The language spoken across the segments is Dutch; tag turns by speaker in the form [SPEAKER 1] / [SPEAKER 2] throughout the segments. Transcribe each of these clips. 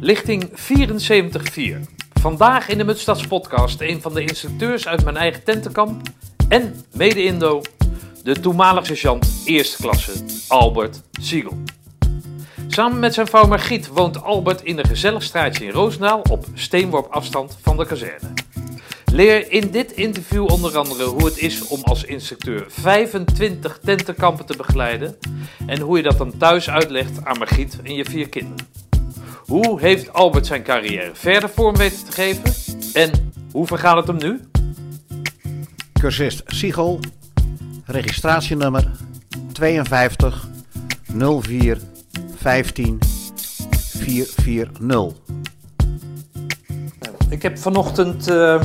[SPEAKER 1] Lichting 74-4. Vandaag in de Mutstads podcast een van de instructeurs uit mijn eigen tentenkamp en mede-Indo, de toenmalig sergeant eerste klasse Albert Siegel. Samen met zijn vrouw Margriet woont Albert in een gezellig straatje in Roosendaal op steenworp afstand van de kazerne. Leer in dit interview onder andere hoe het is om als instructeur 25 tentenkampen te begeleiden en hoe je dat dan thuis uitlegt aan Margriet en je vier kinderen. Hoe heeft Albert zijn carrière verder vorm weten te geven en hoe vergaat het hem nu?
[SPEAKER 2] Cursist Siegel, registratienummer 52 04 15 440.
[SPEAKER 1] Ik heb vanochtend eh,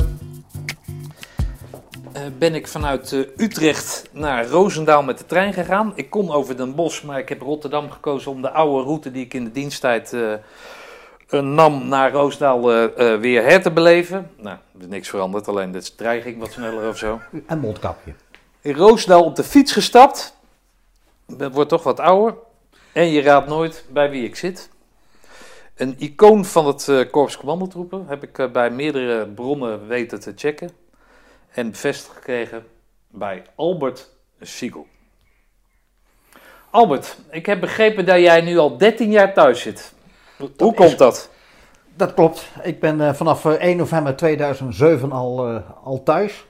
[SPEAKER 1] eh, ben ik vanuit eh, Utrecht naar Roosendaal met de trein gegaan. Ik kon over Den Bosch, maar ik heb Rotterdam gekozen om de oude route die ik in de diensttijd eh, nam naar Roosendaal eh, eh, weer her te beleven. Nou, er is niks veranderd, alleen de trein ging wat sneller of zo.
[SPEAKER 2] En mondkapje.
[SPEAKER 1] In Roosendaal op de fiets gestapt. Ik word toch wat ouder. En je raadt nooit bij wie ik zit. Een icoon van het eh, Korps Commandotroepen heb ik bij meerdere bronnen weten te checken. En bevestigd gekregen bij Albert Siegel. Albert, ik heb begrepen dat jij nu al 13 jaar thuis zit. Hoe
[SPEAKER 2] is-
[SPEAKER 1] komt dat?
[SPEAKER 2] Dat klopt. Ik ben eh, vanaf eh, 1 november 2007 al, eh, al thuis.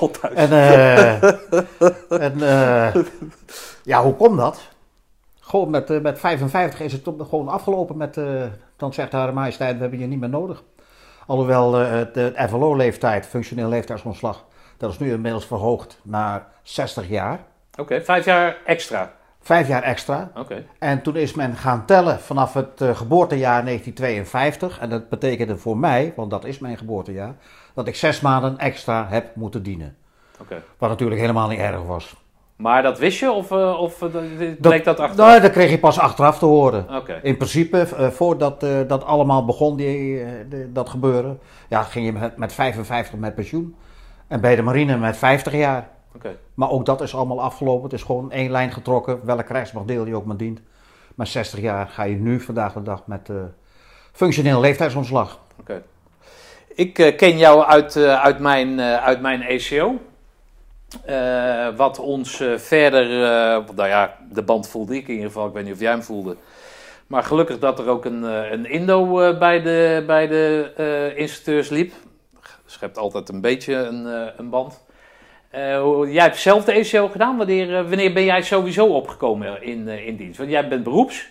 [SPEAKER 1] Al thuis.
[SPEAKER 2] En, eh, en eh, ja, hoe komt dat? Gewoon met, eh, met 55 is het gewoon afgelopen met, eh, dan zegt haar majesteit, we hebben je niet meer nodig. Alhoewel eh, de FLO-leeftijd, functioneel leeftijdsontslag, dat is nu inmiddels verhoogd naar 60 jaar.
[SPEAKER 1] Oké, vijf jaar extra.
[SPEAKER 2] Vijf jaar extra. En toen is men gaan tellen vanaf het eh, geboortejaar 1952. En dat betekende voor mij, want dat is mijn geboortejaar, dat ik zes maanden extra heb moeten dienen. Wat natuurlijk helemaal niet erg was.
[SPEAKER 1] Maar dat wist je of, eh, of eh, bleek dat achteraf?
[SPEAKER 2] Nou, dat kreeg je pas achteraf te horen. In principe, voordat dat allemaal begon, die, de- dat gebeuren, ja, ging je met, met 55 met pensioen. En bij de marine met 50 jaar. Maar ook dat is allemaal afgelopen. Het is gewoon één lijn getrokken, welk krijgsmachtdeel je ook maar dient. Maar 60 jaar ga je nu vandaag de dag met eh, functioneel leeftijdsontslag.
[SPEAKER 1] Oké. Ik eh, ken jou uit, eh, uit, mijn, uit mijn ECO. Wat ons verder, nou ja, de band voelde ik in ieder geval. Ik weet niet of jij hem voelde. Maar gelukkig dat er ook een, een Indo bij de, bij de instructeurs liep. Schept altijd een beetje een, een band. Eh, jij hebt zelf de ECO gedaan. Wanneer, eh, wanneer ben jij sowieso opgekomen in, eh, in dienst? Want jij bent beroeps.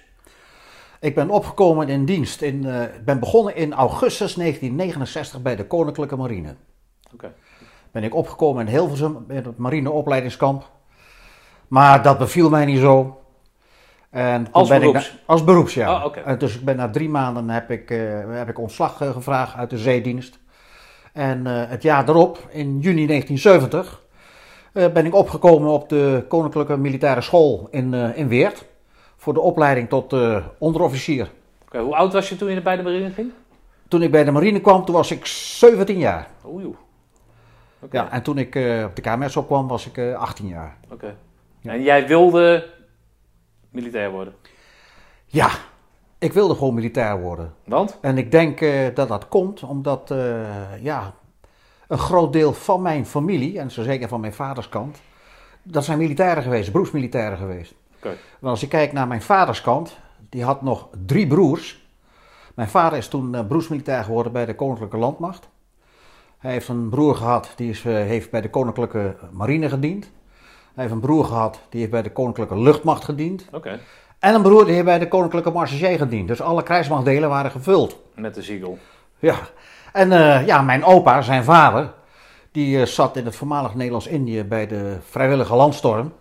[SPEAKER 2] Ik ben opgekomen in dienst. Ik ben begonnen in augustus 1969 bij de Koninklijke Marine.
[SPEAKER 1] Oké.
[SPEAKER 2] Ben ik opgekomen in Hilversum, in het marineopleidingskamp. Maar dat beviel mij niet zo. En
[SPEAKER 1] Als
[SPEAKER 2] ben ik
[SPEAKER 1] beroeps?
[SPEAKER 2] na- als beroeps, ja.
[SPEAKER 1] Oh,
[SPEAKER 2] dus ik ben na drie maanden heb ik, heb ik ontslag gevraagd uit de zeedienst. En het jaar daarop, in juni 1970, eh, ben ik opgekomen op de Koninklijke Militaire School in, eh, in Weert. Voor de opleiding tot eh, onderofficier.
[SPEAKER 1] Hoe oud was je toen je bij de marine ging?
[SPEAKER 2] Toen ik bij de marine kwam, toen was ik 17 jaar.
[SPEAKER 1] Oei.
[SPEAKER 2] Ja, en toen ik eh, op de KMS opkwam, was ik eh, 18 jaar.
[SPEAKER 1] Oké. En jij wilde militair worden?
[SPEAKER 2] Ja, ik wilde gewoon militair worden.
[SPEAKER 1] Want?
[SPEAKER 2] En ik denk eh, dat dat komt omdat eh, ja, een groot deel van mijn familie, en zo zeker van mijn vaders kant, dat zijn militairen geweest, beroepsmilitairen geweest.
[SPEAKER 1] Oké.
[SPEAKER 2] Want als je kijkt naar mijn vaders kant, die had nog drie broers. Mijn vader is toen eh, beroepsmilitair geworden bij de Koninklijke Landmacht. Hij heeft een broer gehad, die is, eh, heeft bij de Koninklijke Marine gediend. Hij heeft een broer gehad, die heeft bij de Koninklijke Luchtmacht gediend.
[SPEAKER 1] Oké.
[SPEAKER 2] En een broer die heeft bij de Koninklijke Marseillais gediend. Dus alle krijgsmachtdelen waren gevuld.
[SPEAKER 1] Met de ziegel.
[SPEAKER 2] Ja. En eh, ja, mijn opa, zijn vader, die eh, zat in het voormalig Nederlands-Indië bij de vrijwillige landstorm.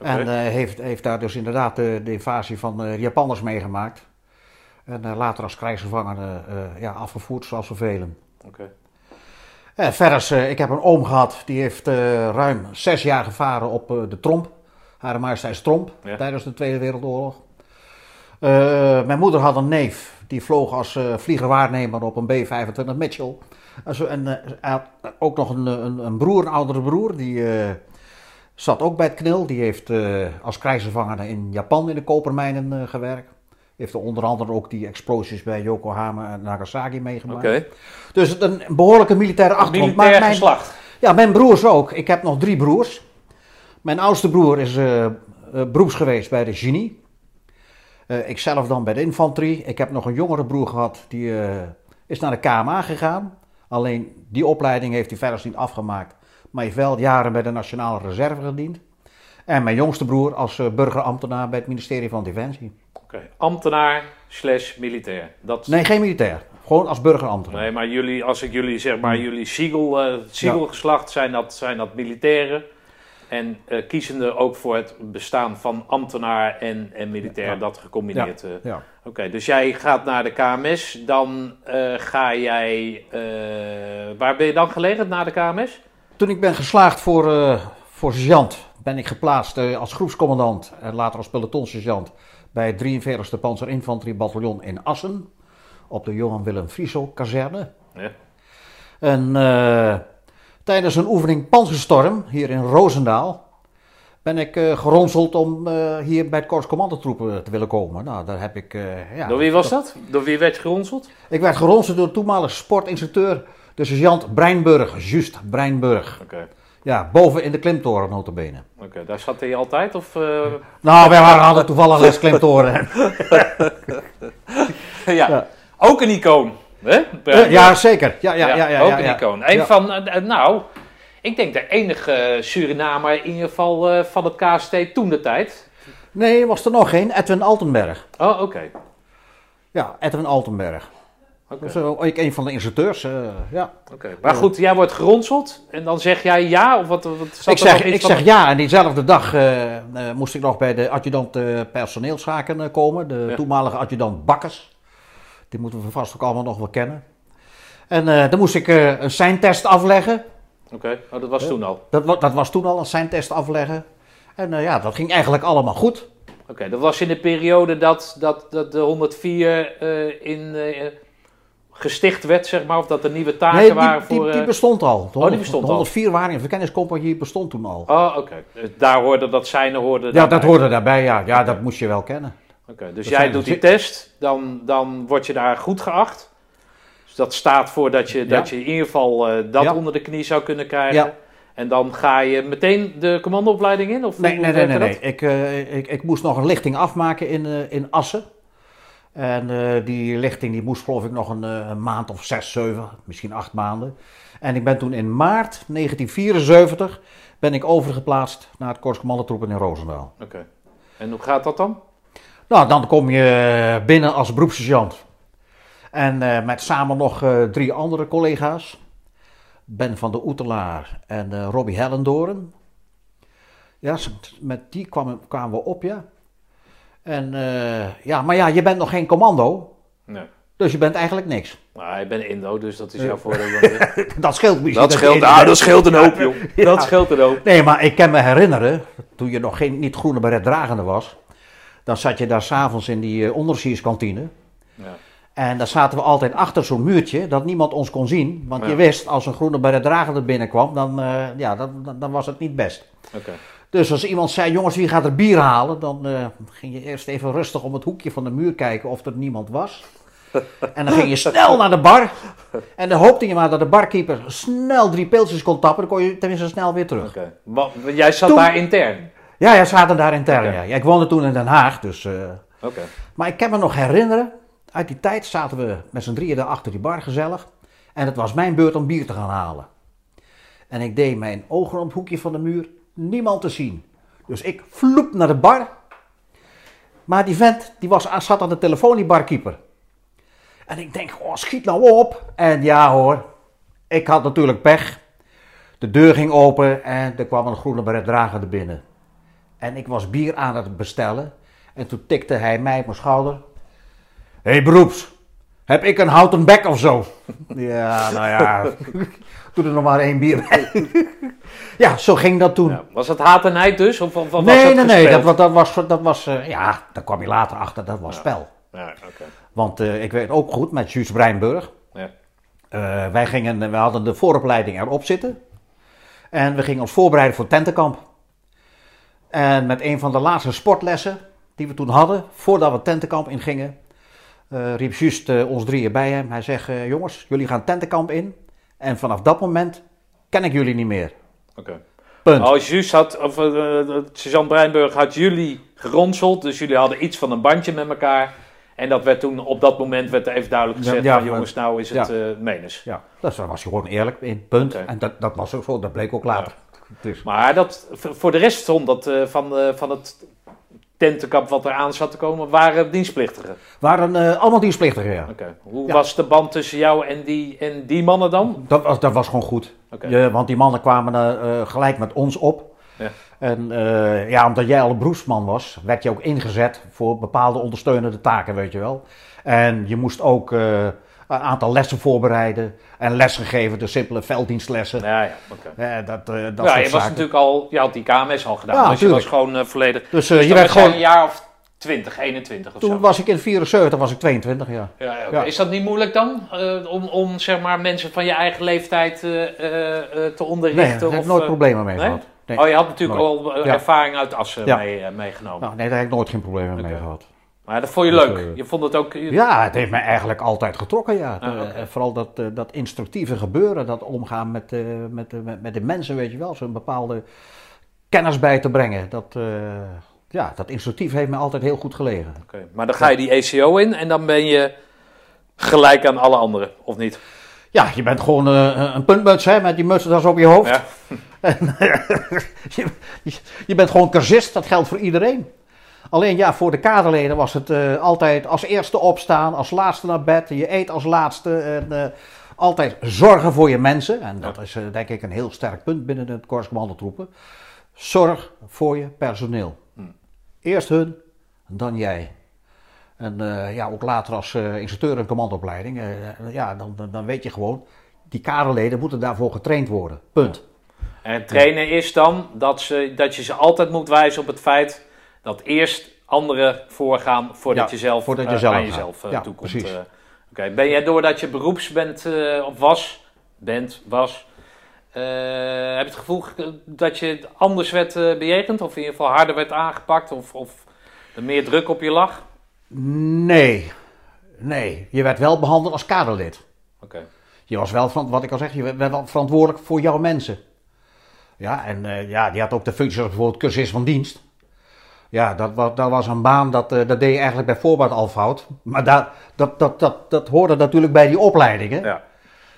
[SPEAKER 2] En eh, heeft, heeft daar dus inderdaad de, de invasie van de Japanners meegemaakt. En later als krijgsgevangene ja, afgevoerd, zoals zoveel.
[SPEAKER 1] Oké.
[SPEAKER 2] Eh, verder, ik heb een oom gehad, die heeft ruim zes jaar gevaren op de Tromp. Hare Majesteit Tromp,
[SPEAKER 1] Ja.
[SPEAKER 2] tijdens de Tweede Wereldoorlog. Eh, mijn moeder had een neef, die vloog als eh, vliegerwaarnemer op een B-25 Mitchell. En, eh, hij had ook nog een, een, een broer, een oudere broer, die eh, zat ook bij het KNIL. Die heeft eh, als krijgsgevangene in Japan in de kopermijnen eh, gewerkt. Heeft er onder andere ook die explosies bij Yokohama en Nagasaki meegemaakt.
[SPEAKER 1] Oké.
[SPEAKER 2] Dus een behoorlijke militaire achtergrond. Maar
[SPEAKER 1] Militair
[SPEAKER 2] mijn-
[SPEAKER 1] geslacht.
[SPEAKER 2] ja, mijn broers ook. Ik heb nog drie broers. Mijn oudste broer is eh eh, beroeps geweest bij de genie. Eh ik zelf dan bij de infanterie. Ik heb nog een jongere broer gehad, die eh, is naar de KMA gegaan. Alleen die opleiding heeft hij verder niet afgemaakt. Maar heeft wel jaren bij de Nationale Reserve gediend. En mijn jongste broer als eh, burgerambtenaar bij het ministerie van Defensie.
[SPEAKER 1] Oké. Ambtenaar slash militair. Dat...
[SPEAKER 2] Nee, geen militair. Gewoon als burgerambtenaar.
[SPEAKER 1] Nee, maar jullie, als ik jullie zeg maar, jullie Siegel, Siegelgeslacht zijn dat, zijn dat militairen. En eh kiezende ook voor het bestaan van ambtenaar en, en militair,
[SPEAKER 2] Ja.
[SPEAKER 1] dat gecombineerd. eh.
[SPEAKER 2] Ja.
[SPEAKER 1] Oké, dus jij gaat naar de KMS, dan eh, ga jij. waar ben je dan gelegerd na de KMS?
[SPEAKER 2] Toen ik ben geslaagd voor, voor sergeant, ben ik geplaatst als groepscommandant en later als pelotonsergeant bij het 43e Panzerinfanteriebataljon in Assen. Op de Johan Willem Friesel kazerne.
[SPEAKER 1] Ja.
[SPEAKER 2] En tijdens een oefening Panzerstorm hier in Roosendaal ben ik eh, geronseld om eh, hier bij het Korps Commandotroepen te willen komen. Nou, daar heb ik... eh, ja,
[SPEAKER 1] Door wie was dat? Door wie werd je geronseld?
[SPEAKER 2] Ik werd geronseld door de toenmalige sportinstructeur, de sergeant Breinburg, Just Breinburg.
[SPEAKER 1] Oké,
[SPEAKER 2] Ja, boven in de klimtoren notabene.
[SPEAKER 1] oké, daar zat hij altijd? Of,
[SPEAKER 2] Nou, wij waren hadden toevallig les klimtoren.
[SPEAKER 1] ja.
[SPEAKER 2] Ja.
[SPEAKER 1] ook een icoon. Hè?
[SPEAKER 2] Eh, ja, zeker. Ja, ja, ja. ja, ja,
[SPEAKER 1] ook een icoon. Een van, eh, eh, nou, ik denk de enige Surinamer in ieder geval van het KST toen de tijd.
[SPEAKER 2] Nee, was er nog geen. Edwin Altenberg.
[SPEAKER 1] Oh, oké.
[SPEAKER 2] Ja, Edwin Altenberg. Is ook een van de instructeurs. ja.
[SPEAKER 1] Oké. Maar goed, jij wordt geronseld en dan zeg jij ja? Of wat, wat
[SPEAKER 2] Ik zeg, ik
[SPEAKER 1] van-
[SPEAKER 2] zeg ja, en diezelfde dag moest ik nog bij de adjudant personeelszaken komen. De
[SPEAKER 1] Ja.
[SPEAKER 2] toenmalige adjudant Bakkers. Die moeten we vast ook allemaal nog wel kennen. En eh, dan moest ik eh, een seintest afleggen.
[SPEAKER 1] Oké, oh, dat was toen al.
[SPEAKER 2] Dat, dat was toen al, een seintest afleggen. En eh, ja, dat ging eigenlijk allemaal goed.
[SPEAKER 1] Oké, dat was in de periode dat, dat, dat de 104 eh, in, eh, gesticht werd, zeg maar. Of dat er nieuwe taken
[SPEAKER 2] Nee, die,
[SPEAKER 1] waren voor...
[SPEAKER 2] die, die
[SPEAKER 1] eh,
[SPEAKER 2] bestond al. De,
[SPEAKER 1] Oh, die bestond
[SPEAKER 2] de
[SPEAKER 1] al.
[SPEAKER 2] 104 waren in verkenningscompagnie bestond toen al.
[SPEAKER 1] Oh, oké. Dus Daar hoorde dat zijn hoorde
[SPEAKER 2] ja,
[SPEAKER 1] daarbij.
[SPEAKER 2] dat hoorde daarbij, ja. Ja, dat moest je wel kennen.
[SPEAKER 1] Dus
[SPEAKER 2] Dat
[SPEAKER 1] jij doet die test, dan, dan word je daar goed geacht. Dus dat staat voor dat je, dat je in ieder geval eh, dat onder de knie zou kunnen krijgen.
[SPEAKER 2] Ja.
[SPEAKER 1] En dan ga je meteen de commandoopleiding in? Of
[SPEAKER 2] Nee, nee, nee, nee. Ik, eh, ik, ik moest nog een lichting afmaken in, eh, in Assen. En die lichting die moest geloof ik nog een, een maand of zes, zeven, misschien acht maanden. En ik ben toen in maart 1974 ben ik overgeplaatst naar het Korps Commandotroepen in Roosendaal.
[SPEAKER 1] Oké. En hoe gaat dat dan?
[SPEAKER 2] Nou, dan kom je binnen als beroepssergeant. En eh, met samen nog eh, drie andere collega's. Ben van de Oetelaar en eh, Robbie Hellendoren. Ja, met die kwamen, kwamen we op, ja. En ja, maar ja, je bent nog geen commando.
[SPEAKER 1] Nee.
[SPEAKER 2] Dus je bent eigenlijk niks.
[SPEAKER 1] Nou, ik ben Indo, dus dat is jouw voordeel.
[SPEAKER 2] Dat scheelt misschien.
[SPEAKER 1] dat scheelt, ah, dat scheelt een hoop, joh.
[SPEAKER 2] Ja.
[SPEAKER 1] Dat scheelt een hoop.
[SPEAKER 2] Nee, maar ik kan me herinneren, toen je nog geen, niet groene beret dragende was. Dan zat je daar s'avonds in die uh, onderofficierskantine.
[SPEAKER 1] Ja.
[SPEAKER 2] En daar zaten we altijd achter zo'n muurtje, dat niemand ons kon zien. Want
[SPEAKER 1] Ja.
[SPEAKER 2] je wist, als een groene beretdrager binnenkwam, dan, eh, ja, dan, dan, dan was het niet best.
[SPEAKER 1] Oké.
[SPEAKER 2] Dus als iemand zei, jongens, wie gaat er bier halen? Dan eh, ging je eerst even rustig om het hoekje van de muur kijken of er niemand was. En dan ging je snel naar de bar. En dan hoopte je maar dat de barkeeper snel drie pilsjes kon tappen. Dan kon je tenminste snel weer terug.
[SPEAKER 1] Oké. Wa- Jij zat
[SPEAKER 2] Toen-
[SPEAKER 1] daar intern?
[SPEAKER 2] Ja, ja, zaten daar. Ja. Ja, ik woonde toen in Den Haag, dus... eh,
[SPEAKER 1] Oké.
[SPEAKER 2] Maar ik kan me nog herinneren, uit die tijd zaten we met z'n drieën daar achter die bar gezellig. En het was mijn beurt om bier te gaan halen. En ik deed mijn ogen op het hoekje van de muur, niemand te zien. Dus ik vloep naar de bar. Maar die vent, die was, zat aan de telefoon, die barkeeper. En ik denk, oh, schiet nou op. En ja hoor, ik had natuurlijk pech. De deur ging open en er kwam een groene beretdrager er binnen. En ik was bier aan het bestellen. En toen tikte hij mij op mijn schouder. Hé hey, beroeps, heb ik een houten bek of zo? ja, nou ja, doe er nog maar één bier bij. ja, zo ging dat toen.
[SPEAKER 1] Ja. Was het haat en nijd dus? Of, of, of was
[SPEAKER 2] nee, nee, nee, dat, dat was, dat was eh, ja, daar kwam je later achter, dat was spel.
[SPEAKER 1] Ja, oké.
[SPEAKER 2] Want eh, ik weet ook goed met Jules Breinburg.
[SPEAKER 1] Ja.
[SPEAKER 2] Eh, wij gingen, we hadden de vooropleiding erop zitten. En we gingen ons voorbereiden voor tentenkamp. En met een van de laatste sportlessen, die we toen hadden, voordat we tentenkamp ingingen, eh riep Just eh, ons drieën bij hem. Hij zegt, eh, jongens, jullie gaan tentenkamp in. En vanaf dat moment ken ik jullie niet meer.
[SPEAKER 1] Oké.
[SPEAKER 2] Punt.
[SPEAKER 1] Als Juus had, of uh, Sergeant Breinburg had jullie geronseld, dus jullie hadden iets van een bandje met elkaar. En dat werd toen, op dat moment werd er even duidelijk gezegd
[SPEAKER 2] Ja,
[SPEAKER 1] jongens, nou is het
[SPEAKER 2] ja.
[SPEAKER 1] menens.
[SPEAKER 2] Ja, dus daar was je gewoon eerlijk in. Punt. En dat, dat was ook zo, dat bleek ook later. Dus,
[SPEAKER 1] Maar dat, voor de rest stond dat eh, van, eh, van het tentenkamp wat er aan zat te komen, waren dienstplichtigen.
[SPEAKER 2] waren eh, allemaal dienstplichtigen, ja.
[SPEAKER 1] Oké. Hoe
[SPEAKER 2] Ja.
[SPEAKER 1] was de band tussen jou en die, en die mannen dan?
[SPEAKER 2] Dat was, dat was gewoon goed. Je- want die mannen kwamen eh, eh, gelijk met ons op.
[SPEAKER 1] Ja.
[SPEAKER 2] En eh, ja, omdat jij al een beroepsman was, werd je ook ingezet voor bepaalde ondersteunende taken, weet je wel. En je moest ook eh, een aantal lessen voorbereiden en lessen geven, de simpele velddienstlessen.
[SPEAKER 1] Ja, ja, oké.
[SPEAKER 2] Eh, dat, eh, dat
[SPEAKER 1] Ja, je was
[SPEAKER 2] zaken.
[SPEAKER 1] natuurlijk al, je had die KMS al gedaan,
[SPEAKER 2] Ja,
[SPEAKER 1] dus je was gewoon eh, volledig.
[SPEAKER 2] Dus
[SPEAKER 1] Dus
[SPEAKER 2] je werd gewoon...
[SPEAKER 1] een jaar of 20, 21 of
[SPEAKER 2] Toen
[SPEAKER 1] zo.
[SPEAKER 2] was ik in 74, was ik 22, ja.
[SPEAKER 1] Ja, ja. Is dat niet moeilijk dan? om, om zeg maar mensen van je eigen leeftijd te
[SPEAKER 2] Nee,
[SPEAKER 1] onderrichten?
[SPEAKER 2] heb ik nooit problemen mee
[SPEAKER 1] nee?
[SPEAKER 2] gehad. Nee.
[SPEAKER 1] Oh, je had natuurlijk
[SPEAKER 2] Nooit.
[SPEAKER 1] al
[SPEAKER 2] Ja.
[SPEAKER 1] ervaring uit Assen
[SPEAKER 2] Ja.
[SPEAKER 1] mee, meegenomen.
[SPEAKER 2] Nou, nee, daar heb ik nooit geen problemen mee gehad.
[SPEAKER 1] Maar dat vond je
[SPEAKER 2] Dus,
[SPEAKER 1] leuk.
[SPEAKER 2] eh,
[SPEAKER 1] Je vond het ook...
[SPEAKER 2] Ja, het heeft mij eigenlijk altijd getrokken, ja.
[SPEAKER 1] Ah,
[SPEAKER 2] Eh, vooral dat, eh, dat instructieve gebeuren, dat omgaan met, met, met, met de mensen, weet je wel. Zo'n bepaalde kennis bij te brengen. Dat, ja, dat instructief heeft mij altijd heel goed gelegen.
[SPEAKER 1] Oké, Maar dan ga je die ECO in en dan ben je gelijk aan alle anderen, of niet?
[SPEAKER 2] Ja, je bent gewoon een puntmuts hè, met die mutsendas op je hoofd.
[SPEAKER 1] Ja.
[SPEAKER 2] je, je- je bent gewoon cursist, dat geldt voor iedereen. Alleen ja, voor de kaderleden was het eh, altijd als eerste opstaan, als laatste naar bed. Je eet als laatste en eh, altijd zorgen voor je mensen. En dat is eh, denk ik een heel sterk punt binnen het Korps Commandotroepen. Zorg voor je personeel. Eerst hun, dan jij. En ja, ook later als eh, instructeur in commandoopleiding, ja, dan, dan, dan weet je gewoon, die kaderleden moeten daarvoor getraind worden. Punt.
[SPEAKER 1] En trainen is dan dat, ze, dat je ze altijd moet wijzen op het feit dat eerst anderen voorgaan voordat
[SPEAKER 2] Ja,
[SPEAKER 1] je zelf,
[SPEAKER 2] voordat je
[SPEAKER 1] eh,
[SPEAKER 2] zelf
[SPEAKER 1] aan
[SPEAKER 2] gaat.
[SPEAKER 1] jezelf eh,
[SPEAKER 2] Ja,
[SPEAKER 1] toekomt.
[SPEAKER 2] precies.
[SPEAKER 1] eh. Oké, Ben jij doordat je beroeps bent of was, bent, was, heb je het gevoel ge- dat je anders werd eh, bejegend of in ieder geval harder werd aangepakt of, of er meer druk op je lag?
[SPEAKER 2] Nee, nee. Je werd wel behandeld als kaderlid.
[SPEAKER 1] Oké.
[SPEAKER 2] Je was wel, van, wat ik al zeg, je werd wel verantwoordelijk voor jouw mensen. Ja, en ja, die had ook de functie als bijvoorbeeld cursist van dienst. Ja, dat, was dat was een baan, dat, eh, dat deed je eigenlijk bij voorbaat al fout. Maar dat, dat, dat, dat, dat hoorde natuurlijk bij die opleidingen.
[SPEAKER 1] Ja.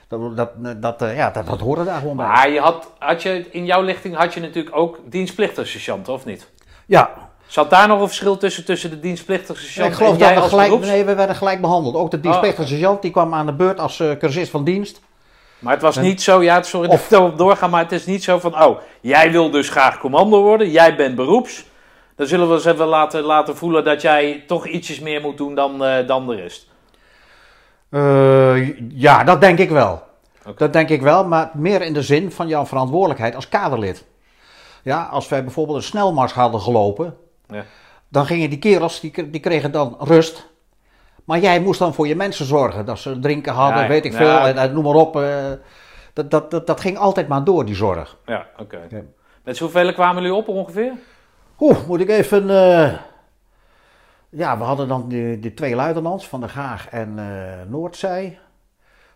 [SPEAKER 2] Dat, dat, dat, eh, ja, dat, dat hoorde daar gewoon bij.
[SPEAKER 1] Maar je had, had je, in jouw lichting had je natuurlijk ook dienstplichtige sergeanten, of niet?
[SPEAKER 2] Ja,
[SPEAKER 1] Zat daar nog een verschil tussen, tussen de dienstplichtige sergeant
[SPEAKER 2] ik geloof
[SPEAKER 1] en
[SPEAKER 2] dat
[SPEAKER 1] jij
[SPEAKER 2] we
[SPEAKER 1] als
[SPEAKER 2] gelijk,
[SPEAKER 1] beroeps?
[SPEAKER 2] nee, we werden gelijk behandeld. Ook de dienstplichtige
[SPEAKER 1] Oh.
[SPEAKER 2] sergeant, die kwam aan de beurt als eh, cursist van dienst.
[SPEAKER 1] Maar het was
[SPEAKER 2] En-
[SPEAKER 1] niet zo, ja, sorry
[SPEAKER 2] Of-
[SPEAKER 1] dat ik erop doorga, maar het is niet zo van, oh, jij wil dus graag commando worden, jij bent beroeps. Dan zullen we eens even laten, laten voelen dat jij toch ietsjes meer moet doen dan, eh, dan de rest.
[SPEAKER 2] Eh, ja, dat denk ik wel. Dat denk ik wel, maar meer in de zin van jouw verantwoordelijkheid als kaderlid. Ja, als wij bijvoorbeeld een snelmars hadden gelopen,
[SPEAKER 1] Ja.
[SPEAKER 2] dan gingen die kerels, die, die kregen dan rust. Maar jij moest dan voor je mensen zorgen, dat ze drinken hadden, weet ik veel, en, en noem maar op. eh, dat, dat, dat, dat ging altijd maar door, die zorg.
[SPEAKER 1] Ja, oké. Met zoveel kwamen jullie op ongeveer?
[SPEAKER 2] Oeh, moet ik even... eh, Ja, we hadden dan de, de twee luitenants, Van der Gaag en eh, Noordzij.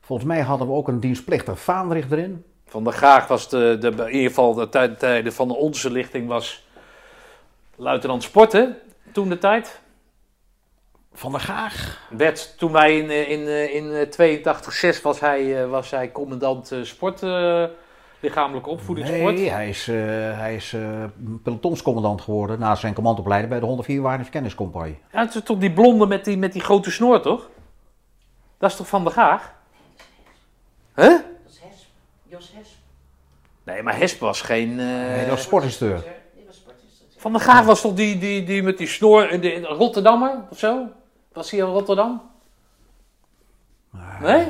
[SPEAKER 2] Volgens mij hadden we ook een dienstplichtig vaandrig erin.
[SPEAKER 1] Van der Graag was de, de, in ieder geval de tij- tijden van onze lichting was luitenant sporten toen de tijd.
[SPEAKER 2] Van der Gaag?
[SPEAKER 1] Werd, toen wij in, eh, in, in eh, 82, 6 was hij, was hij commandant sport, lichamelijke opvoedingssport.
[SPEAKER 2] Nee, hij is, eh, hij is eh, pelotonscommandant geworden na zijn commandoopleiding bij de 104 Waarnerskenniscompagnie.
[SPEAKER 1] Ja, het is toch die blonde met die, met die grote snoor, toch? Dat is toch Van der Gaag? Huh?
[SPEAKER 3] Dat is Hesp. Jos Hesp.
[SPEAKER 1] Nee, maar Hesp was geen... eh,
[SPEAKER 2] Nee, dat was sportinstructeur.
[SPEAKER 3] Sportinstructeur.
[SPEAKER 1] Van der Gaag was toch die, die, die met die snoor, in de, Rotterdammer of zo? Was hij in Rotterdam? Nee?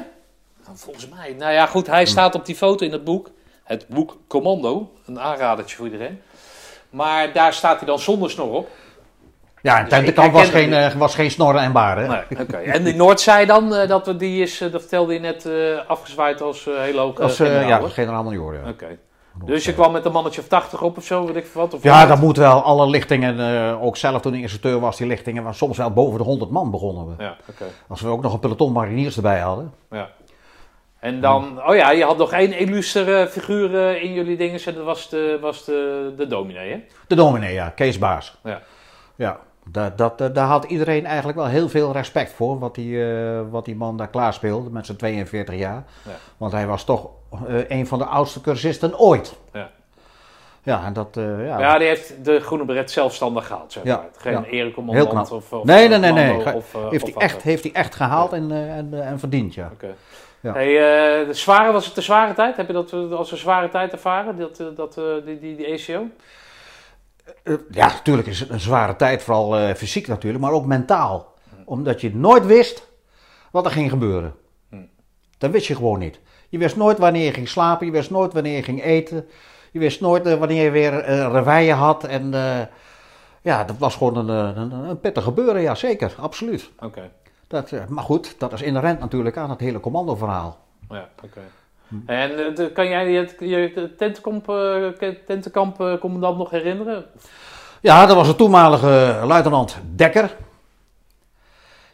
[SPEAKER 1] Nou, volgens mij. Nou ja, goed, hij staat op die foto in het boek. Het boek Commando. Een aanradertje voor iedereen. Maar daar staat hij dan zonder snor op.
[SPEAKER 2] Ja, en
[SPEAKER 1] Dus
[SPEAKER 2] Tentekamp
[SPEAKER 1] ik
[SPEAKER 2] was geen, was geen snorren en baren.
[SPEAKER 1] Nee. En die Noordzij dan, eh, dat, we- die is, eh, dat vertelde je net, eh, afgezwaaid als hele hoge
[SPEAKER 2] Als,
[SPEAKER 1] generaal,
[SPEAKER 2] ja,
[SPEAKER 1] hè?
[SPEAKER 2] generaal major, ja.
[SPEAKER 1] Oké. Dus je kwam met een mannetje of 80 op of zo, weet ik wat? Of
[SPEAKER 2] Ja, dat moet wel. Alle lichtingen, ook zelf toen ik instructeur was, die lichtingen waren soms wel boven de 100 man begonnen we.
[SPEAKER 1] Ja.
[SPEAKER 2] Als we ook nog een peloton mariniers erbij hadden.
[SPEAKER 1] Ja. En dan, oh ja, je had nog één illustere figuur eh, in jullie dingen en dat was de, was de, de dominee, hè?
[SPEAKER 2] De dominee, ja, Kees Baas.
[SPEAKER 1] Ja.
[SPEAKER 2] Ja, dat, dat, eh, daar had iedereen eigenlijk wel heel veel respect voor, wat die, eh, wat die man daar klaar speelde met zijn 42 jaar.
[SPEAKER 1] Ja.
[SPEAKER 2] Want hij was toch een van de oudste cursisten ooit.
[SPEAKER 1] Ja.
[SPEAKER 2] Ja, en dat, ja.
[SPEAKER 1] Ja, die heeft de groene beret zelfstandig gehaald, zeg
[SPEAKER 2] Ja,
[SPEAKER 1] maar. Geen
[SPEAKER 2] ja.
[SPEAKER 1] Erik of, of
[SPEAKER 2] nee, nee, nee, nee.
[SPEAKER 1] Of,
[SPEAKER 2] heeft,
[SPEAKER 1] of
[SPEAKER 2] hij echt, heeft hij echt gehaald en, en, en verdiend, ja.
[SPEAKER 1] Oké.
[SPEAKER 2] Ja.
[SPEAKER 1] Hey, eh, de zware, was het de zware tijd? Heb je dat eh, als een zware tijd ervaren, dat, eh, dat, die, die, die ACO?
[SPEAKER 2] Eh, ja, natuurlijk is het een zware tijd, vooral fysiek natuurlijk, maar ook mentaal. Omdat je nooit wist wat er ging gebeuren.
[SPEAKER 1] Hm.
[SPEAKER 2] Dat wist je gewoon niet. Je wist nooit wanneer je ging slapen, je wist nooit wanneer je ging eten. Je wist nooit wanneer je weer reveille had. En ja, dat was gewoon een, een, een pittig gebeuren, ja zeker, absoluut.
[SPEAKER 1] Oké.
[SPEAKER 2] Dat, eh, maar goed, dat is inherent natuurlijk aan het hele commandoverhaal.
[SPEAKER 1] Ja, oké. En eh, kan jij je, tentenkamp, eh, tentenkampcommandant nog herinneren?
[SPEAKER 2] Ja, dat was de toenmalige luitenant Dekker.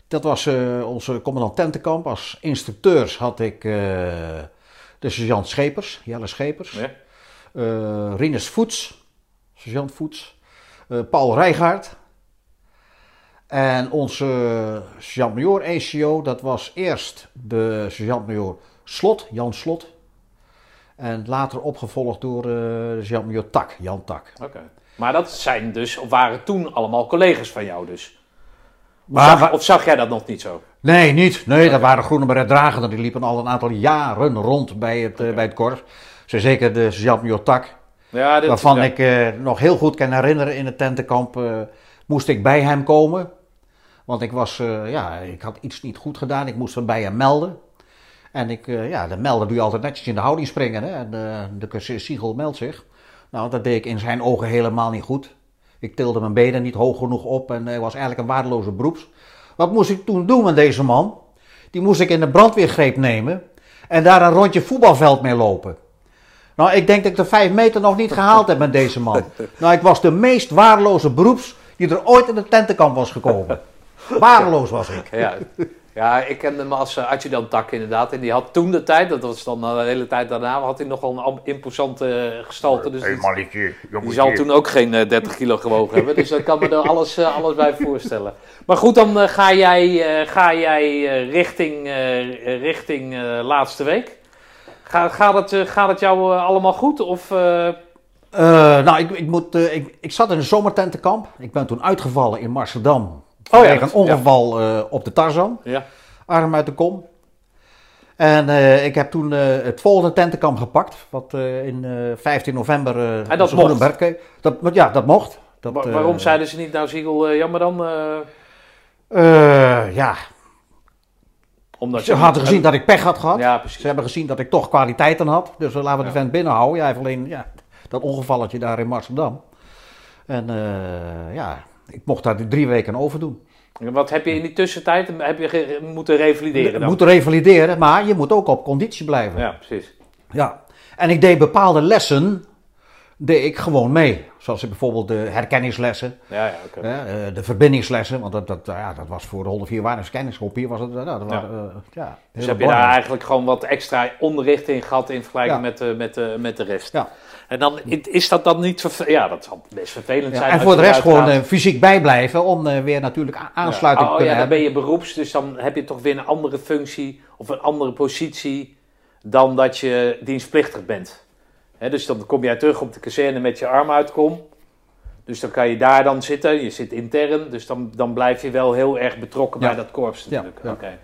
[SPEAKER 2] Dat was onze commandant tentenkamp. Als instructeurs had ik de sergeant Schepers, Jelle Schepers.
[SPEAKER 1] Ja.
[SPEAKER 2] eh Rinus Voets, sergeant Voets. Paul Rijgaard. En onze sergeant-major ACO, dat was eerst de sergeant-major Slot, Jan Slot. En later opgevolgd door de sergeant-major Tak, Jan Tak.
[SPEAKER 1] Oké. Maar dat zijn dus, of waren toen allemaal collega's van jou dus? Of,
[SPEAKER 2] Maar-
[SPEAKER 1] zag, of zag jij dat nog niet zo?
[SPEAKER 2] Nee, niet. Nee, dat waren groene beretdragenden. Die liepen al een aantal jaren rond bij het, eh, bij het korps. Zo zeker de sergeant-major Tak.
[SPEAKER 1] Ja, dit,
[SPEAKER 2] Waarvan
[SPEAKER 1] ja.
[SPEAKER 2] ik eh, nog heel goed kan herinneren in het tentenkamp. moest ik bij hem komen. Want ik was, eh, ja, ik had iets niet goed gedaan. Ik moest hem bij hem melden. En ik, eh, ja, de melden doe je altijd netjes in de houding springen. Hè? En eh, de curseur Siegel meldt zich. Nou, dat deed ik in zijn ogen helemaal niet goed. Ik tilde mijn benen niet hoog genoeg op en hij was eigenlijk een waardeloze beroeps. Wat moest ik toen doen met deze man? Die moest ik in de brandweergreep nemen en daar een rondje voetbalveld mee lopen. Nou, ik denk dat ik de vijf meter nog niet gehaald heb met deze man. Nou, ik was de meest waardeloze beroeps die er ooit in de tentenkamp was gekomen. Waardeloos was ik.
[SPEAKER 1] Ja. ja, ik kende hem als uh, adjudant Tak inderdaad. En die had toen de tijd, dat was dan uh, de hele tijd daarna, had hij nogal een imposante uh, gestalte. Dus het-
[SPEAKER 4] mannetje,
[SPEAKER 1] die zal toen ook geen eh, 30 kilo gewogen hebben. Dus daar kan me er alles, eh, alles bij voorstellen. Maar goed, dan eh, ga jij, eh, ga jij eh, richting, eh, richting eh, laatste week. Ga, gaat, het, eh, gaat het jou eh, allemaal goed? Of, eh,
[SPEAKER 2] Eh, nou, ik, ik, moet, eh, ik, ik zat in een zomertentenkamp. Ik ben toen uitgevallen in Amsterdam.
[SPEAKER 1] Oh ja,
[SPEAKER 2] een ongeval eh, op de Tarzan.
[SPEAKER 1] ja.
[SPEAKER 2] Arm uit de kom. En eh, ik heb toen eh, het volgende tentenkamp gepakt. Wat in eh, 15 november... eh
[SPEAKER 1] dat mocht?
[SPEAKER 2] Dat, ja, dat mocht. Dat,
[SPEAKER 1] Wa- waarom zeiden ze niet, nou Ziegel, eh, jammer dan?
[SPEAKER 2] ja,
[SPEAKER 1] omdat
[SPEAKER 2] ze hadden gezien dat ik pech had gehad.
[SPEAKER 1] Ja, precies.
[SPEAKER 2] Ze hebben gezien dat ik toch kwaliteiten had. Dus we laten we de
[SPEAKER 1] Ja.
[SPEAKER 2] vent binnenhouden. Ja, hij heeft alleen ja, dat ongevalletje daar in Amsterdam. En eh, ja, ik mocht daar drie weken over doen.
[SPEAKER 1] Wat heb je in die tussentijd heb je moeten revalideren
[SPEAKER 2] Je
[SPEAKER 1] dan?
[SPEAKER 2] moet revalideren, maar je moet ook op conditie blijven.
[SPEAKER 1] Ja, precies.
[SPEAKER 2] Ja. En ik deed bepaalde lessen, deed ik gewoon mee. Zoals bijvoorbeeld de herkenningslessen,
[SPEAKER 1] Ja, ja,
[SPEAKER 2] eh, de verbindingslessen. Want dat, dat, ja, dat was voor de 104 waarheidskennisgroep hier was het, nou, dat waren, eh, ja,
[SPEAKER 1] Dus heb je daar eigenlijk gewoon wat extra onderricht in gehad in vergelijking
[SPEAKER 2] Ja.
[SPEAKER 1] met, de, met, de, met de rest.
[SPEAKER 2] Ja.
[SPEAKER 1] En dan is dat dan niet vervelend? Ja, dat zal best vervelend
[SPEAKER 2] Ja,
[SPEAKER 1] zijn.
[SPEAKER 2] en voor de rest gewoon eh, fysiek bijblijven om eh, weer natuurlijk aansluiting
[SPEAKER 1] Ja.
[SPEAKER 2] te
[SPEAKER 1] Oh ja,
[SPEAKER 2] kunnen
[SPEAKER 1] dan ben je beroeps, dus dan heb je toch weer een andere functie of een andere positie dan dat je dienstplichtig bent. Dus dan kom jij terug op de kazerne met je arm uitkom. Dus dan kan je daar dan zitten, je zit intern, dus dan, dan blijf je wel heel erg betrokken
[SPEAKER 2] Ja.
[SPEAKER 1] bij dat korps natuurlijk.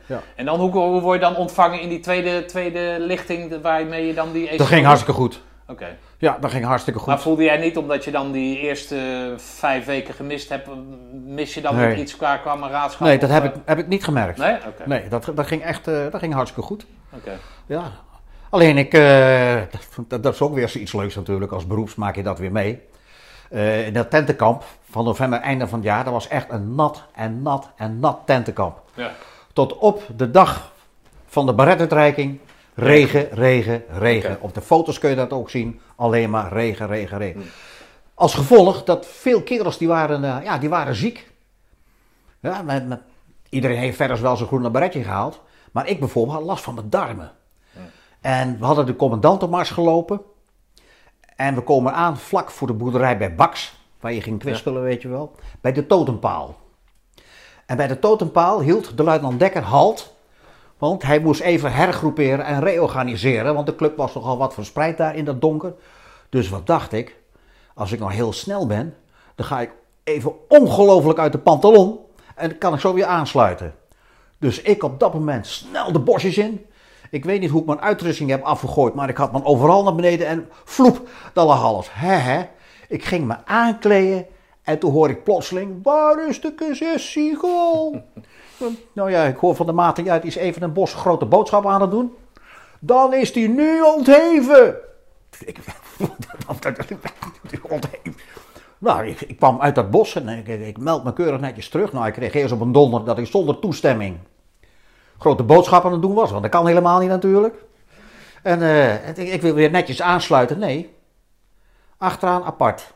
[SPEAKER 2] ja.
[SPEAKER 1] En dan, hoe, hoe word je dan ontvangen in die tweede, tweede lichting waarmee je dan die...
[SPEAKER 2] Dat ging hartstikke goed.
[SPEAKER 1] Oké.
[SPEAKER 2] Ja, dat ging hartstikke goed.
[SPEAKER 1] Maar voelde jij niet, omdat je dan die eerste vijf weken gemist hebt, mis je dan
[SPEAKER 2] Nee.
[SPEAKER 1] nog iets qua kameraadschap?
[SPEAKER 2] Nee, dat heb
[SPEAKER 1] eh,
[SPEAKER 2] ik, heb ik niet gemerkt.
[SPEAKER 1] Nee? Oké.
[SPEAKER 2] Nee, dat, dat ging echt eh, dat ging hartstikke goed.
[SPEAKER 1] Oké.
[SPEAKER 2] Ja. Alleen ik, eh, dat, dat is ook weer iets leuks natuurlijk. Als beroeps maak je dat weer mee. In dat tentenkamp van november, einde van het jaar, dat was echt een nat en nat en nat tentenkamp.
[SPEAKER 1] Ja.
[SPEAKER 2] Tot op de dag van de baretuitreiking Regen, regen, regen. Op de foto's kun je dat ook zien. Alleen maar regen, regen, regen. Als gevolg dat veel kerels die waren, eh, ja, die waren ziek. Ja, met- met- iedereen heeft verder wel zijn groene baretje gehaald. Maar ik bijvoorbeeld had last van mijn darmen. En we hadden de commandantenmars gelopen. En we komen aan vlak voor de boerderij bij Baks. Waar je ging kwispelen, weet je wel. Bij de totempaal. En bij de totempaal hield de luitenant Dekker halt. Want hij moest even hergroeperen en reorganiseren. Want de club was nogal wat verspreid daar in dat donker. Dus wat dacht ik? Als ik nou heel snel ben, dan ga ik even ongelooflijk uit de pantalon. En dan kan ik zo weer aansluiten. Dus ik op dat moment snel de bosjes in. Ik weet niet hoe ik mijn uitrusting heb afgegooid, maar ik had me overal naar beneden en vloep, dat lag alles. Ik ging me aankleden en toen hoor ik plotseling, waar is de Siegel? nou ja, ik hoor van de maat, ja, die is even een bos grote boodschap aan het doen. Dan is die nu ontheven. Ik, ontheven. Nou, ik, ik kwam uit dat bos en ik, ik, meld me keurig netjes terug. Nou, ik kreeg eerst op een donder dat ik zonder toestemming grote boodschap aan het doen was. Want dat kan helemaal niet natuurlijk. En eh, ik, wil weer netjes aansluiten. Nee. Achteraan apart.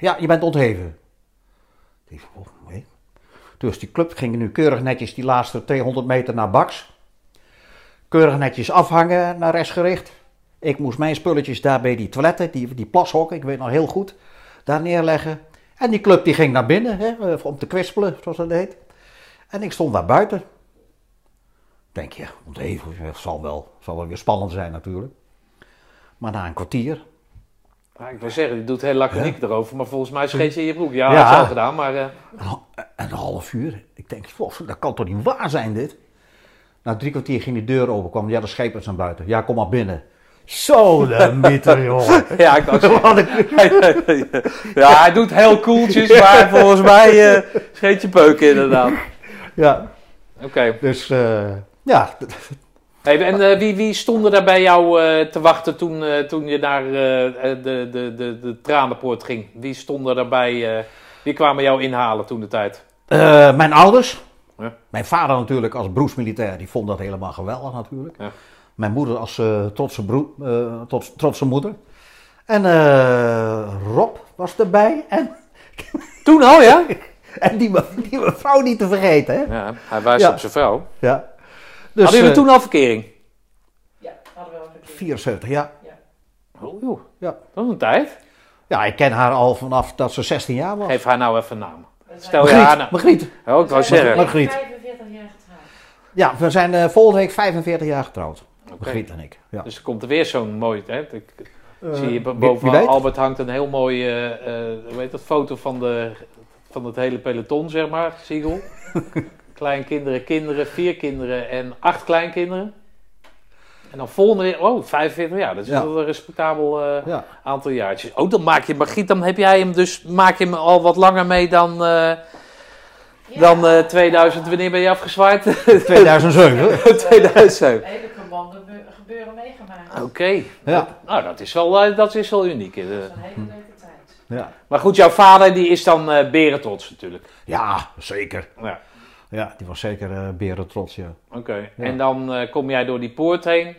[SPEAKER 2] Ja, je bent ontheven. Ik dacht, oh, nee. Dus die club ging nu keurig netjes die laatste 200 meter naar Baks. Keurig netjes afhangen naar rechts gericht. Ik moest mijn spulletjes daar bij die toiletten, die, die plashokken, ik weet nog heel goed, daar neerleggen. En die club die ging naar binnen, hè, eh, om te kwispelen, zoals dat heet. En ik stond daar buiten. Denk je, ontheven, het zal wel, zal wel weer spannend zijn natuurlijk. Maar na een kwartier,
[SPEAKER 1] Ja, ik wil zeggen, die doet heel laconiek erover, maar volgens mij scheet je in je broek. Ja,
[SPEAKER 2] Ja.
[SPEAKER 1] dat is al gedaan, maar... eh,
[SPEAKER 2] Een, ha- een half uur. Ik denk, "Vos, dat kan toch niet waar zijn dit? Na drie kwartier ging de deur open, kwam ja, de schepers naar buiten. Ja, kom maar binnen. Zo de mieter, jongen.
[SPEAKER 1] ja, ik
[SPEAKER 2] een-
[SPEAKER 1] ja, hij doet heel koeltjes, maar volgens mij eh scheet je peuken inderdaad.
[SPEAKER 2] ja,
[SPEAKER 1] Oké.
[SPEAKER 2] dus eh, ja,
[SPEAKER 1] Hey, en eh, wie, wie stonden daar bij jou eh, te wachten toen, eh, toen je naar eh, eh, de, de, de, de tranenpoort ging? Wie stonden daarbij? eh wie kwamen jou inhalen toen de tijd?
[SPEAKER 2] Eh, mijn ouders.
[SPEAKER 1] Ja.
[SPEAKER 2] Mijn vader natuurlijk als broersmilitair, die vond dat helemaal geweldig natuurlijk.
[SPEAKER 1] Ja.
[SPEAKER 2] Mijn moeder als eh, trotse, broer, eh, trots, trotse moeder. En eh, Rob was erbij. En,
[SPEAKER 1] Toen al, ja?
[SPEAKER 2] en die, me- die mevrouw niet te vergeten. Hè?
[SPEAKER 1] Ja, hij wijst
[SPEAKER 2] Ja.
[SPEAKER 1] op zijn vrouw.
[SPEAKER 2] Ja. Dus,
[SPEAKER 1] Hadden jullie
[SPEAKER 2] eh,
[SPEAKER 1] toen al verkering?
[SPEAKER 3] Ja, hadden we een keer.
[SPEAKER 2] 74, ja.
[SPEAKER 1] Oh, joh.
[SPEAKER 2] Ja.
[SPEAKER 1] Dat is een tijd.
[SPEAKER 2] ja, ik ken haar al vanaf dat ze 16 jaar was.
[SPEAKER 1] Geef haar nou even een naam. Stel
[SPEAKER 3] zijn-
[SPEAKER 1] je
[SPEAKER 2] Margriet,
[SPEAKER 1] aan.
[SPEAKER 2] Margriet.
[SPEAKER 1] Oh, ik wou zeggen.
[SPEAKER 2] Margriet.
[SPEAKER 3] 45 jaar getrouwd.
[SPEAKER 2] Ja, we zijn eh, volgende week 45 jaar getrouwd.
[SPEAKER 1] Oké.
[SPEAKER 2] Margriet en ik. Ja.
[SPEAKER 1] Dus er komt er weer zo'n mooi. Hè? Ik
[SPEAKER 2] Eh,
[SPEAKER 1] zie je
[SPEAKER 2] wie-
[SPEAKER 1] boven? Albert hangt een heel mooi. eh, eh, hoe heet dat? Foto van, de, van het hele peloton, zeg maar. Siegel. Kleinkinderen, kinderen, vier kinderen en acht kleinkinderen. En dan volgende weer. Oh, 45 jaar. Dat is
[SPEAKER 2] Ja.
[SPEAKER 1] wel een respectabel eh,
[SPEAKER 2] Ja.
[SPEAKER 1] aantal jaartjes. Oh, dan maak je Margriet, dan heb jij hem dus. Maak je hem al wat langer mee dan. eh,
[SPEAKER 3] Ja.
[SPEAKER 1] dan eh, 2000. Wanneer ben je afgezwaaid?
[SPEAKER 2] 2007.
[SPEAKER 1] 2007.
[SPEAKER 3] Hele gebeuren meegemaakt.
[SPEAKER 1] Oké.
[SPEAKER 2] Ja.
[SPEAKER 1] Nou, dat is wel, eh, dat is wel uniek.
[SPEAKER 3] Dat is een hele leuke tijd.
[SPEAKER 2] Ja.
[SPEAKER 1] Maar goed, jouw vader die is dan eh berentrots natuurlijk.
[SPEAKER 2] ja, zeker.
[SPEAKER 1] Ja,
[SPEAKER 2] Ja, die was zeker eh beren trots, ja.
[SPEAKER 1] oké.
[SPEAKER 2] Ja.
[SPEAKER 1] En dan eh, kom jij door die poort heen.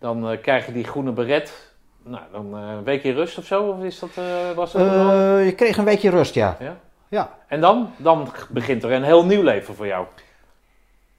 [SPEAKER 1] Dan eh, krijg je die groene beret. Nou, dan een weekje rust of zo? Of is dat, was dat
[SPEAKER 2] je kreeg een weekje rust, ja.
[SPEAKER 1] Ja?
[SPEAKER 2] Ja.
[SPEAKER 1] En dan? Dan begint er een heel nieuw leven voor jou.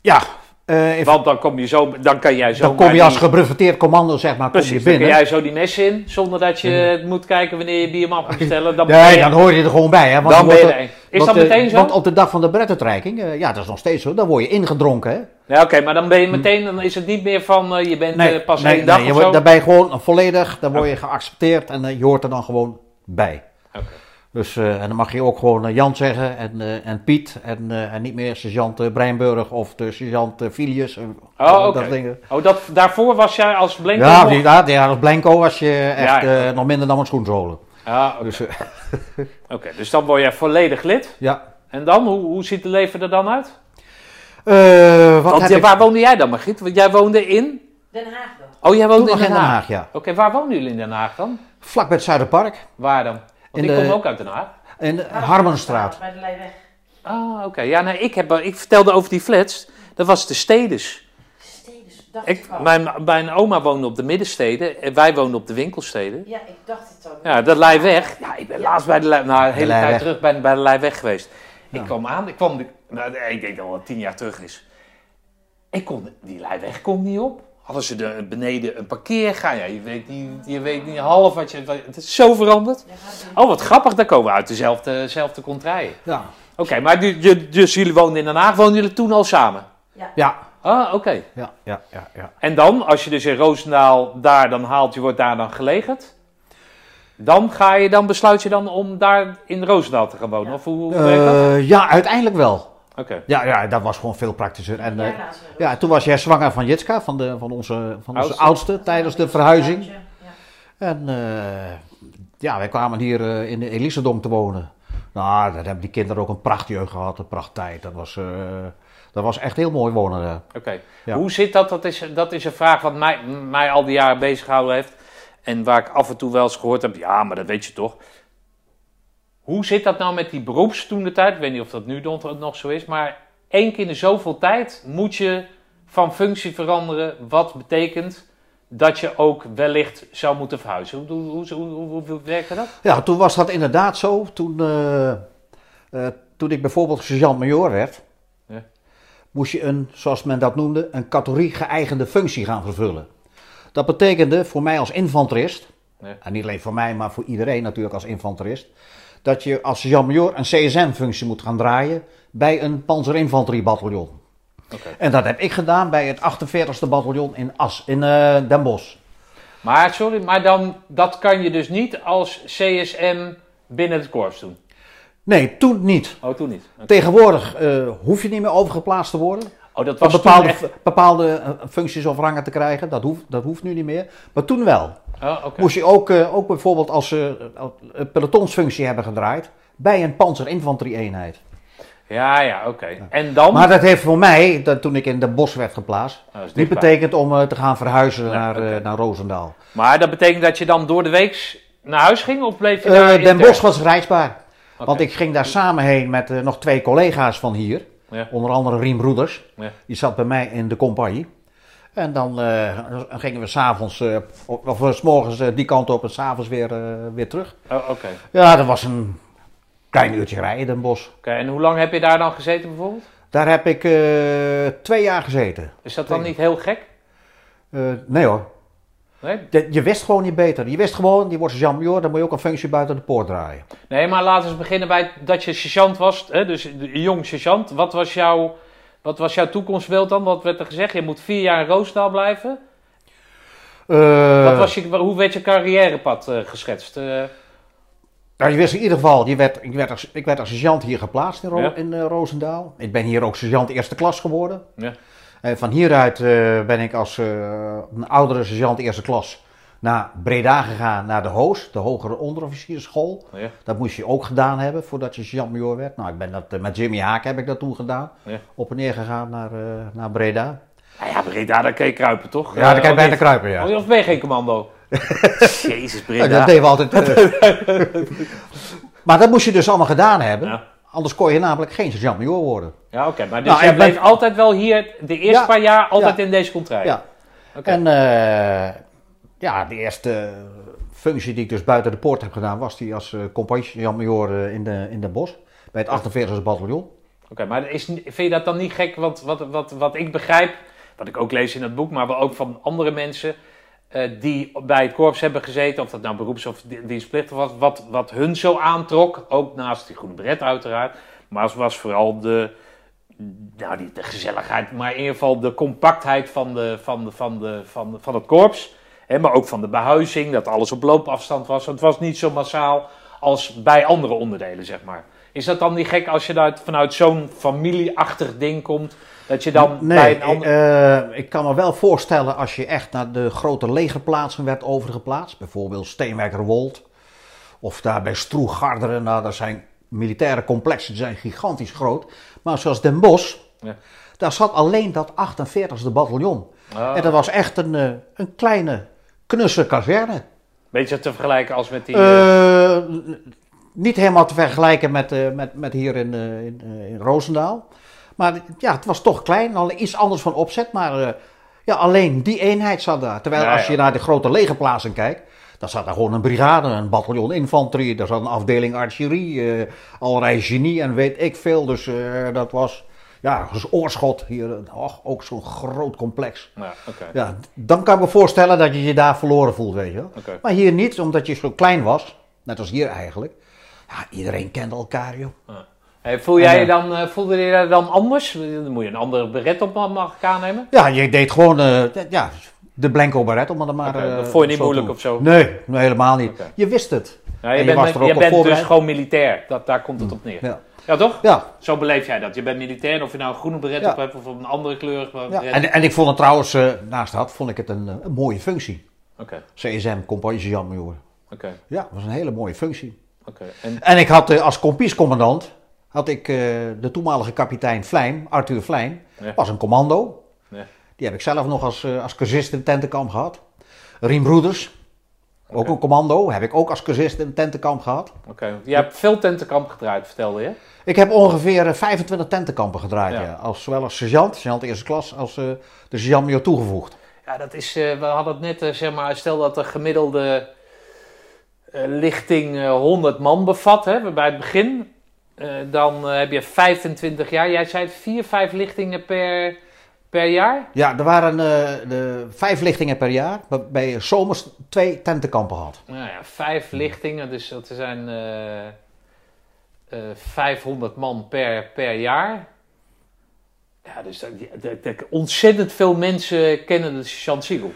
[SPEAKER 2] Ja, even-
[SPEAKER 1] Want dan kom je zo, dan kan jij zo.
[SPEAKER 2] dan kom je als gebreveteerd commando, zeg maar, kom
[SPEAKER 1] Precies,
[SPEAKER 2] je
[SPEAKER 1] dan kun
[SPEAKER 2] binnen.
[SPEAKER 1] jij zo die mes in, zonder dat je moet kijken wanneer je bierman gaat bestellen. Dan,
[SPEAKER 2] Nee,
[SPEAKER 1] je-
[SPEAKER 2] dan hoor je er gewoon bij, hè. Want
[SPEAKER 1] dan ben
[SPEAKER 2] wordt
[SPEAKER 1] je
[SPEAKER 2] er-.
[SPEAKER 1] Is
[SPEAKER 2] want,
[SPEAKER 1] dat
[SPEAKER 2] eh,
[SPEAKER 1] meteen zo?
[SPEAKER 2] Want op de dag van de brettentracking, eh, ja, dat is nog steeds zo, dan word je ingedronken, hè.
[SPEAKER 1] Ja, oké, maar dan ben je meteen, dan is het niet meer van eh, je bent pas
[SPEAKER 2] nee,
[SPEAKER 1] één dag
[SPEAKER 2] nee, je
[SPEAKER 1] of zo.
[SPEAKER 2] dan ben je gewoon volledig, dan word je geaccepteerd en je hoort er dan gewoon bij.
[SPEAKER 1] Oké.
[SPEAKER 2] Dus, en dan mag je ook gewoon Jan zeggen en, en Piet en, en niet meer sergeant Breinburg of de sergeant Filius.
[SPEAKER 1] Oh,
[SPEAKER 2] dat
[SPEAKER 1] oké.
[SPEAKER 2] dingen.
[SPEAKER 1] Oh, dat, daarvoor was jij als blinker
[SPEAKER 2] Ja,
[SPEAKER 1] nog-
[SPEAKER 2] ja, als Blanco was je echt
[SPEAKER 1] Ja, ja.
[SPEAKER 2] nog minder dan een schoenzolen.
[SPEAKER 1] Ah, oké.
[SPEAKER 2] Dus, eh,
[SPEAKER 1] Oké, dus dan word jij volledig lid.
[SPEAKER 2] ja.
[SPEAKER 1] En dan, hoe, hoe ziet het leven er dan uit?
[SPEAKER 2] Eh, wat
[SPEAKER 1] Want
[SPEAKER 2] heb
[SPEAKER 1] ja,
[SPEAKER 2] ik
[SPEAKER 1] waar woonde jij dan, Margriet? Want jij woonde in...
[SPEAKER 3] Den Haag dan.
[SPEAKER 1] Oh, jij woonde in
[SPEAKER 2] nog
[SPEAKER 1] Den Haag.
[SPEAKER 2] ja.
[SPEAKER 1] Oké, waar wonen jullie in Den Haag dan?
[SPEAKER 2] Vlak bij het Zuiderpark,
[SPEAKER 1] Waar dan? Want
[SPEAKER 2] In
[SPEAKER 1] ik
[SPEAKER 2] de-
[SPEAKER 1] kom ook uit Den Haag.
[SPEAKER 2] in de Harmenstraat.
[SPEAKER 3] Bij de Leijweg.
[SPEAKER 1] Ah, oké. Ja, nee, ik, heb, ik vertelde over die flats. Dat was de Stedes.
[SPEAKER 3] Dacht
[SPEAKER 1] Ik, mijn, mijn oma woonde op de middensteden en wij woonden op de winkelsteden.
[SPEAKER 3] Ja, ik dacht het ook.
[SPEAKER 1] Ja, de Leiweg. Ja, ik ben
[SPEAKER 3] Ja.
[SPEAKER 1] laatst bij de Lei, nou, hele tijd
[SPEAKER 2] Leiweg.
[SPEAKER 1] terug bij, bij de Leiweg geweest.
[SPEAKER 2] Ja.
[SPEAKER 1] Ik kwam aan, ik kwam, nou, ik denk dat het tien jaar terug is. Ik kon, die Leiweg kon niet op. Hadden ze er beneden een parkeerga, ja, je weet niet, je weet niet half wat je, het is zo veranderd.
[SPEAKER 3] Ja,
[SPEAKER 1] Oh, wat grappig, daar komen we uit dezelfde, dezelfde contraien.
[SPEAKER 2] Ja.
[SPEAKER 1] Oké, maar dus jullie woonden in Den Haag, woonden jullie toen al samen?
[SPEAKER 2] Ja.
[SPEAKER 1] Ah, oké.
[SPEAKER 2] Ja, ja, ja, ja.
[SPEAKER 1] En dan, als je dus in Roosendaal daar dan haalt, je wordt daar dan gelegerd. Dan ga je dan, besluit je dan om daar in Roosendaal te gaan wonen?
[SPEAKER 3] Ja.
[SPEAKER 1] Of hoe, hoe werkt dat?
[SPEAKER 2] Eh, ja, uiteindelijk wel.
[SPEAKER 1] Oké.
[SPEAKER 2] Ja, ja, dat was gewoon veel praktischer. En,
[SPEAKER 3] Ja,
[SPEAKER 2] eh, ja, toen was jij zwanger van Jitska, van, de, van onze, van onze
[SPEAKER 1] Oudste.
[SPEAKER 2] oudste, tijdens de verhuizing.
[SPEAKER 3] Ja.
[SPEAKER 2] En eh, ja, wij kwamen hier eh, in de Elisedom te wonen. Nou, daar hebben die kinderen ook een prachtjeugd gehad, een prachttijd. Dat was, eh, dat was echt heel mooi wonen daar.
[SPEAKER 1] Oké.
[SPEAKER 2] Ja.
[SPEAKER 1] Hoe zit dat? Dat is, dat is een vraag wat mij, mij al die jaren bezig gehouden heeft. En waar ik af en toe wel eens gehoord heb, ja, maar dat weet je toch. Hoe zit dat nou met die beroeps toen de tijd? Ik weet niet of dat nu nog nog zo is, maar één keer in de zoveel tijd moet je van functie veranderen. Wat betekent dat je ook wellicht zou moeten verhuizen. Hoe, hoe, hoe, hoe, werkte dat?
[SPEAKER 2] Ja, toen was dat inderdaad zo. Toen, eh, eh, toen ik bijvoorbeeld sergeant-major werd. Moest je een, zoals men dat noemde, een categorie geëigende functie gaan vervullen. Dat betekende voor mij als infanterist,
[SPEAKER 1] Ja.
[SPEAKER 2] en niet alleen voor mij, maar voor iedereen natuurlijk als infanterist, dat je als sergeant-major een CSM-functie moet gaan draaien bij een panzerinfanteriebataljon.
[SPEAKER 1] Oké.
[SPEAKER 2] En dat heb ik gedaan bij het 48e bataljon in As, in eh, Den Bosch.
[SPEAKER 1] Maar sorry, maar dan, dat kan je dus niet als CSM binnen het korps doen.
[SPEAKER 2] Nee, toen niet.
[SPEAKER 1] Oh, toen niet.
[SPEAKER 2] Tegenwoordig eh, hoef je niet meer overgeplaatst te worden.
[SPEAKER 1] Oh, dat was
[SPEAKER 2] bepaalde,
[SPEAKER 1] echt...
[SPEAKER 2] bepaalde eh, functies of rangen te krijgen. Dat hoeft, dat hoeft nu niet meer. Maar toen wel.
[SPEAKER 1] Oh, oké.
[SPEAKER 2] Moest je ook, eh, ook bijvoorbeeld als ze een pelotonsfunctie hebben gedraaid. bij een panzerinfanterie-eenheid.
[SPEAKER 1] Ja, ja, oké. En dan...
[SPEAKER 2] Maar dat heeft voor mij, dat, toen ik in de bos werd geplaatst.
[SPEAKER 1] Oh,
[SPEAKER 2] niet betekend om te gaan verhuizen naar, naar Roosendaal.
[SPEAKER 1] Maar dat betekent dat je dan door de week naar huis ging? Of bleef je daar
[SPEAKER 2] Den? Bosch was reisbaar. Want ik ging daar samen heen met eh, nog twee collega's van hier.
[SPEAKER 1] Ja.
[SPEAKER 2] Onder andere Riem Broeders.
[SPEAKER 1] Ja.
[SPEAKER 2] Die zat bij mij in de compagnie. En dan eh, gingen we s'avonds, eh of, s morgens die kant op en s'avonds weer, weer terug.
[SPEAKER 1] Oh, oké.
[SPEAKER 2] Ja, dat was een klein uurtje rijden, Den Bosch.
[SPEAKER 1] Oké, En hoe lang heb je daar dan gezeten bijvoorbeeld?
[SPEAKER 2] Daar heb ik twee jaar gezeten.
[SPEAKER 1] Is dat dan niet heel gek?
[SPEAKER 2] Nee hoor.
[SPEAKER 1] Nee?
[SPEAKER 2] Je, je wist gewoon niet beter. Je wist gewoon, je wordt sergeant-major, dan moet je ook een functie buiten de poort draaien.
[SPEAKER 1] Nee, maar laten we eens beginnen bij dat je sergeant was. Hè? Dus een jong sergeant. Wat was, jouw, wat was jouw toekomstbeeld dan? Wat werd er gezegd? Je moet vier jaar in Roosendaal blijven.
[SPEAKER 2] Eh,
[SPEAKER 1] Wat was je, hoe werd je carrièrepad eh, geschetst? Eh,
[SPEAKER 2] Nou, je wist in ieder geval, je werd, ik, werd als, ik werd als sergeant hier geplaatst in, Ro-
[SPEAKER 1] Ja.
[SPEAKER 2] in Roosendaal. Ik ben hier ook sergeant eerste klas geworden.
[SPEAKER 1] Ja.
[SPEAKER 2] En van hieruit eh, ben ik als eh, een oudere sergeant eerste klas naar Breda gegaan, naar de HOOS, de hogere onderofficiersschool.
[SPEAKER 1] ja.
[SPEAKER 2] Dat moest je ook gedaan hebben voordat je sergeant-major werd. Nou, ik ben dat, eh, met Jimmy Haak heb ik dat toen gedaan.
[SPEAKER 1] Ja.
[SPEAKER 2] Op en neer gegaan naar, eh, naar Breda.
[SPEAKER 1] Nou ja, Breda, daar kan je kruipen, toch?
[SPEAKER 2] Ja, daar kan je bijna kruipen, ja.
[SPEAKER 1] Oh, Of ben je geen commando? Jezus,
[SPEAKER 2] Ja,
[SPEAKER 1] Breda.
[SPEAKER 2] dat deden we altijd. eh. maar dat moest je dus allemaal gedaan hebben.
[SPEAKER 1] Ja.
[SPEAKER 2] Anders kon je namelijk geen sergeant-major worden.
[SPEAKER 1] Ja, oké. Maar dus
[SPEAKER 2] Nou,
[SPEAKER 1] jij
[SPEAKER 2] ik ben-
[SPEAKER 1] bleef altijd wel hier, de eerste
[SPEAKER 2] Ja.
[SPEAKER 1] paar jaar, altijd
[SPEAKER 2] Ja.
[SPEAKER 1] in deze contract?
[SPEAKER 2] Ja.
[SPEAKER 1] Oké.
[SPEAKER 2] En eh, ja, de eerste functie die ik dus buiten de poort heb gedaan, was die als uh, eh, in, de, in de bos. Bij het 48e bataljon.
[SPEAKER 1] Oké, maar is, vind je dat dan niet gek? Want wat, wat, wat ik begrijp, wat ik ook lees in het boek, maar wel ook van andere mensen eh, die bij het korps hebben gezeten, of dat nou beroeps- of di- dienstplichtig was, wat, wat hun zo aantrok, ook naast die groene beret uiteraard, maar het was vooral de, nou niet de gezelligheid, maar in ieder geval de compactheid van, de, van, de, van, de, van, van het korps. Hè, maar ook van de behuizing, dat alles op loopafstand was. Het was niet zo massaal als bij andere onderdelen, zeg maar. Is dat dan niet gek als je daar vanuit zo'n familieachtig ding komt, dat je dan bij
[SPEAKER 2] Nee,
[SPEAKER 1] een ander...
[SPEAKER 2] eh, ik kan me wel voorstellen als je echt naar de grote legerplaatsen werd overgeplaatst. Bijvoorbeeld Steenwijkerwold. Of daar bij Stroe Garderen. Nou, dat zijn militaire complexen, die zijn gigantisch groot. Maar zoals Den Bosch,
[SPEAKER 1] Ja. daar
[SPEAKER 2] daar zat alleen dat 48e bataljon.
[SPEAKER 1] Ah,
[SPEAKER 2] En dat was echt een, eh, een kleine, knusse kazerne.
[SPEAKER 1] Beetje te vergelijken als met die... eh,
[SPEAKER 2] niet helemaal te vergelijken met, met, met hier in, in, in Roosendaal. Maar ja, het was toch klein, al iets anders van opzet. Maar eh, Ja, alleen die eenheid zat daar. Terwijl
[SPEAKER 1] Ja,
[SPEAKER 2] als
[SPEAKER 1] ja.
[SPEAKER 2] je naar de grote legerplaatsen kijkt, dan zat er gewoon een brigade, een bataljon infanterie, daar zat een afdeling artillerie, eh allerlei genie en weet ik veel. Dus eh, dat was, ja, dus oorschot hier, och, ook zo'n groot complex.
[SPEAKER 1] Ja.
[SPEAKER 2] Ja, dan kan ik me voorstellen dat je je daar verloren voelt, weet je wel. Maar hier niet, omdat je zo klein was, net als hier eigenlijk. Ja, iedereen kende elkaar, joh.
[SPEAKER 1] Hey, voel jij je
[SPEAKER 2] eh,
[SPEAKER 1] dan, eh, voelde je dan anders? Dan moet je een andere beret op mag ik aannemen?
[SPEAKER 2] Ja, je deed gewoon eh, ja, de blanco beret, om het maar
[SPEAKER 1] dat vond je niet moeilijk of zo?
[SPEAKER 2] Nee, nee, helemaal niet. Je wist het. En
[SPEAKER 1] je
[SPEAKER 2] je
[SPEAKER 1] bent,
[SPEAKER 2] was er ook
[SPEAKER 1] je
[SPEAKER 2] op
[SPEAKER 1] bent dus gewoon militair. Dat, daar komt het op neer. Ja.
[SPEAKER 2] Ja,
[SPEAKER 1] toch?
[SPEAKER 2] ja.
[SPEAKER 1] Zo beleef jij dat. Je bent militair of je nou een groene beret
[SPEAKER 2] Ja.
[SPEAKER 1] op hebt of een andere kleur.
[SPEAKER 2] ja. En, en ik vond het trouwens, naast dat, vond ik het een, een mooie functie. CSM, compagnie
[SPEAKER 1] oké,
[SPEAKER 2] Ja, dat was een hele mooie functie.
[SPEAKER 1] oké. En
[SPEAKER 2] En ik had als kompiescommandant, had ik eh, de toenmalige kapitein Vlijm, Arthur Vlijm,
[SPEAKER 1] Ja.
[SPEAKER 2] was een commando.
[SPEAKER 1] Ja.
[SPEAKER 2] Die heb ik zelf nog als, eh, als cursist in tentenkamp gehad. Riem Broeders, ook een commando, heb ik ook als cursist in tentenkamp gehad.
[SPEAKER 1] Oké, je hebt veel tentenkamp gedraaid, vertelde je.
[SPEAKER 2] Ik heb ongeveer eh, 25 tentenkampen gedraaid,
[SPEAKER 1] Ja.
[SPEAKER 2] ja. Als, zowel als sergeant, sergeant eerste klas, als eh, de sergeant major toegevoegd.
[SPEAKER 1] Ja, dat is, eh, we hadden het net, eh, zeg maar, stel dat de gemiddelde eh, lichting eh, 100 man bevat, hè, bij het begin. Eh, dan eh, heb je 25 jaar. Jij zei het, vier, vijf lichtingen per, per jaar?
[SPEAKER 2] Ja, er waren eh, de vijf lichtingen per jaar, waarbij je zomers twee tentenkampen had.
[SPEAKER 1] Nou ja, vijf lichtingen, dus dat zijn eh eh 500 man per, per jaar. Ja, dus dat, dat- dat- ontzettend veel mensen kennen de Siegel.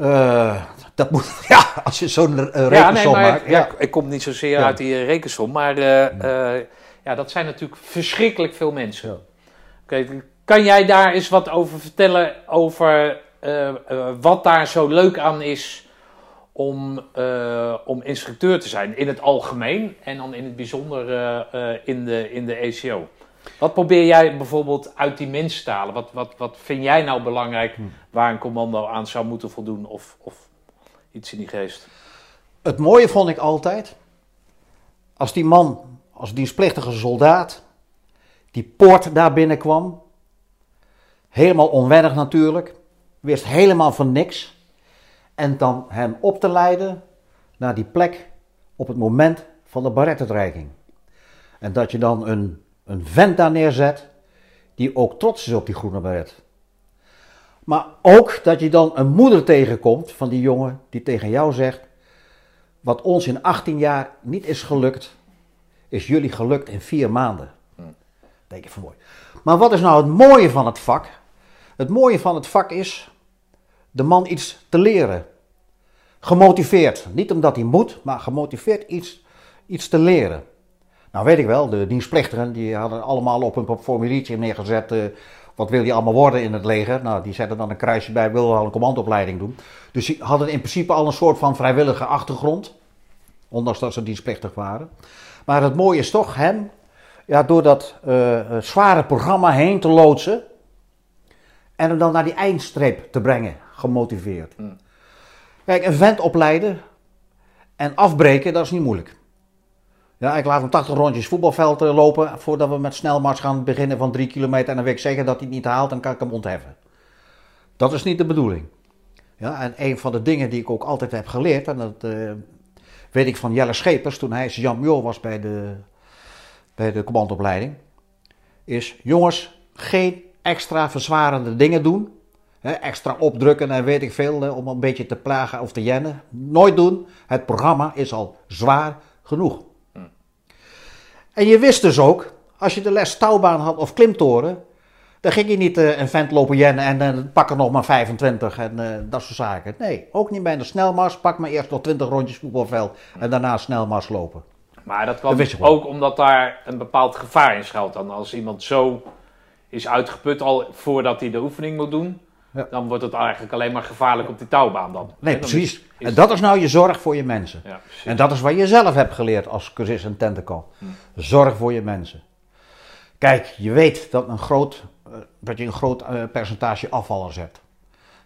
[SPEAKER 2] Eh, dat moet, ja, als je zo'n
[SPEAKER 1] Ja,
[SPEAKER 2] rekensom
[SPEAKER 1] nee, maar
[SPEAKER 2] maakt.
[SPEAKER 1] ja.
[SPEAKER 2] Ja.
[SPEAKER 1] ik- kom niet zozeer
[SPEAKER 2] Ja.
[SPEAKER 1] uit die rekensom, maar eh, eh, ja, dat zijn natuurlijk verschrikkelijk veel mensen.
[SPEAKER 2] Ja.
[SPEAKER 1] Oké, kan jij daar eens wat over vertellen over eh, eh, wat daar zo leuk aan is om, eh, om instructeur te zijn in het algemeen en dan in het bijzonder in, de, in de ECO? Wat probeer jij bijvoorbeeld uit die mensen te halen? Wat, wat, wat vind jij nou belangrijk
[SPEAKER 2] Hm.
[SPEAKER 1] waar een commando aan zou moeten voldoen of, of iets in die geest?
[SPEAKER 2] Het mooie vond ik altijd, als die man, als dienstplichtige soldaat, die poort daar binnenkwam, helemaal onwennig natuurlijk, wist helemaal van niks, en dan hem op te leiden naar die plek op het moment van de barettenreiking. En dat je dan een, een vent daar neerzet, die ook trots is op die groene baret. Maar ook dat je dan een moeder tegenkomt van die jongen die tegen jou zegt, wat ons in 18 jaar niet is gelukt, is jullie gelukt in vier maanden. Denk ik van mooi. Maar wat is nou het mooie van het vak? Het mooie van het vak is de man iets te leren. Gemotiveerd. Niet omdat hij moet, maar gemotiveerd iets, iets te leren. Nou weet ik wel, de dienstplichtigen die hadden allemaal op een formuliertje neergezet. eh, wat wil je allemaal worden in het leger? Nou, die zetten dan een kruisje bij, wil wel een commandoopleiding doen. Dus die hadden in principe al een soort van vrijwillige achtergrond. Ondanks dat ze dienstplichtig waren. Maar het mooie is toch hem, ja, door dat eh, eh, zware programma heen te loodsen. En hem dan naar die eindstreep te brengen, gemotiveerd.
[SPEAKER 1] Hmm.
[SPEAKER 2] Kijk, een vent opleiden en afbreken, dat is niet moeilijk. Ja, ik laat hem 80 rondjes voetbalveld eh, lopen voordat we met snelmars gaan beginnen van 3 kilometer. En dan weet ik zeker dat hij het niet haalt en kan ik hem ontheffen. Dat is niet de bedoeling. Ja, en een van de dingen die ik ook altijd heb geleerd, en dat weet ik van Jelle Schepers toen hij sergeant major was bij de, bij de commandoopleiding, is jongens, geen extra verzwarende dingen doen. Hè, extra opdrukken en weet ik veel, om een beetje te plagen of te jennen. Nooit doen. Het programma is al zwaar genoeg. En je wist dus ook, als je de les touwbaan had of klimtoren, dan ging je niet eh, een vent lopen jennen en dan pak er nog maar 25 en eh, dat soort zaken. Nee, ook niet bij de snelmars. Pak maar eerst nog 20 rondjes voetbalveld en daarna snelmars lopen.
[SPEAKER 1] Maar dat kwam
[SPEAKER 2] gewoon.
[SPEAKER 1] ook omdat daar een bepaald gevaar in schuilt. Dan als iemand zo is uitgeput al voordat hij de oefening moet doen,
[SPEAKER 2] Ja.
[SPEAKER 1] dan wordt het eigenlijk alleen maar gevaarlijk op die touwbaan dan.
[SPEAKER 2] Nee,
[SPEAKER 1] dan
[SPEAKER 2] precies.
[SPEAKER 1] is- is-
[SPEAKER 2] En dat is nou je zorg voor je mensen.
[SPEAKER 1] Ja, precies.
[SPEAKER 2] En dat is wat je zelf hebt geleerd als cursist en tentenkamp. Zorg voor je mensen. Kijk, je weet dat, een groot, eh, dat je een groot eh, percentage afvallers hebt.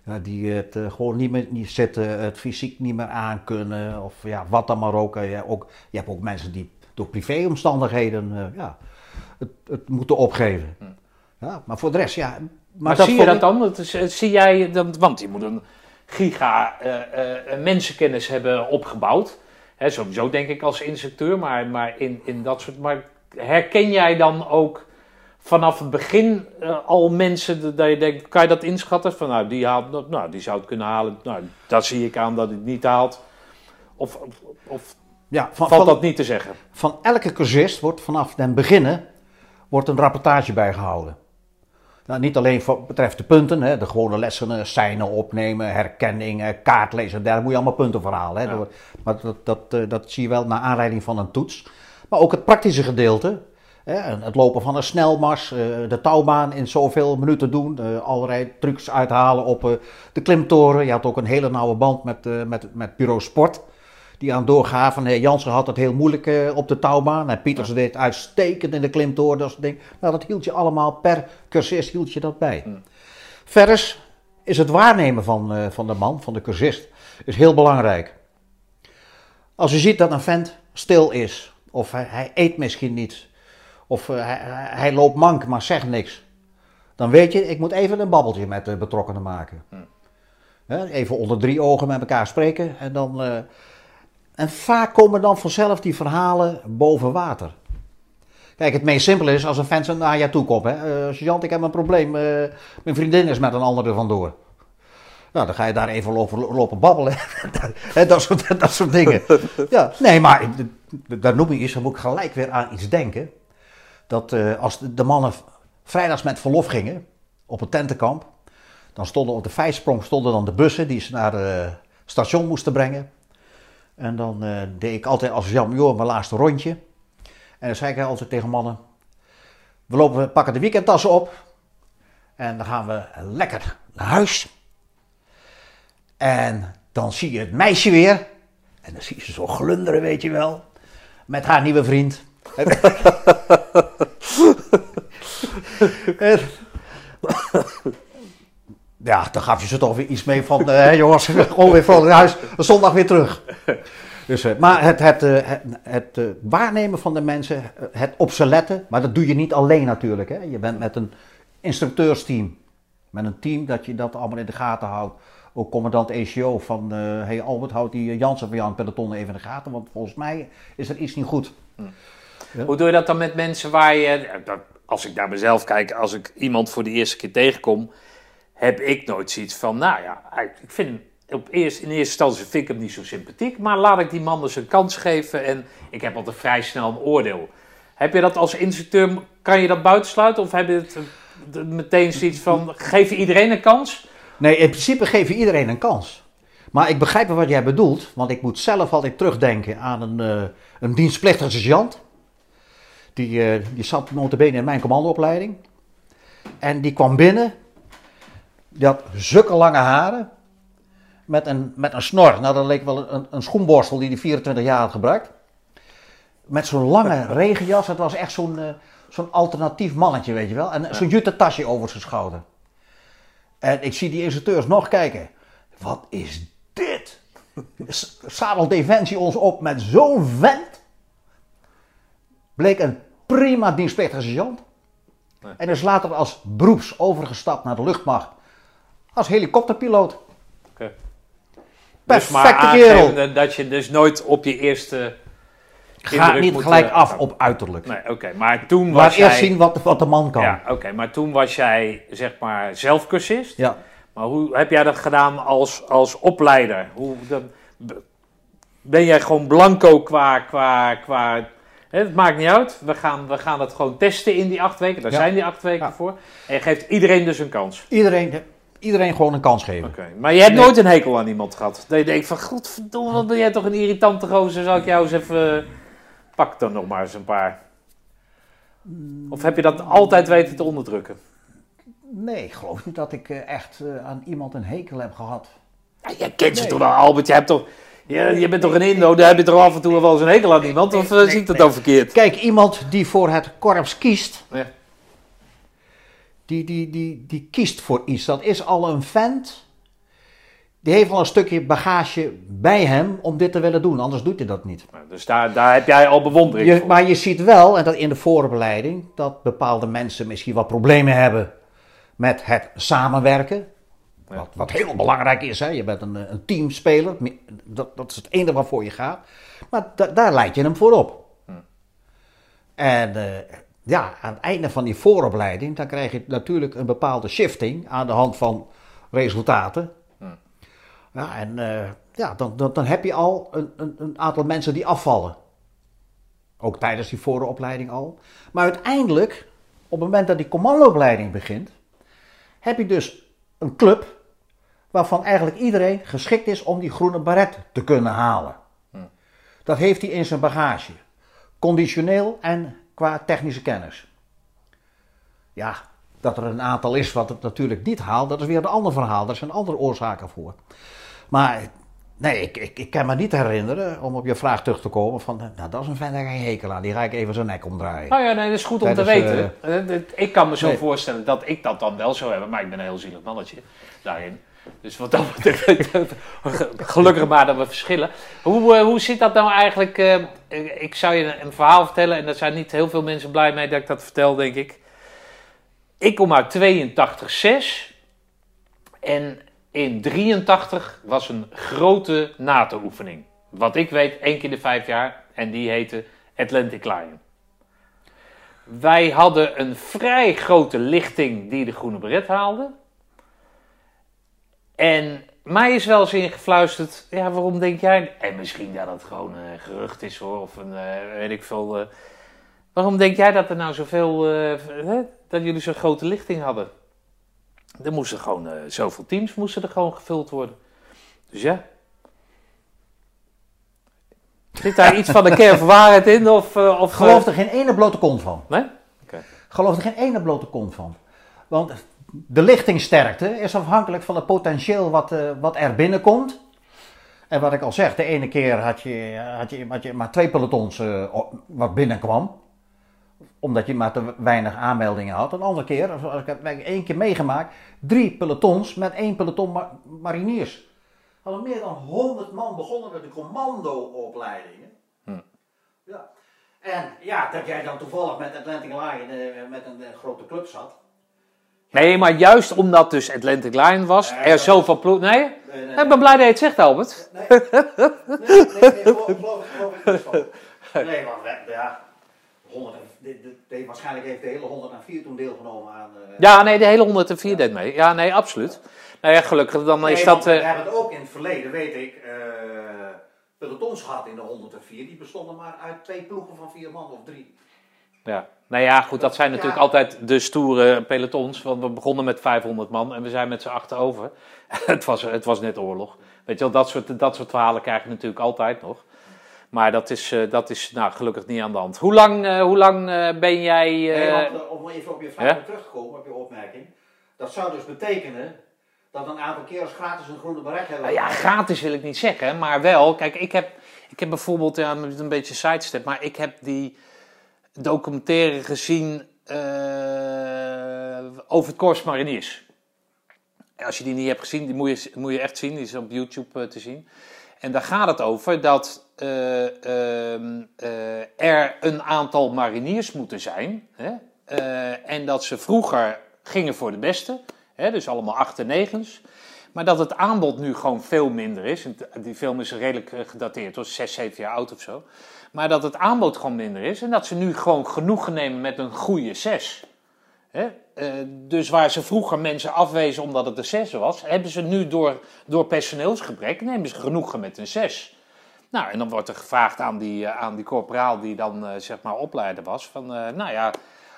[SPEAKER 2] Ja, die het eh, gewoon niet meer niet zitten, het fysiek niet meer aankunnen of ja, wat dan maar ook. Ja, ook je hebt ook mensen die door privéomstandigheden eh, ja, het, het moeten opgeven. Ja, maar voor de rest, ja,
[SPEAKER 1] Maar,
[SPEAKER 2] dat
[SPEAKER 1] zie je dat
[SPEAKER 2] ik-
[SPEAKER 1] dan? Dat is, zie jij dan? Want je moet een giga mensenkennis hebben opgebouwd. Hè, sowieso denk ik als instructeur, maar, maar in, in dat soort. Maar herken jij dan ook vanaf het begin eh, al mensen dat- je denkt, kan je dat inschatten? Van nou, die haalt, nou, die zou het kunnen halen. Nou, dat zie ik aan dat hij het niet haalt. Of, of, of
[SPEAKER 2] Ja, van,
[SPEAKER 1] valt
[SPEAKER 2] van,
[SPEAKER 1] dat niet te zeggen?
[SPEAKER 2] van elke cursist wordt vanaf den beginnen wordt een rapportage bijgehouden. Nou, niet alleen wat betreft de punten, hè, de gewone lessen, eh, seinen opnemen, herkenning, eh, kaartlezen, daar moet je allemaal punten voor halen. Hè.
[SPEAKER 1] Ja.
[SPEAKER 2] Maar dat, dat, eh, dat zie je wel naar aanleiding van een toets. Maar ook het praktische gedeelte. Het lopen van een snelmars, eh, de touwbaan in zoveel minuten doen, eh, allerlei trucs uithalen op eh, de klimtoren. Je had ook een hele nauwe band met, met, met bureau sport. Die aan doorgaven. Hey, Jansen had het heel moeilijk op de touwbaan. En Pieters deed het uitstekend in de klimtoren. Dat soort dingen. Nou, dat hield je allemaal per cursist hield je dat bij.
[SPEAKER 1] Hmm.
[SPEAKER 2] Verder is het waarnemen van, van de man, van de cursist, is heel belangrijk. Als je ziet dat een vent stil is, of hij, hij eet misschien niet, of eh, hij, hij- loopt mank maar zegt niks, dan weet je, ik moet even een babbeltje met de betrokkenen maken. Even onder drie ogen met elkaar spreken en dan. eh, en vaak komen dan vanzelf die verhalen boven water. Kijk, het meest simpele is als een vent naar je toe komt. Hè. Eh, ik heb een probleem. mijn vriendin is met een ander er vandoor. Nou, dan ga je daar even lopen, lopen babbelen. Dat, soort, dat soort dingen. Ja, nee, maar daar noem je iets, dan moet ik gelijk weer aan iets denken. Dat eh, als de, mannen vrijdags met verlof gingen op het tentenkamp, dan stonden op de vijfsprong stonden dan de bussen die ze naar het station moesten brengen. En dan eh, deed ik altijd als Jan Joor mijn laatste rondje. En dan zei ik altijd tegen mannen: We lopen, pakken de weekendtassen op. En dan gaan we lekker naar huis. En dan zie je het meisje weer. En dan zie je ze zo glunderen, weet je wel. Met haar nieuwe vriend. Ja, dan gaf je ze toch weer iets mee van, eh, hè, jongens, gewoon weer vrolijk huis, zondag weer terug. Dus, eh, maar het, het, eh, het, het waarnemen van de mensen, het op ze letten, maar dat doe je niet alleen natuurlijk. Hè. Je bent met een instructeursteam, met een team dat je dat allemaal in de gaten houdt. Ook commandant ECO van, eh hey Albert, houdt die Jansen van Jan Peloton even in de gaten, want volgens mij is er iets niet goed.
[SPEAKER 1] Hoe doe je dat dan met mensen waar je, dat- als ik naar mezelf kijk, als ik iemand voor de eerste keer tegenkom, heb ik nooit zoiets van, nou ja, ik vind op eerst, in eerste instantie vind ik hem niet zo sympathiek, maar laat ik die man dus een kans geven en ik heb altijd vrij snel een oordeel. Heb je dat als instructeur, kan je dat buitensluiten of heb je het meteen zoiets van, geef je iedereen een kans?
[SPEAKER 2] Nee, in principe geef je iedereen een kans. Maar ik begrijp wat jij bedoelt, want ik moet zelf altijd terugdenken aan een, eh, een dienstplichtige sergeant. Die, eh, die zat notabene in mijn commandoopleiding. En die kwam binnen, die had zulke lange haren, met een, met een snor. Nou, dat leek wel een, een schoenborstel die hij 24 jaar had gebruikt. Met zo'n lange regenjas, het was echt zo'n eh, zo'n alternatief mannetje, weet je wel. En zo'n jute tasje over zijn schouder. En ik zie die instructeurs nog kijken. Wat is dit? Zadelt Defensie ons op met zo'n vent? Bleek een prima dienstplichtige sergeant.
[SPEAKER 1] Nee.
[SPEAKER 2] En is later als beroeps overgestapt naar de luchtmacht. Als helikopterpiloot.
[SPEAKER 1] Oké. Dus maar
[SPEAKER 2] Perfecte kerel.
[SPEAKER 1] dat je dus nooit op je eerste
[SPEAKER 2] Ga niet gelijk
[SPEAKER 1] eh,
[SPEAKER 2] af op uiterlijk.
[SPEAKER 1] Nee, oké, maar toen
[SPEAKER 2] Laat
[SPEAKER 1] was
[SPEAKER 2] eerst
[SPEAKER 1] jij...
[SPEAKER 2] zien wat, wat de man kan.
[SPEAKER 1] Ja, oké, maar toen was jij zeg maar zelfcursist.
[SPEAKER 2] Ja.
[SPEAKER 1] Maar hoe heb jij dat gedaan als, als opleider? Hoe, ben jij gewoon blanco qua... qua, qua het maakt niet uit. We gaan, we gaan het gewoon testen in die acht weken. Daar
[SPEAKER 2] Ja.
[SPEAKER 1] zijn die acht weken
[SPEAKER 2] Ja.
[SPEAKER 1] voor. En je geeft iedereen dus een kans.
[SPEAKER 2] Iedereen, iedereen gewoon een kans geven.
[SPEAKER 1] Oké, Maar je hebt
[SPEAKER 2] Nee.
[SPEAKER 1] nooit een hekel aan iemand gehad. Dat je denkt van, godverdomme, wat ben jij toch een irritante gozer. Zal ik jou eens even... Pak dan nog maar eens een paar. Of heb je dat altijd weten te onderdrukken?
[SPEAKER 2] Nee, ik geloof niet dat ik eh, echt eh, aan iemand een hekel heb gehad.
[SPEAKER 1] Ja, jij kent ze
[SPEAKER 2] Nee.
[SPEAKER 1] toch wel, Albert? Je, hebt toch, je, je bent toch een Indo? Daar heb je toch af en toe wel eens een hekel aan iemand? Of eh, zie ik dat dan verkeerd?
[SPEAKER 2] Kijk, iemand die voor het korps kiest,
[SPEAKER 1] Ja.
[SPEAKER 2] die, die, die, die kiest voor iets. Dat is al een vent. Die heeft al een stukje bagage bij hem om dit te willen doen. Anders doet hij dat niet.
[SPEAKER 1] Nou, Dus daar, daar heb jij al bewondering
[SPEAKER 2] Je,
[SPEAKER 1] voor.
[SPEAKER 2] maar je ziet wel, en dat in de voorbereiding, dat bepaalde mensen misschien wat problemen hebben met het samenwerken.
[SPEAKER 1] Ja.
[SPEAKER 2] Wat, wat heel belangrijk is, hè? je bent een, een teamspeler, dat, dat is het enige waarvoor je gaat. Maar da- daar leid je hem voor op. En eh, ja, aan het einde van die vooropleiding, dan krijg je natuurlijk een bepaalde shifting aan de hand van resultaten. Ja, en eh, ja, dan, dan, dan heb je al een, een, een aantal mensen die afvallen. Ook tijdens die vooropleiding al. Maar uiteindelijk, op het moment dat die commandoopleiding begint, heb je dus een club waarvan eigenlijk iedereen geschikt is om die groene baret te kunnen halen. Dat heeft hij in zijn bagage. Conditioneel en qua technische kennis. Ja, dat er een aantal is wat het natuurlijk niet haalt, dat is weer een ander verhaal. Daar zijn andere oorzaken voor. Maar nee, ik, ik, ik kan me niet herinneren, om op je vraag terug te komen, van nou dat is een vent daar geen hekel aan, die ga ik even zijn nek omdraaien.
[SPEAKER 1] Nou ja, nee, dat is goed om te weten. Eh, dit- Ik kan me zo
[SPEAKER 2] nee.
[SPEAKER 1] voorstellen dat ik dat dan wel zou hebben, maar ik ben een heel zielig mannetje daarin. Dus wat dat betreft, gelukkig maar dat we verschillen. Hoe, eh, hoe zit dat nou eigenlijk? eh, ik zou je een, verhaal vertellen en daar zijn niet heel veel mensen blij mee dat ik dat vertel, denk ik. Ik kom uit 82-6 en in 83 was een grote NATO-oefening. Wat ik weet, één keer de vijf jaar en die heette Atlantic Lion. Wij hadden een vrij grote lichting die de groene beret haalde. En mij is wel eens ingefluisterd, ja, waarom denk jij... En misschien dat het gewoon een gerucht is hoor, of een, eh, weet ik veel... eh, waarom denk jij dat er nou zoveel... eh, hè, dat jullie zo'n grote lichting hadden? Er moesten gewoon, zoveel teams moesten er gewoon gevuld worden. Dus ja. Zit daar iets van de kern van waarheid in? Of, of,
[SPEAKER 2] Geloof er geen ene blote kont van.
[SPEAKER 1] Nee?
[SPEAKER 2] Geloof er geen ene blote kont van. Want de lichtingsterkte is afhankelijk van het potentieel wat, eh, wat er binnenkomt. En wat ik al zeg, de ene keer had je, had je, had je maar twee pelotons eh, wat binnenkwam. Omdat je maar te weinig aanmeldingen had. Een andere keer, als ik heb één keer meegemaakt, drie pelotons met één peloton ma- mariniers. Hadden meer dan 100 man begonnen met de commandoopleidingen. Ja. En ja, dat jij dan toevallig met Atlantic Lion eh, met een grote club zat.
[SPEAKER 1] Nee, maar juist omdat dus Atlantic Line was, er zoveel ploeg... Nee? Ik ben blij dat je het zegt, Albert.
[SPEAKER 2] Nee, nee, nee, nee, we- ja, 100, en- de- de- de- waarschijnlijk heeft de hele 104 toen deelgenomen aan... eh,
[SPEAKER 1] Ja, nee, de hele 104 deed mee. Ja, nee, absoluut. Nou ja, gelukkig, dan is dat...
[SPEAKER 2] We
[SPEAKER 1] eh,
[SPEAKER 2] hebben ook in het verleden, weet ik, eh pelotons gehad in de 104. Die bestonden maar uit twee ploegen van vier man of drie.
[SPEAKER 1] ja. Nou ja, goed, dat zijn natuurlijk
[SPEAKER 2] Ja.
[SPEAKER 1] altijd de stoere pelotons. Want we begonnen met 500 man en we zijn met z'n achter over. het, was, het was net oorlog. Weet je wel, dat soort, dat soort verhalen krijg je natuurlijk altijd nog. Maar dat is, eh, dat is nou, gelukkig niet aan de hand. Hoe lang, eh, hoe lang eh, ben jij...
[SPEAKER 2] Nee, want, om even op je vraag
[SPEAKER 1] ja?
[SPEAKER 2] terug te komen, op je opmerking. Dat zou dus betekenen dat een aantal kerels gratis een groene beret hebben.
[SPEAKER 1] Nou ja, gratis wil ik niet zeggen, maar wel. Kijk, ik heb, ik heb bijvoorbeeld, ja, een beetje sidestep, maar ik heb die documentaire gezien eh, over het Corps Mariniers. Als je die niet hebt gezien, die moet je, moet je echt zien, die is op YouTube eh, te zien. En daar gaat het over dat eh, ehm, eh, er een aantal mariniers moeten zijn. Hè? en dat ze vroeger gingen voor de beste, hè? dus allemaal acht en negens. Maar dat het aanbod nu gewoon veel minder is. Die film is redelijk gedateerd, was zes, zeven jaar oud of zo. Maar dat het aanbod gewoon minder is. En dat ze nu gewoon genoegen nemen met een goede zes. Hè? Eh, dus waar ze vroeger mensen afwezen omdat het een 6 was, hebben ze nu door, door personeelsgebrek nemen ze genoegen met een 6. Nou, en dan wordt er gevraagd aan die, eh, aan die corporaal die dan eh, zeg maar opleider was: van nou ja,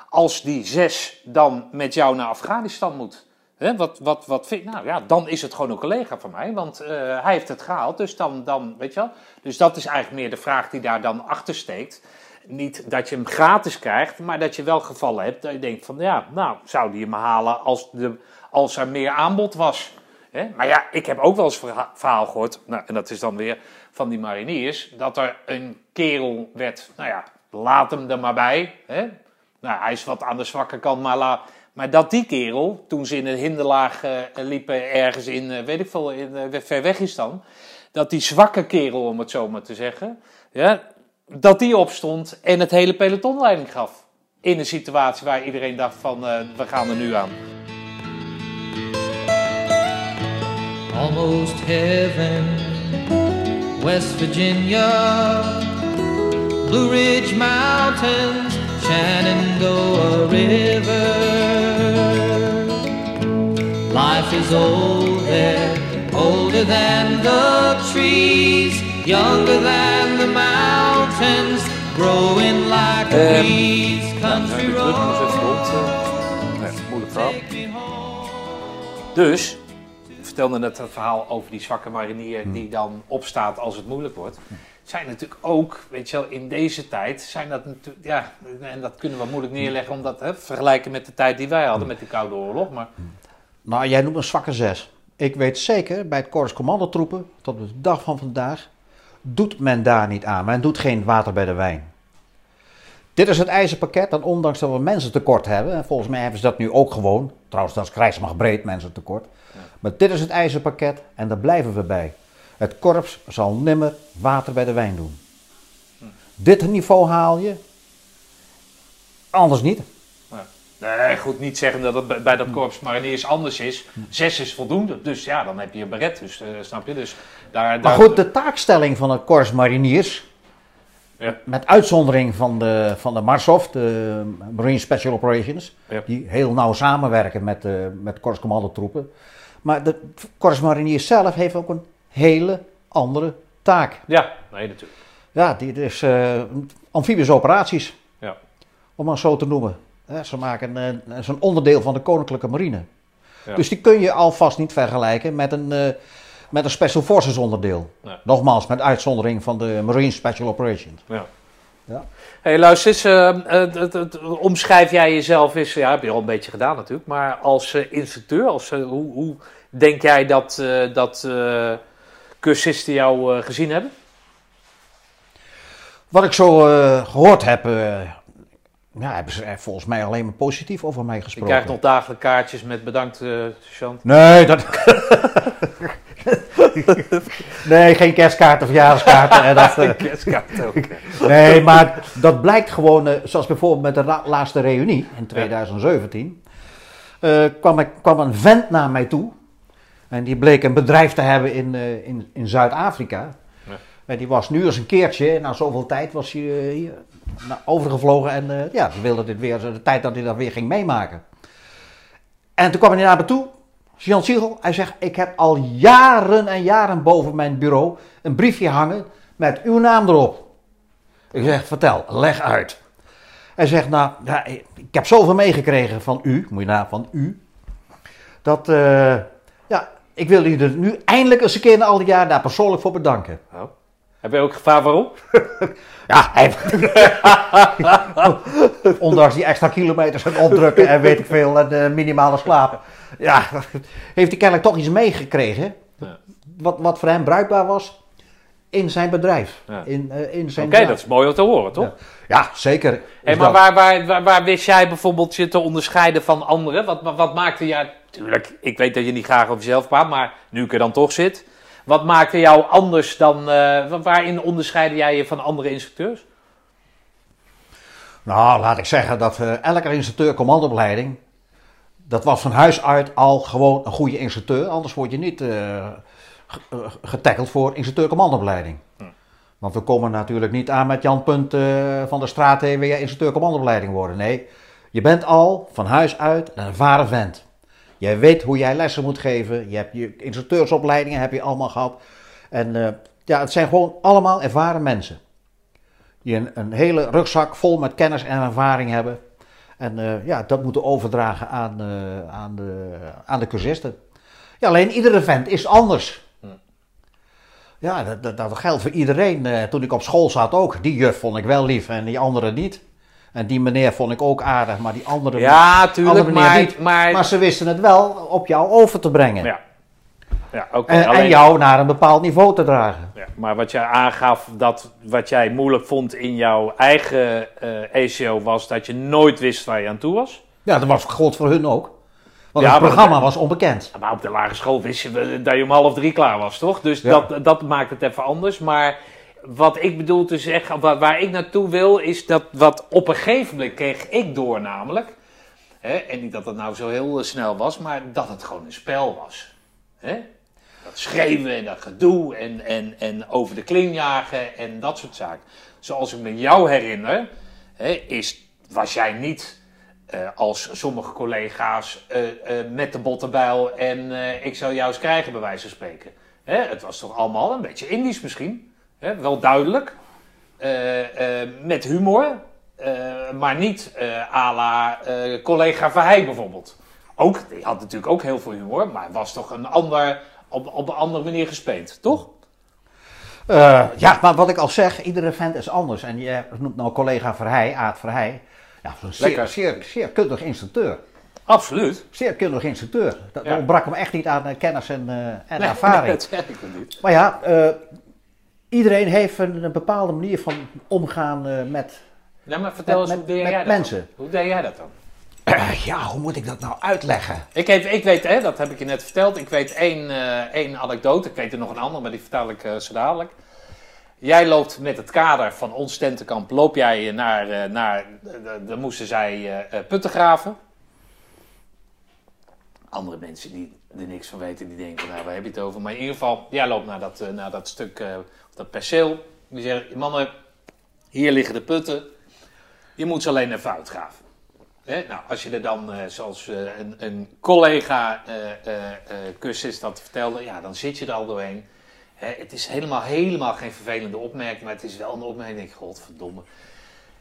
[SPEAKER 1] als die 6 dan met jou naar Afghanistan moet. Hè, wat, wat, wat vind Nou ja, dan is het gewoon een collega van mij, want eh, hij heeft het gehaald. Dus dan, dan, weet je wel. Dus dat is eigenlijk meer de vraag die daar dan achter steekt. Niet dat je hem gratis krijgt, maar dat je wel gevallen hebt dat je denkt van ja, nou zou die hem halen als, de, als er meer aanbod was. Hè? Maar ja, ik heb ook wel eens verha- verhaal gehoord, nou, en dat is dan weer van die mariniers, dat er een kerel werd, nou ja, laat hem er maar bij. Hè? Nou, hij is wat aan de zwakke kant, maar, la, maar dat die kerel, toen ze in een hinderlaag eh, liepen ergens in, uh, weet ik veel, in uh, ver weg is dan, dat die zwakke kerel, om het zo maar te zeggen, ja, dat die opstond en het hele peloton leiding gaf. In een situatie waar iedereen dacht van, we gaan er nu aan.
[SPEAKER 4] Almost heaven, West Virginia, Blue Ridge Mountains, Shenandoah River. Is old there, older than the trees, younger than the mountains, growing like
[SPEAKER 1] Ehm,
[SPEAKER 4] weeds.
[SPEAKER 1] Nou,
[SPEAKER 4] Country
[SPEAKER 1] eh. Nee, moeilijk verhaal. Dus, we vertelden net het verhaal over die zwakke marinier die dan opstaat als het moeilijk wordt. Zijn natuurlijk ook, weet je wel, in deze tijd zijn dat natuurlijk, ja, en dat kunnen we moeilijk neerleggen omdat, hè, vergelijken met de tijd die wij hadden met de Koude Oorlog. Maar
[SPEAKER 2] Nou, jij noemt een zwakke zes. Ik weet zeker, bij het Korps Commandotroepen, tot de dag van vandaag, doet men daar niet aan. Men doet geen water bij de wijn. Dit is het ijzerpakket en ondanks dat we mensen tekort hebben, en volgens mij hebben ze dat nu ook gewoon, trouwens dat is krijgsmacht breed mensen tekort, maar dit is het ijzerpakket en daar blijven we bij. Het korps zal nimmer water bij de wijn doen. Dit niveau haal je, anders niet.
[SPEAKER 1] Nee, goed, niet zeggen dat het bij- dat korps mariniers anders is. Zes is voldoende, dus ja, dan heb je een beret, dus eh, snap je? Dus daar,
[SPEAKER 2] Maar
[SPEAKER 1] daar,
[SPEAKER 2] goed, de taakstelling van het Korps Mariniers,
[SPEAKER 1] Ja.
[SPEAKER 2] met uitzondering van de, van de MARSOF, de Marine Special Operations,
[SPEAKER 1] Ja.
[SPEAKER 2] die heel nauw samenwerken met, de met Korps Commandotroepen. Maar de Korps Mariniers zelf heeft ook een hele andere taak.
[SPEAKER 1] Ja, nee, natuurlijk.
[SPEAKER 2] Ja, die is eh amfibische operaties,
[SPEAKER 1] Ja.
[SPEAKER 2] om maar zo te noemen. Ze maken is een onderdeel van de Koninklijke Marine.
[SPEAKER 1] Ja.
[SPEAKER 2] Dus die kun je alvast niet vergelijken met een, eh, met een Special Forces onderdeel.
[SPEAKER 1] Nee.
[SPEAKER 2] Nogmaals, met uitzondering van de Marine Special Operations.
[SPEAKER 1] Ja.
[SPEAKER 2] Ja.
[SPEAKER 1] Hey, luister eens, eh, eh, het- het- omschrijf jij jezelf eens, ja, heb je al een beetje gedaan natuurlijk, maar als eh, instructeur, als, hoe, hoe denk jij dat, eh, dat eh, cursisten jou eh, gezien hebben?
[SPEAKER 2] Wat ik zo eh, gehoord heb, eh, ja, hebben ze er volgens mij alleen maar positief over mij
[SPEAKER 1] Je
[SPEAKER 2] gesproken.
[SPEAKER 1] krijgt nog dagelijks kaartjes met bedankt, eh sergeant.
[SPEAKER 2] Nee, dat... nee, geen kerstkaarten, verjaardagskaarten. en dat, eh,
[SPEAKER 1] ook.
[SPEAKER 2] nee, maar dat blijkt gewoon, eh, zoals bijvoorbeeld met de la- laatste reunie in 2017. eh, kwam, ik, kwam een vent naar mij toe. En die bleek een bedrijf te hebben in, eh, in, in Zuid-Afrika.
[SPEAKER 1] Ja.
[SPEAKER 2] En die was nu eens een keertje, na zoveel tijd was hij eh, hier overgevlogen. En eh, ja, wilde dit weer, de tijd dat hij dat weer ging meemaken. En toen kwam hij naar me toe. Jan Siegel, hij zegt, ik heb al jaren en jaren boven mijn bureau een briefje hangen met uw naam erop. Ik zeg, vertel, leg uit. Hij zegt, nou, ja, ik heb zoveel meegekregen van u, moet je na, van u, dat, eh, ja, ik wil u er nu eindelijk eens een keer na al die jaren daar persoonlijk voor bedanken.
[SPEAKER 1] Oh. Heb je ook gevaar waarom?
[SPEAKER 2] Ja, hij... Ondanks die extra kilometers en opdrukken en weet ik veel en eh, minimale slaap. Ja, heeft hij kennelijk toch iets meegekregen.
[SPEAKER 1] Ja.
[SPEAKER 2] Wat, wat voor hem bruikbaar was in zijn bedrijf.
[SPEAKER 1] Ja.
[SPEAKER 2] In, eh, in zijn
[SPEAKER 1] Oké, dat is mooi om te horen, toch?
[SPEAKER 2] Ja. Ja, zeker.
[SPEAKER 1] Hey,
[SPEAKER 2] is
[SPEAKER 1] maar waar, waar, waar, waar wist jij bijvoorbeeld je te onderscheiden van anderen? Wat, wat, wat maakte jij... Tuurlijk, ik weet dat je niet graag over jezelf praat, maar nu ik er dan toch zit. Wat maakte jou anders dan... eh, wa- waarin onderscheidde jij je van andere instructeurs?
[SPEAKER 2] Nou, laat ik zeggen dat eh, elke instructeur commandoopleiding, dat was van huis uit al gewoon een goede instructeur. Anders word je niet eh, ge- getackeld voor instructeur commandoopleiding. Want we komen natuurlijk niet aan met Jan Punt van de straat heen wil je instructeur commandoopleiding worden. Nee, je bent al van huis uit een ervaren vent. Jij weet hoe jij lessen moet geven. Je hebt je instructeursopleidingen heb je allemaal gehad. En eh, ja, het zijn gewoon allemaal ervaren mensen die een, hele rugzak vol met kennis en ervaring hebben. En eh, ja, dat moeten overdragen aan, eh, aan, de, aan de cursisten. Ja, alleen iedere vent is anders. Ja, dat, dat, dat geldt voor iedereen. Toen ik op school zat ook. Die juf vond ik wel lief en die andere niet. En die meneer vond ik ook aardig, maar die andere
[SPEAKER 1] Ja, tuurlijk,
[SPEAKER 2] andere
[SPEAKER 1] maar...
[SPEAKER 2] niet.
[SPEAKER 1] maar,
[SPEAKER 2] Maar ze wisten het wel op jou over te brengen.
[SPEAKER 1] ja, ja
[SPEAKER 2] en, en
[SPEAKER 1] alleen-
[SPEAKER 2] jou naar een bepaald niveau te dragen.
[SPEAKER 1] Ja, maar wat jij aangaf, dat wat jij moeilijk vond in jouw eigen eh ECO was dat je nooit wist waar je aan toe was.
[SPEAKER 2] Ja, dat was god voor hun ook. Want
[SPEAKER 1] Ja,
[SPEAKER 2] het
[SPEAKER 1] maar-
[SPEAKER 2] programma was onbekend.
[SPEAKER 1] Maar op de lagere school wist je dat je om half drie klaar was, toch? Dus
[SPEAKER 2] Ja.
[SPEAKER 1] dat, dat maakt het even anders. Maar wat ik bedoel te zeggen, waar, waar ik naartoe wil, is dat wat op een gegeven moment kreeg ik door namelijk. Hè, en niet dat het nou zo heel eh, snel was, maar dat het gewoon een spel was. Hè? dat schreeuwen en dat gedoe en, en, en over de kling jagen en dat soort zaken. Zoals ik me jou herinner, hè, is, was jij niet eh, als sommige collega's eh, met de bottenbijl en ik zou jou eens krijgen bij wijze van spreken. Hè, het was toch allemaal een beetje Indisch misschien, hè, wel duidelijk, eh, eh, met humor, eh, maar niet eh à la eh, collega Verheij bijvoorbeeld. Ook, die had natuurlijk ook heel veel humor, maar was toch een ander, op, op een andere manier gespeeld, toch?
[SPEAKER 2] Eh, ja, maar wat ik al zeg, iedere vent is anders. En je noemt nou collega Verheij, Aad Verheij. Ja, een zeer,
[SPEAKER 1] Lekker.
[SPEAKER 2] zeer, zeer kundig instructeur.
[SPEAKER 1] Absoluut.
[SPEAKER 2] Zeer kundig instructeur. Dat
[SPEAKER 1] Ja.
[SPEAKER 2] ontbrak hem echt niet aan kennis en, eh, en
[SPEAKER 1] Nee,
[SPEAKER 2] ervaring.
[SPEAKER 1] nee, dat zeg ik niet.
[SPEAKER 2] Maar ja, eh, iedereen heeft een, een bepaalde manier van omgaan eh, met...
[SPEAKER 1] Ja, maar vertel
[SPEAKER 2] Met-
[SPEAKER 1] eens,
[SPEAKER 2] met-
[SPEAKER 1] hoe deed jij dat
[SPEAKER 2] mensen.
[SPEAKER 1] dan? Hoe deed jij dat dan?
[SPEAKER 2] ja, hoe moet ik dat nou uitleggen?
[SPEAKER 1] Ik, heb, ik weet, hè, dat heb ik je net verteld, ik weet één, eh, één anekdote. Ik weet er nog een andere, maar die vertel ik eh, zo dadelijk. Jij loopt met het kader van ons tentenkamp, loop jij naar, eh, naar dan moesten zij putten graven. Andere mensen die er niks van weten, die denken, nou, waar heb je het over? Maar in ieder geval, jij loopt naar dat, naar dat stuk, eh, dat perceel. Die zeggen, mannen, hier liggen de putten. Je moet ze alleen even uitgraven. Hè? Nou, als je er dan, eh, zoals eh, een, een collega eh eh, dat vertelde, ja, dan zit je er al doorheen. Hè, het is helemaal, helemaal geen vervelende opmerking, maar het is wel een opmerking. Godverdomme.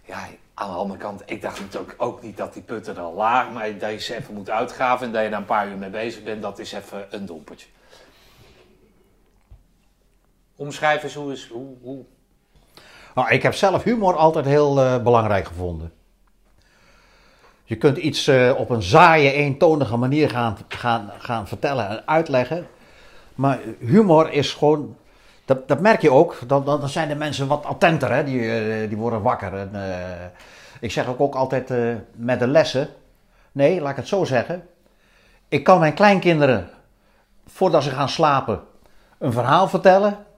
[SPEAKER 1] Ja, aan de andere kant, ik dacht natuurlijk ook niet dat die putten er al lagen, maar dat je ze even moet uitgraven en dat je daar een paar uur mee bezig bent, dat is even een dompertje. Omschrijf eens hoe is, hoe, hoe,
[SPEAKER 2] Nou, ik heb zelf humor altijd heel eh, belangrijk gevonden. Je kunt iets eh, op een saaie, eentonige manier gaan, gaan, gaan vertellen en uitleggen. Maar humor is gewoon, dat, dat merk je ook, dan, dan zijn de mensen wat attenter, hè? Die, eh, die worden wakker. En, ik zeg ook, ook altijd met de lessen, nee, laat ik het zo zeggen. Ik kan mijn kleinkinderen, voordat ze gaan slapen, een verhaal vertellen.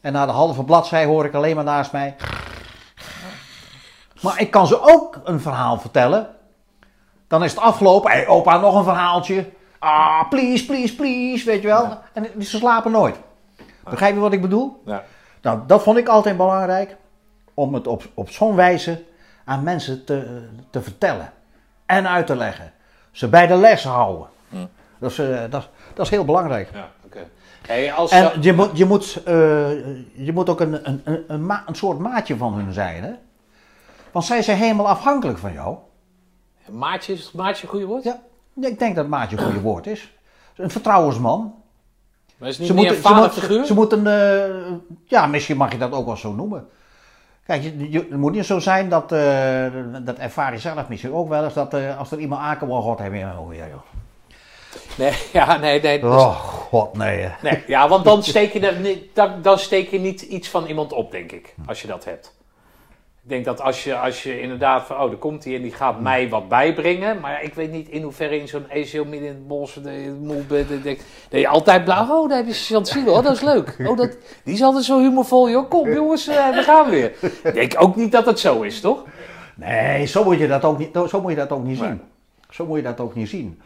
[SPEAKER 2] En na de halve bladzij hoor ik alleen maar naast mij. Maar ik kan ze ook een verhaal vertellen. Dan is het afgelopen. Hé, hey, opa, nog een verhaaltje. Ah, please, please, please. Weet je wel. En ze slapen nooit. Begrijp je wat ik bedoel?
[SPEAKER 1] ja.
[SPEAKER 2] Nou, dat vond ik altijd belangrijk. Om het op, op zo'n wijze aan mensen te, te vertellen. En uit te leggen. Ze bij de les houden. Dat, is, eh, dat, is- dat is heel belangrijk.
[SPEAKER 1] ja. Hey, als
[SPEAKER 2] En je moet, je moet, eh, je moet ook een, een, een, een, ma- een soort maatje van hun zijn. Hè? Want zij zijn helemaal afhankelijk van jou.
[SPEAKER 1] maatje, is maatje een goede woord?
[SPEAKER 2] Ja, ik denk dat maatje een goede woord is. Een vertrouwensman.
[SPEAKER 1] Maar is niet
[SPEAKER 2] Ze
[SPEAKER 1] meer
[SPEAKER 2] moeten,
[SPEAKER 1] een
[SPEAKER 2] ze,
[SPEAKER 1] vaderfiguur?
[SPEAKER 2] moeten, ze moeten, eh, ja, misschien mag je dat ook wel zo noemen. Kijk, je, je- het moet niet zo zijn dat, eh, dat ervaar je zelf misschien ook wel eens, dat als er iemand aankomt, oh god, heb je, oh ja joh.
[SPEAKER 1] Nee, ja, nee, nee. dus-
[SPEAKER 2] Oh god, nee.
[SPEAKER 1] nee ja, want dan steek, je er niet, dan, dan steek je niet iets van iemand op, denk ik. Als je dat hebt. Ik denk dat als je, als je inderdaad van, oh, er komt hij en die gaat mij wat bijbrengen. Maar ik weet niet in hoeverre in zo'n ezeel midden in het bos, dat je. Dat je- altijd blauw, oh, daar heb je Siegel, oh, dat is leuk. Oh, dat, die is altijd zo humorvol, joh. Kom jongens, eh, we gaan weer. Ik denk ook niet dat het zo is, toch?
[SPEAKER 2] Nee, zo moet je dat ook niet, zo moet je dat ook niet zien. Zo moet je dat ook niet zien.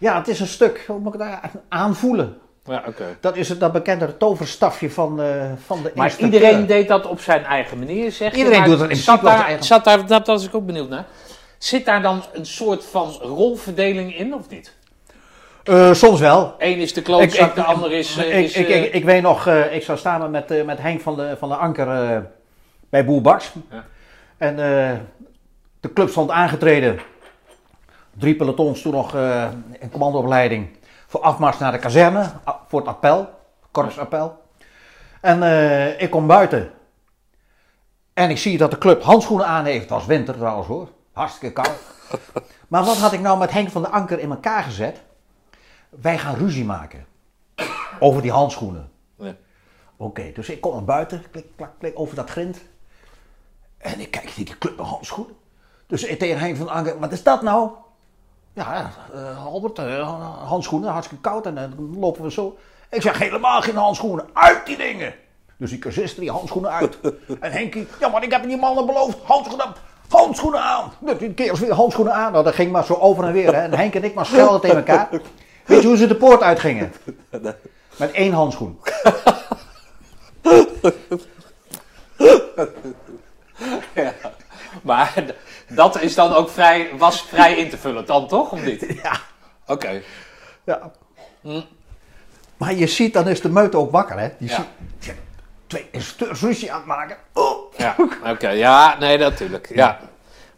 [SPEAKER 2] Ja, het is een stuk, hoe moet ik het aanvoelen?
[SPEAKER 1] Ja, oké.
[SPEAKER 2] Dat is het dat bekende toverstafje van, eh van de
[SPEAKER 1] Maar iedereen deed dat op zijn eigen manier, zeg je.
[SPEAKER 2] Iedereen
[SPEAKER 1] Maar
[SPEAKER 2] doet het in
[SPEAKER 1] zat daar,
[SPEAKER 2] zijn eigen-
[SPEAKER 1] Zat daar, dat was ik ook benieuwd naar. Zit daar dan een soort van rolverdeling in, of niet?
[SPEAKER 2] Eh, soms wel.
[SPEAKER 1] Eén is de klootzak,
[SPEAKER 2] Ik-
[SPEAKER 1] de ander is... eh,
[SPEAKER 2] ik,
[SPEAKER 1] is,
[SPEAKER 2] ik, ik, ik weet nog, eh, ik zou staan met, eh, met Henk van de, van de Anker eh, bij Boer Baks.
[SPEAKER 1] Ja.
[SPEAKER 2] En eh, de club stond aangetreden. Drie pelotons toen nog eh, in commandoopleiding. Voor afmars naar de kazerne, voor het appel, korpsappel. En eh, ik kom buiten. En ik zie dat de club handschoenen aan heeft. Het was winter trouwens hoor, hartstikke koud. maar wat had ik nou met Henk van de Anker in elkaar gezet? Wij gaan ruzie maken. Over die handschoenen.
[SPEAKER 1] Ja.
[SPEAKER 2] Oké, dus ik kom naar buiten, klik, klak, klik, over dat grind. En ik kijk, die club met handschoenen. Dus ik tegen Henk van Anker, wat is dat nou? Ja, eh, Albert, eh, handschoenen, hartstikke koud en dan lopen we zo. Ik zeg helemaal geen handschoenen, uit die dingen. Dus die cursisten, die handschoenen uit. En Henkie, ja maar ik heb die mannen beloofd, handschoenen, handschoenen aan. Dus die kerels weer handschoenen aan. Nou, dat ging maar zo over en weer. Hè. En Henk en ik maar schelden tegen elkaar. Weet je hoe ze de poort uitgingen? Met één handschoen.
[SPEAKER 1] Ja. Maar dat is dan ook vrij, was vrij in te vullen dan toch, of niet?
[SPEAKER 2] Ja.
[SPEAKER 1] Oké.
[SPEAKER 2] Ja. Maar je ziet, dan is de meute ook wakker, hè? Die
[SPEAKER 1] Ja.
[SPEAKER 2] ziet, twee instructeurs ruzie aan het maken. Oh.
[SPEAKER 1] Ja, oké. Ja, nee, natuurlijk. Ja.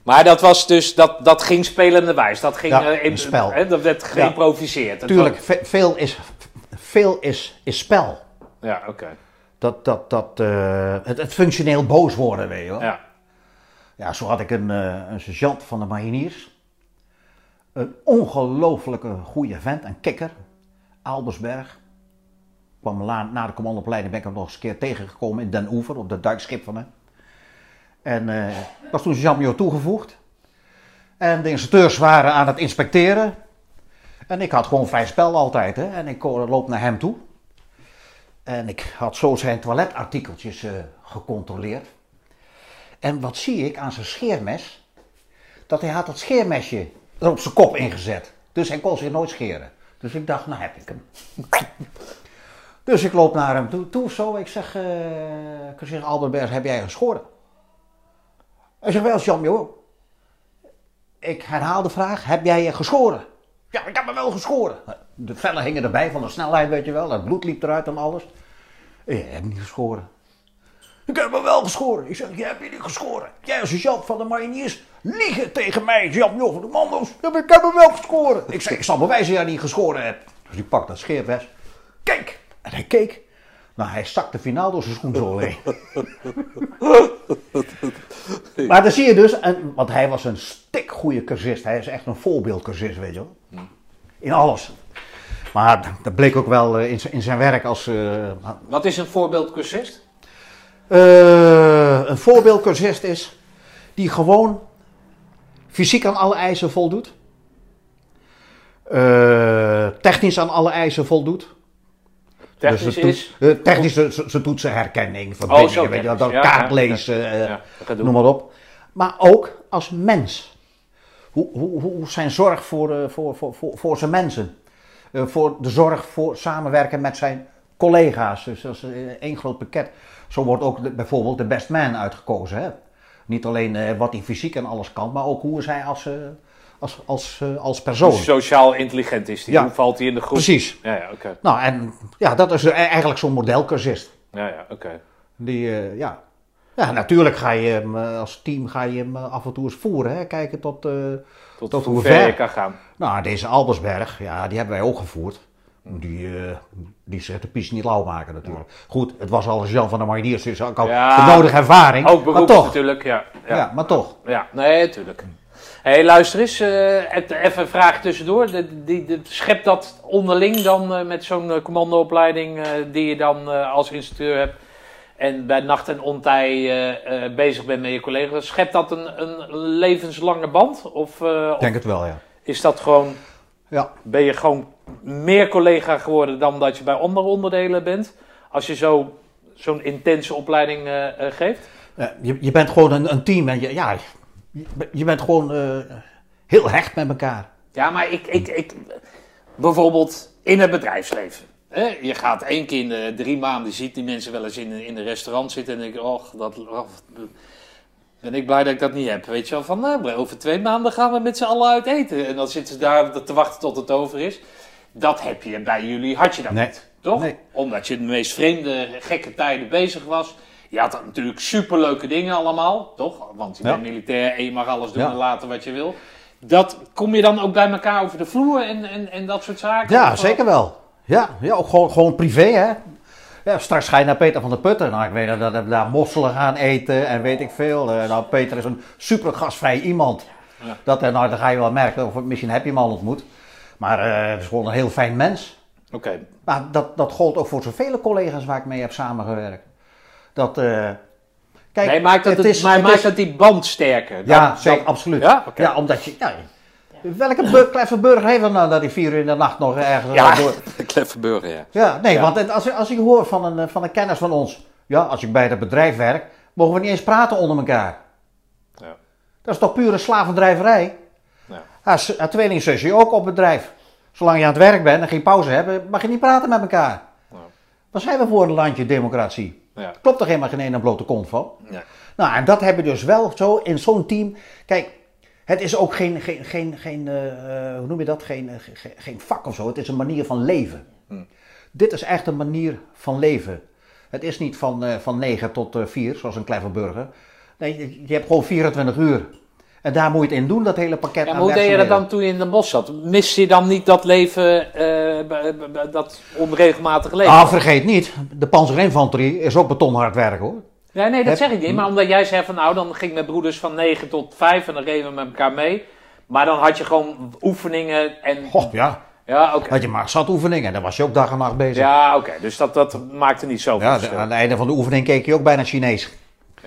[SPEAKER 1] Maar dat was dus, dat, dat ging spelende wijs. Dat ging
[SPEAKER 2] Ja,
[SPEAKER 1] eh, in
[SPEAKER 2] een spel.
[SPEAKER 1] Hè, dat werd geïmproviseerd.
[SPEAKER 2] Tuurlijk, ve- veel is, veel is, is spel.
[SPEAKER 1] Ja, oké.
[SPEAKER 2] Dat, dat, dat, eh, het, het functioneel boos worden, weet je wel.
[SPEAKER 1] Ja.
[SPEAKER 2] Ja, zo had ik een, eh, een sergeant van de mariniers. Een ongelooflijke goede vent, een kikker. Albersberg. Kwam la- na de commandoopleiding ben ik hem nog eens een keer tegengekomen in Den Oever, op dat duikschip van hem. En eh was toen sergeant-major toegevoegd. En de instructeurs waren aan het inspecteren. En ik had gewoon vrij spel altijd. Hè? En ik loop naar hem toe. En ik had zo zijn toiletartikeltjes eh, gecontroleerd. En wat zie ik aan zijn scheermes? Dat hij had het scheermesje er op zijn kop ingezet. Dus hij kon zich nooit scheren. Dus ik dacht, nou heb ik hem. Dus ik loop naar hem toe, toe zo. Ik zeg, zeg Albert Berg, heb jij geschoren? Hij zegt, wel joh. Ik herhaal de vraag, heb jij je geschoren? Ja, ik heb me wel geschoren. De vellen hingen erbij van de snelheid, weet je wel. Het bloed liep eruit en alles. Ik heb niet geschoren. Ik heb me wel geschoren. Ik zeg, jij hebt je niet geschoren. Jij als sergeant van de mariniers liegen tegen mij, Jan Joh van de Mando's. Ik heb me wel geschoren. Ik zeg, ik zal bewijzen dat jij niet geschoren hebt. Dus die pakt dat scheermes. Kijk. En hij keek. Nou, hij stak de finaal door zijn schoenzool heen. maar dan zie je dus, en, want hij was een stikgoede cursist. Hij is echt een voorbeeldcursist, weet je wel. In alles. Maar dat bleek ook wel eh, in zijn- in zijn werk als... eh,
[SPEAKER 1] Wat is een voorbeeldcursist?
[SPEAKER 2] Eh, een voorbeeldcursist is die gewoon fysiek aan alle eisen voldoet. Eh, technisch aan alle eisen voldoet.
[SPEAKER 1] Technisch
[SPEAKER 2] Dus
[SPEAKER 1] is...
[SPEAKER 2] toet- eh, technisch zijn ze toetsenherkenning,
[SPEAKER 1] Oh,
[SPEAKER 2] verbindingen,
[SPEAKER 1] zo
[SPEAKER 2] weet je, dat
[SPEAKER 1] Ja,
[SPEAKER 2] kaart
[SPEAKER 1] ja,
[SPEAKER 2] lezen,
[SPEAKER 1] Ja, gedoe.
[SPEAKER 2] noem maar op. Maar ook als mens. Hoe, hoe, hoe zijn zorg voor, voor, voor, voor, voor zijn mensen. Voor de zorg voor samenwerken met zijn collega's. Dus dat is één groot pakket. Zo wordt ook de- bijvoorbeeld de best man uitgekozen. Hè? Niet alleen eh, wat hij fysiek en alles kan, maar ook hoe is hij als, eh, als, als, eh, als persoon.
[SPEAKER 1] Hoe sociaal intelligent is die?
[SPEAKER 2] Ja.
[SPEAKER 1] Hoe valt hij in de groep?
[SPEAKER 2] Precies.
[SPEAKER 1] Ja, ja, oké.
[SPEAKER 2] Nou, en ja, dat is eigenlijk zo'n modelcursist.
[SPEAKER 1] Ja, ja, oké.
[SPEAKER 2] Die, ja. ja, natuurlijk ga je hem als team ga je hem af en toe eens voeren. Hè? Kijken tot,
[SPEAKER 1] Tot,
[SPEAKER 2] Tot
[SPEAKER 1] hoe ver? je kan gaan.
[SPEAKER 2] Nou, deze Albersberg, ja, die hebben wij ook gevoerd. Die, eh die zich de pies niet lauw maken natuurlijk. Goed, het was al Jan van der Mariniers, dus ook al
[SPEAKER 1] Ja.
[SPEAKER 2] de nodige ervaring.
[SPEAKER 1] Ook beroeps
[SPEAKER 2] maar toch,
[SPEAKER 1] natuurlijk, ja.
[SPEAKER 2] ja.
[SPEAKER 1] Ja,
[SPEAKER 2] maar toch.
[SPEAKER 1] ja. nee, natuurlijk. Hé, hey, luister eens. eh, even een vraag tussendoor. De, die, de, schept dat onderling dan eh, met zo'n commandoopleiding die je dan als instructeur hebt en bij nacht en ontij bezig bent met je collega's. Schept dat een, een levenslange band? Of
[SPEAKER 2] Ik denk het wel, ja.
[SPEAKER 1] is dat gewoon,
[SPEAKER 2] Ja,
[SPEAKER 1] ben je gewoon meer collega geworden dan dat je bij andere onderdelen bent? Als je zo, zo'n intense opleiding eh, eh, geeft?
[SPEAKER 2] Je, je bent gewoon een, een team en je, ja, je, je bent gewoon eh, heel hecht met elkaar.
[SPEAKER 1] Ja, maar ik, ik, ik bijvoorbeeld in het bedrijfsleven. Hè? Je gaat één keer in de drie maanden, ziet die mensen wel eens in, in een restaurant zitten en denk je, och, dat, och, ben ik blij dat ik dat niet heb. Weet je wel, van nou, over twee maanden gaan we met z'n allen uit eten. En dan zitten ze daar te wachten tot het over is. Dat heb je bij jullie, had je dat
[SPEAKER 2] Nee.
[SPEAKER 1] niet, toch?
[SPEAKER 2] Nee.
[SPEAKER 1] Omdat je de meest vreemde, gekke tijden bezig was. Je had natuurlijk superleuke dingen allemaal, toch? Want je
[SPEAKER 2] Ja.
[SPEAKER 1] bent militair en je mag alles doen
[SPEAKER 2] Ja.
[SPEAKER 1] en laten wat je wil. Dat, kom je dan ook bij elkaar over de vloer en, en, en dat soort zaken?
[SPEAKER 2] Ja, zeker wel. Ja, ja ook gewoon, gewoon privé, hè. Ja, straks ga je naar Peter van der Putten. Nou, ik weet dat- dat we daar mosselen gaan eten en weet ik veel. Eh, nou, Peter is een super gastvrij iemand.
[SPEAKER 1] Ja.
[SPEAKER 2] Dat, eh, nou, dan ga je wel merken, of misschien heb je hem al ontmoet. Maar eh, het is gewoon een heel fijn mens.
[SPEAKER 1] Oké,
[SPEAKER 2] Maar dat, dat gold ook voor zoveel collega's waar ik mee heb samengewerkt. Dat, kijk,
[SPEAKER 1] nee, maakt dat, het
[SPEAKER 2] is-
[SPEAKER 1] maar
[SPEAKER 2] het
[SPEAKER 1] maakt
[SPEAKER 2] is-
[SPEAKER 1] dat die band sterker?
[SPEAKER 2] Ja,
[SPEAKER 1] Dat-
[SPEAKER 2] zeker,
[SPEAKER 1] dat-
[SPEAKER 2] absoluut.
[SPEAKER 1] Ja,
[SPEAKER 2] omdat je... Ja, welke bur- kleffe burger heeft er nou dat hij vier uur in de nacht nog ergens...
[SPEAKER 1] Ja,
[SPEAKER 2] door-
[SPEAKER 1] Kleffe burger, ja.
[SPEAKER 2] Ja, nee,
[SPEAKER 1] Ja.
[SPEAKER 2] want als, als ik hoor van een, van een kennis van ons, ja, als ik bij het bedrijf werk, mogen we niet eens praten onder elkaar.
[SPEAKER 1] Ja.
[SPEAKER 2] Dat is toch pure slavendrijverij?
[SPEAKER 1] Ja.
[SPEAKER 2] Haar, tweelingzusje ook op bedrijf. Zolang je aan het werk bent en geen pauze hebt, mag je niet praten met elkaar.
[SPEAKER 1] Ja.
[SPEAKER 2] Wat zijn we voor een landje democratie?
[SPEAKER 1] Ja.
[SPEAKER 2] Klopt er helemaal geen ene blote kont van.
[SPEAKER 1] Ja.
[SPEAKER 2] Nou, en dat heb je dus wel zo in zo'n team. Kijk, het is ook geen, geen, geen, geen eh, eh, hoe noem je dat? Geen, eh, geen, geen vak of zo. Het is een manier van leven. Dit is echt een manier van leven. Het is niet van, eh, van 9 tot eh 4, zoals een clever burger. Nee, je, je hebt gewoon 24 uur. En daar moet je het in doen, dat hele pakket
[SPEAKER 1] Ja,
[SPEAKER 2] aan
[SPEAKER 1] maar hoe deed je dat dan toen je in de bos zat? Miste je dan niet dat leven, eh, dat onregelmatige leven?
[SPEAKER 2] Ah, vergeet niet, de panzerinfanterie is ook betonhard werk hoor.
[SPEAKER 1] Ja, nee, dat
[SPEAKER 2] Heb-
[SPEAKER 1] zeg ik niet. Maar omdat jij zei van nou, dan ging ik met broeders van 9 tot 5 en dan reden we met elkaar mee. Maar dan had je gewoon oefeningen en...
[SPEAKER 2] Goh, ja,
[SPEAKER 1] Ja, oké.
[SPEAKER 2] had je maar zat oefeningen, daar was je ook dag en nacht bezig.
[SPEAKER 1] Ja, oké. Dus dat, dat maakte niet zoveel
[SPEAKER 2] Ja,
[SPEAKER 1] verschil.
[SPEAKER 2] aan het einde van de oefening keek je ook bijna Chinees.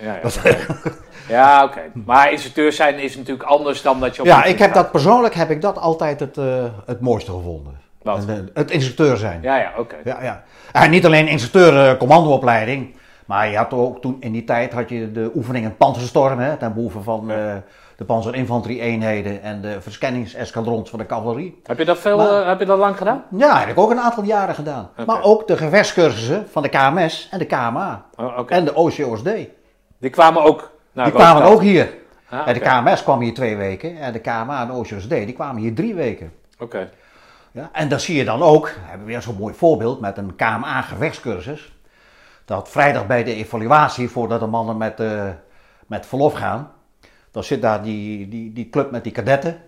[SPEAKER 1] Ja, ja, oké. Ja, oké. Maar instructeur zijn is natuurlijk anders dan dat je op
[SPEAKER 2] Ja, ik heb
[SPEAKER 1] gaat.
[SPEAKER 2] dat persoonlijk heb ik dat altijd het, eh, het mooiste gevonden.
[SPEAKER 1] Wat?
[SPEAKER 2] Eh, Het instructeur zijn. Ja,
[SPEAKER 1] Ja, ja, oké.
[SPEAKER 2] ja. En niet alleen instructeur eh, commandoopleiding, maar je had ook toen in die tijd had je de oefeningen Panzerstorm, hè, ten behoeve van eh, de panzerinfanterie-eenheden en de verscanningsescadrons van de cavalerie.
[SPEAKER 1] Heb je dat veel,
[SPEAKER 2] Maar-
[SPEAKER 1] eh, heb je dat lang gedaan?
[SPEAKER 2] Ja, heb ik ook een aantal jaren gedaan. Maar ook de gevechtscursussen van de KMS en de KMA
[SPEAKER 1] Oh,
[SPEAKER 2] en de OCOSD.
[SPEAKER 1] Die kwamen ook naar
[SPEAKER 2] Die kwamen ook hier.
[SPEAKER 1] Ah,
[SPEAKER 2] En de. KMS kwam hier twee weken en de KMA en de OCOSD die kwamen hier drie weken.
[SPEAKER 1] Oké.
[SPEAKER 2] Ja, en dat zie je dan ook, we hebben weer zo'n mooi voorbeeld met een KMA gevechtscursus. Dat vrijdag bij de evaluatie, voordat de mannen met, eh, met verlof gaan, dan zit daar die, die, die club met die kadetten.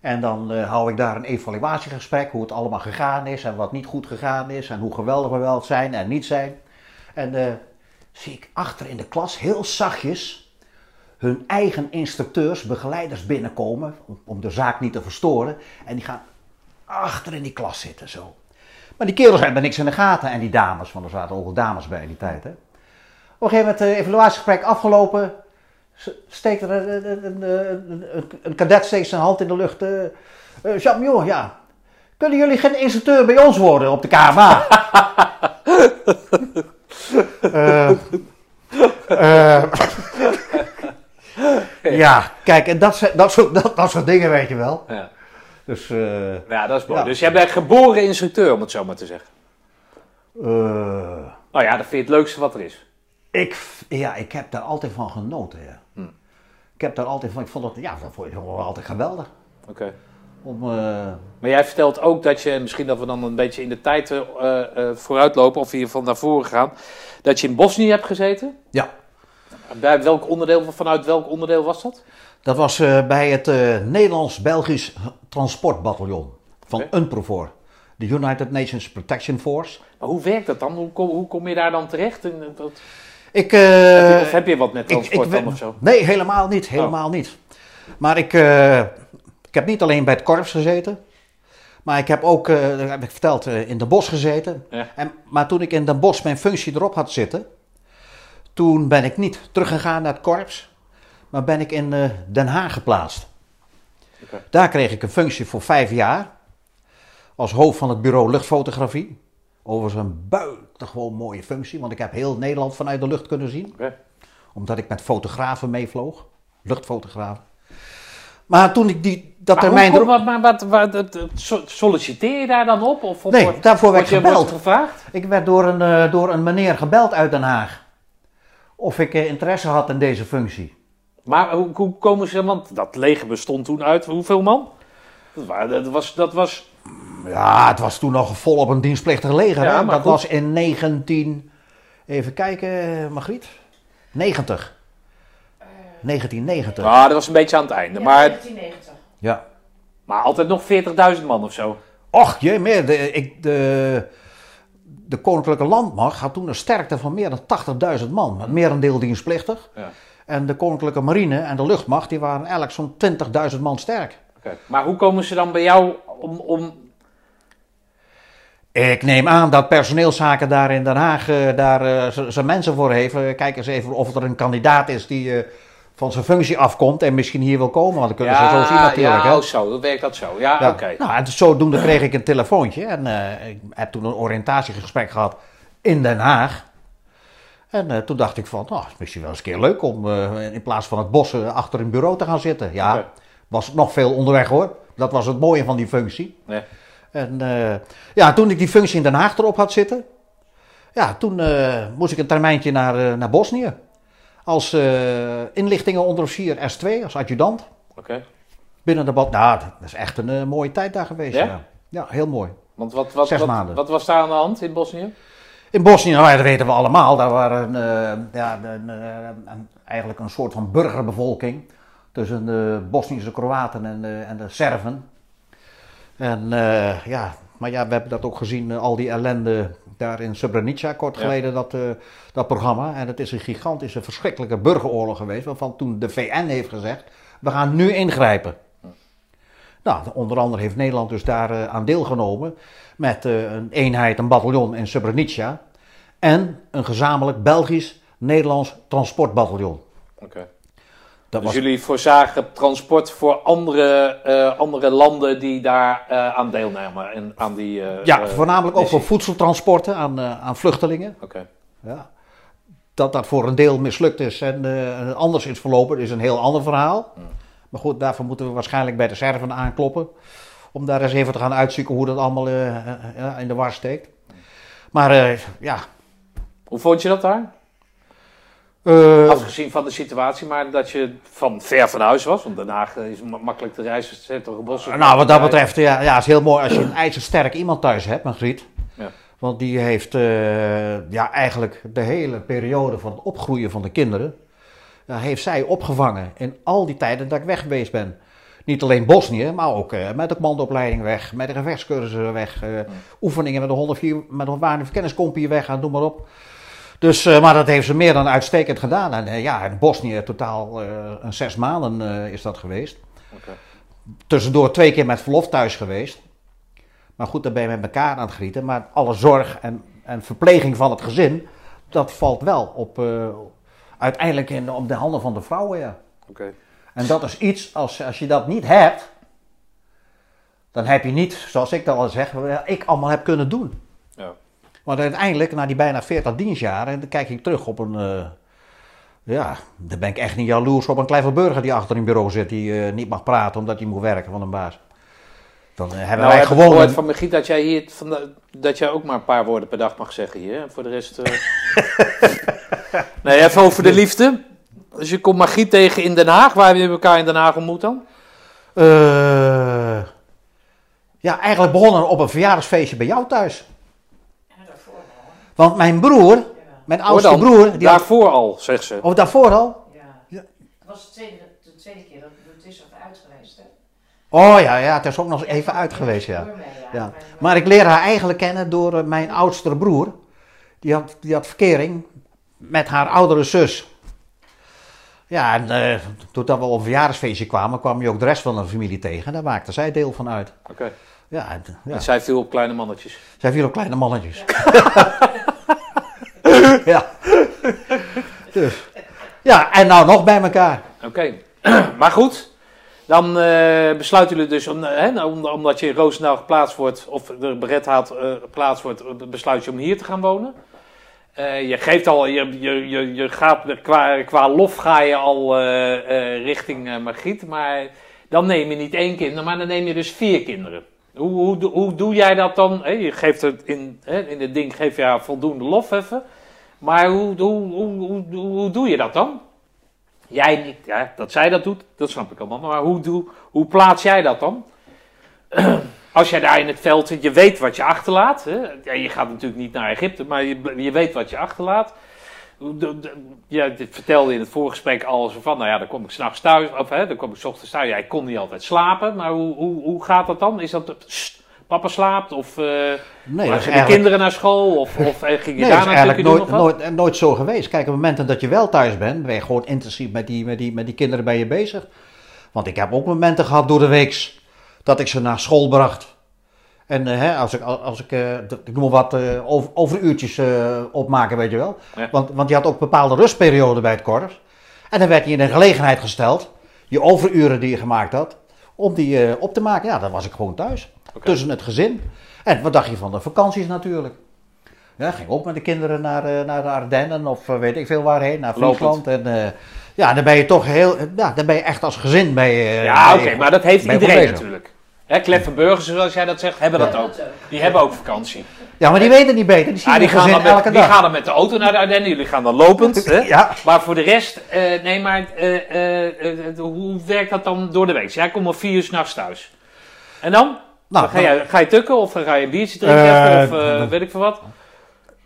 [SPEAKER 2] En dan eh, hou ik daar een evaluatiegesprek, hoe het allemaal gegaan is en wat niet goed gegaan is en hoe geweldig we wel zijn en niet zijn. En eh, zie ik achter in de klas heel zachtjes hun eigen instructeurs, begeleiders binnenkomen, om, om de zaak niet te verstoren. En die gaan achter in die klas zitten zo. Maar die kerels hebben niks in de gaten en die dames, want er zaten ook dames bij in die tijd. Hè. Op een gegeven moment, het evaluatiegesprek afgelopen, steekt er een, een, een, een, kadet steekt zijn hand in de lucht. eh eh, Jean Mignon, ja. Kunnen jullie geen instructeur bij ons worden op de KMA? Eh, eh, ja, kijk, en dat, dat, soort, dat, dat soort dingen weet je wel.
[SPEAKER 1] Ja.
[SPEAKER 2] Dus, eh,
[SPEAKER 1] ja, dat is mooi.
[SPEAKER 2] Ja.
[SPEAKER 1] Dus jij bent geboren instructeur, om het zo maar te zeggen. Nou ja, dat vind je het leukste wat er is.
[SPEAKER 2] Ik, ja, ik heb daar altijd van genoten. Ja.
[SPEAKER 1] Hm.
[SPEAKER 2] Ik heb daar altijd van, ik vond het, ja, dat vond ik altijd geweldig.
[SPEAKER 1] Oké.
[SPEAKER 2] Om, eh,
[SPEAKER 1] Maar jij vertelt ook dat je, misschien dat we dan een beetje in de tijd eh eh, vooruitlopen, of ieder geval naar voren gaan, dat je in Bosnië hebt gezeten.
[SPEAKER 2] ja,
[SPEAKER 1] Bij welk onderdeel, vanuit welk onderdeel was dat?
[SPEAKER 2] Dat was eh, bij het eh, Nederlands-Belgisch Transportbataljon van
[SPEAKER 1] Oké.
[SPEAKER 2] UNPROFOR. De United Nations Protection Force.
[SPEAKER 1] Maar hoe werkt dat dan? Hoe kom, hoe kom je daar dan terecht? En, eh, dat-
[SPEAKER 2] Ik, eh,
[SPEAKER 1] of heb je wat met
[SPEAKER 2] ik-
[SPEAKER 1] transport
[SPEAKER 2] ik
[SPEAKER 1] dan
[SPEAKER 2] ben-
[SPEAKER 1] of zo?
[SPEAKER 2] Nee, helemaal niet. Helemaal niet. Maar ik, ik heb niet alleen bij het korps gezeten. Maar ik heb ook, dat heb ik verteld, in Den Bosch gezeten.
[SPEAKER 1] Ja.
[SPEAKER 2] En, maar toen ik in Den Bosch mijn functie erop had zitten, toen ben ik niet teruggegaan naar het korps, maar ben ik in eh, Den Haag geplaatst. Daar kreeg ik een functie voor vijf jaar als hoofd van het bureau luchtfotografie. Overigens een buitengewoon mooie functie, want ik heb heel Nederland vanuit de lucht kunnen zien omdat ik met fotografen meevloog, luchtfotografen. Maar toen ik die, dat
[SPEAKER 1] Maar,
[SPEAKER 2] termijn erop...
[SPEAKER 1] maar, maar wat, wat, solliciteer je daar dan op? Of, of
[SPEAKER 2] Nee,
[SPEAKER 1] wordt-
[SPEAKER 2] daarvoor werd ik gebeld.
[SPEAKER 1] gevraagd?
[SPEAKER 2] Ik werd door een, eh, door een meneer gebeld uit Den Haag. Of ik eh, interesse had in deze functie.
[SPEAKER 1] Maar hoe, hoe komen ze, want dat leger bestond toen uit hoeveel man? Dat, waren- dat was, dat was
[SPEAKER 2] Ja, het was toen nog volop een dienstplichtig leger.
[SPEAKER 1] Ja,
[SPEAKER 2] hè?
[SPEAKER 1] maar
[SPEAKER 2] Dat
[SPEAKER 1] goed.
[SPEAKER 2] was in 19... Even kijken, eh, Margriet. 90. 1990.
[SPEAKER 1] ah, dat was een beetje aan het einde.
[SPEAKER 3] Ja,
[SPEAKER 1] Maar,
[SPEAKER 3] 1990.
[SPEAKER 2] Ja.
[SPEAKER 1] maar altijd nog 40.000 man of zo.
[SPEAKER 2] Och, je meer. De, ik, de, de Koninklijke Landmacht had toen een sterkte van meer dan 80.000 man. Met merendeel dienstplichtig.
[SPEAKER 1] Ja.
[SPEAKER 2] En de Koninklijke Marine en de Luchtmacht die waren elk zo'n 20.000 man sterk.
[SPEAKER 1] Oké. Maar hoe komen ze dan bij jou om... om
[SPEAKER 2] Ik neem aan dat personeelszaken daar in Den Haag eh, daar eh, zijn mensen voor heeft. Eh, Kijk eens even of er een kandidaat is die van zijn functie afkomt en misschien hier wil komen. Want dat kunnen ze zo zien natuurlijk.
[SPEAKER 1] ja,
[SPEAKER 2] hè.
[SPEAKER 1] oh, zo, dan werkt dat zo. Ja,
[SPEAKER 2] Ja.
[SPEAKER 1] oké.
[SPEAKER 2] Nou, en zodoende kreeg ik een telefoontje. En eh, ik heb toen een oriëntatiegesprek gehad in Den Haag. En eh, toen dacht ik van, nou, is misschien wel eens een keer leuk om eh, in plaats van het bos eh, achter een bureau te gaan zitten. Ja, was nog veel onderweg hoor. Dat was het mooie van die functie.
[SPEAKER 1] Nee.
[SPEAKER 2] En ja, toen ik die functie in Den Haag erop had zitten, ja, toen moest ik een termijntje naar, naar Bosnië. Als inlichtingenonderofficier S2, als adjudant.
[SPEAKER 1] Oké.
[SPEAKER 2] Binnen de bad. Nou, dat is echt een mooie tijd daar geweest.
[SPEAKER 1] Ja?
[SPEAKER 2] Ja, ja. heel mooi.
[SPEAKER 1] Want wat, wat,
[SPEAKER 2] Zes
[SPEAKER 1] wat,
[SPEAKER 2] maanden.
[SPEAKER 1] wat was daar aan de hand in Bosnië?
[SPEAKER 2] In Bosnië, nou dat weten we allemaal, daar waren eh, ja, eh, eigenlijk een soort van burgerbevolking tussen de Bosnische Kroaten en de, en de Serven. En eh, ja, maar ja, we hebben dat ook gezien, al die ellende daar in Srebrenica, kort
[SPEAKER 1] Ja.
[SPEAKER 2] geleden, dat, dat programma. En het is een gigantische, verschrikkelijke burgeroorlog geweest, waarvan toen de VN heeft gezegd, we gaan nu ingrijpen. Nou, onder andere heeft Nederland dus daar eh, aan deelgenomen met eh, een eenheid, een bataljon in Srebrenica en een gezamenlijk Belgisch-Nederlands transportbataljon.
[SPEAKER 1] Oké.
[SPEAKER 2] Dat
[SPEAKER 1] Dus
[SPEAKER 2] was,
[SPEAKER 1] jullie voorzagen transport voor andere, eh, andere landen die daar aan deelnemen? En aan die,
[SPEAKER 2] ja, voornamelijk ook voor voedseltransporten aan, aan vluchtelingen.
[SPEAKER 1] Oké.
[SPEAKER 2] Ja. Dat dat voor een deel mislukt is en anders is verlopen, is een heel ander verhaal. Maar goed, daarvoor moeten we waarschijnlijk bij de Serven aankloppen. Om daar eens even te gaan uitzoeken hoe dat allemaal eh, eh, ja, in de war steekt. Maar eh, ja.
[SPEAKER 1] Hoe vond je dat daar?
[SPEAKER 2] eh,
[SPEAKER 1] Afgezien van de situatie, maar dat je van ver van huis was. Want Den Haag is ma- makkelijk te reizen. Het toch bossen.
[SPEAKER 2] Nou, wat dat betreft, ja, ja, is heel mooi als je een ijzersterk iemand thuis hebt, Margriet.
[SPEAKER 1] Ja.
[SPEAKER 2] Want die heeft eh, ja, eigenlijk de hele periode van het opgroeien van de kinderen, heeft zij opgevangen in al die tijden dat ik weg geweest ben. Niet alleen Bosnië, maar ook eh, met de commandoopleiding weg, met de gevechtscursussen weg, eh, oefeningen met de 104, met de waarneverkenniskompie weg, en noem maar op. Dus, eh, maar dat heeft ze meer dan uitstekend gedaan. En ja, in Bosnië totaal een zes maanden is dat geweest tussendoor twee keer met verlof thuis geweest. Maar goed, dan ben je met elkaar aan het grieten. Maar alle zorg en, en verpleging van het gezin, dat valt wel op, uiteindelijk in, op de handen van de vrouwen. Ja.
[SPEAKER 1] Oké.
[SPEAKER 2] En dat is iets, als, als je dat niet hebt, dan heb je niet, zoals ik dat al zeg, wat ik allemaal heb kunnen doen.
[SPEAKER 1] Ja.
[SPEAKER 2] Want uiteindelijk, na die bijna 40 dienstjaren, dan kijk ik terug op een. eh, ja, dan ben ik echt niet jaloers op een kleine burger die achter een bureau zit, die eh, niet mag praten omdat hij moet werken van een baas. Dan eh, hebben
[SPEAKER 1] Nou,
[SPEAKER 2] wij
[SPEAKER 1] heb ik
[SPEAKER 2] gewoon.
[SPEAKER 1] gehoord
[SPEAKER 2] een-
[SPEAKER 1] van Margriet dat jij hier dat jij ook maar een paar woorden per dag mag zeggen hier. Voor de rest. eh, nee, even over de liefde. Dus je komt Margriet tegen in Den Haag. Waar hebben jullie elkaar in Den Haag ontmoet dan?
[SPEAKER 2] eh, ja, eigenlijk begonnen op een verjaardagsfeestje bij jou thuis. Want mijn broer, mijn oudste
[SPEAKER 1] dan,
[SPEAKER 2] broer, die had,
[SPEAKER 1] Daarvoor al, zegt ze.
[SPEAKER 2] of daarvoor al?
[SPEAKER 3] Ja.
[SPEAKER 2] Ja.
[SPEAKER 3] Het was de tweede, de tweede keer dat het is uit geweest. Hè?
[SPEAKER 2] Oh ja, ja, het is ook nog eens even uit geweest, ja. Ja.
[SPEAKER 3] Maar-
[SPEAKER 2] Maar ik leer haar eigenlijk kennen door eh, mijn oudste broer. Die had, die had verkering met haar oudere zus. Ja, en eh, toen dat we op een verjaardagsfeestje kwamen, kwam je ook de rest van de familie tegen. Daar maakte zij deel van uit.
[SPEAKER 1] Oké.
[SPEAKER 2] Ja, en, ja.
[SPEAKER 1] En zij viel op kleine mannetjes.
[SPEAKER 2] zij viel op kleine mannetjes. ja. Dus. Ja, en nou nog bij elkaar.
[SPEAKER 1] Oké. maar goed. Dan eh, besluiten jullie dus, om, hè, nou, om- omdat je in Roosendaal geplaatst wordt, of de Beredhaat eh geplaatst wordt, besluit je om hier te gaan wonen. Eh, je geeft al, je, je, je, je gaat, qua, qua lof ga je al eh, eh, richting Margriet, maar dan neem je niet één kind, maar dan neem je dus vier kinderen. Hoe, hoe, hoe doe jij dat dan? Je geeft het in, hè, in het ding geef je haar voldoende lof even, maar hoe, hoe, hoe, hoe doe je dat dan? Jij niet, ja, dat zij dat doet, dat snap ik allemaal. Maar hoe, doe, hoe plaats jij dat dan? Als jij daar in het veld zit, je weet wat je achterlaat. Hè? Ja, je gaat natuurlijk niet naar Egypte, maar je, je weet wat je achterlaat. Hoe de- de- Ja, dit vertelde in het voorgesprek al zo van, nou ja, dan kom ik s'nachts thuis, of hè, dan kom ik 's ochtends thuis. Ja, ik kon niet altijd slapen, maar hoe, hoe, hoe gaat dat dan? Is dat, papa slaapt, of eh
[SPEAKER 2] Nee,
[SPEAKER 1] maar de kinderen naar school, of, of eh, ging je
[SPEAKER 2] nee, eigenlijk
[SPEAKER 1] natuurlijk
[SPEAKER 2] nooit,
[SPEAKER 1] nog wat?
[SPEAKER 2] nooit, nooit zo geweest. Kijk, op momenten dat je wel thuis bent, ben je gewoon intensief met die, met die, met die kinderen bij je bezig. Want ik heb ook momenten gehad door de weeks dat ik ze naar school bracht. En eh, hè, als ik, als ik, eh, ik noem wat, eh, over, overuurtjes opmaken, weet je wel.
[SPEAKER 1] Ja.
[SPEAKER 2] Want, want je had ook bepaalde rustperioden bij het korps. En dan werd je in de gelegenheid gesteld, je overuren die je gemaakt had, om die op te maken. Ja, dan was ik gewoon thuis. Tussen het gezin. En wat dacht je van de vakanties natuurlijk? Ja, ging ook met de kinderen naar, naar de Ardennen of weet ik veel waarheen, naar. Friesland. En ja, dan ben je toch heel, ja, dan ben je echt als gezin bij.
[SPEAKER 1] Ja, oké, maar dat heeft iedereen natuurlijk. Hè, Kleffenburgers, zoals jij dat zegt, hebben dat ook. Die hebben ook vakantie.
[SPEAKER 2] Ja, maar die weten niet beter. Die zien
[SPEAKER 1] Ah, die, gaan dan
[SPEAKER 2] elke
[SPEAKER 1] met, die
[SPEAKER 2] dag.
[SPEAKER 1] gaan dan met de auto naar de Ardennen, jullie gaan dan lopend. Hè?
[SPEAKER 2] Ja.
[SPEAKER 1] Maar voor de rest, eh, nee, maar eh, eh, hoe werkt dat dan door de week? Jij komt om vier uur s'nachts thuis. En dan?
[SPEAKER 2] Nou,
[SPEAKER 1] ga, je, ga je tukken of ga je een biertje drinken of eh, weet ik veel wat?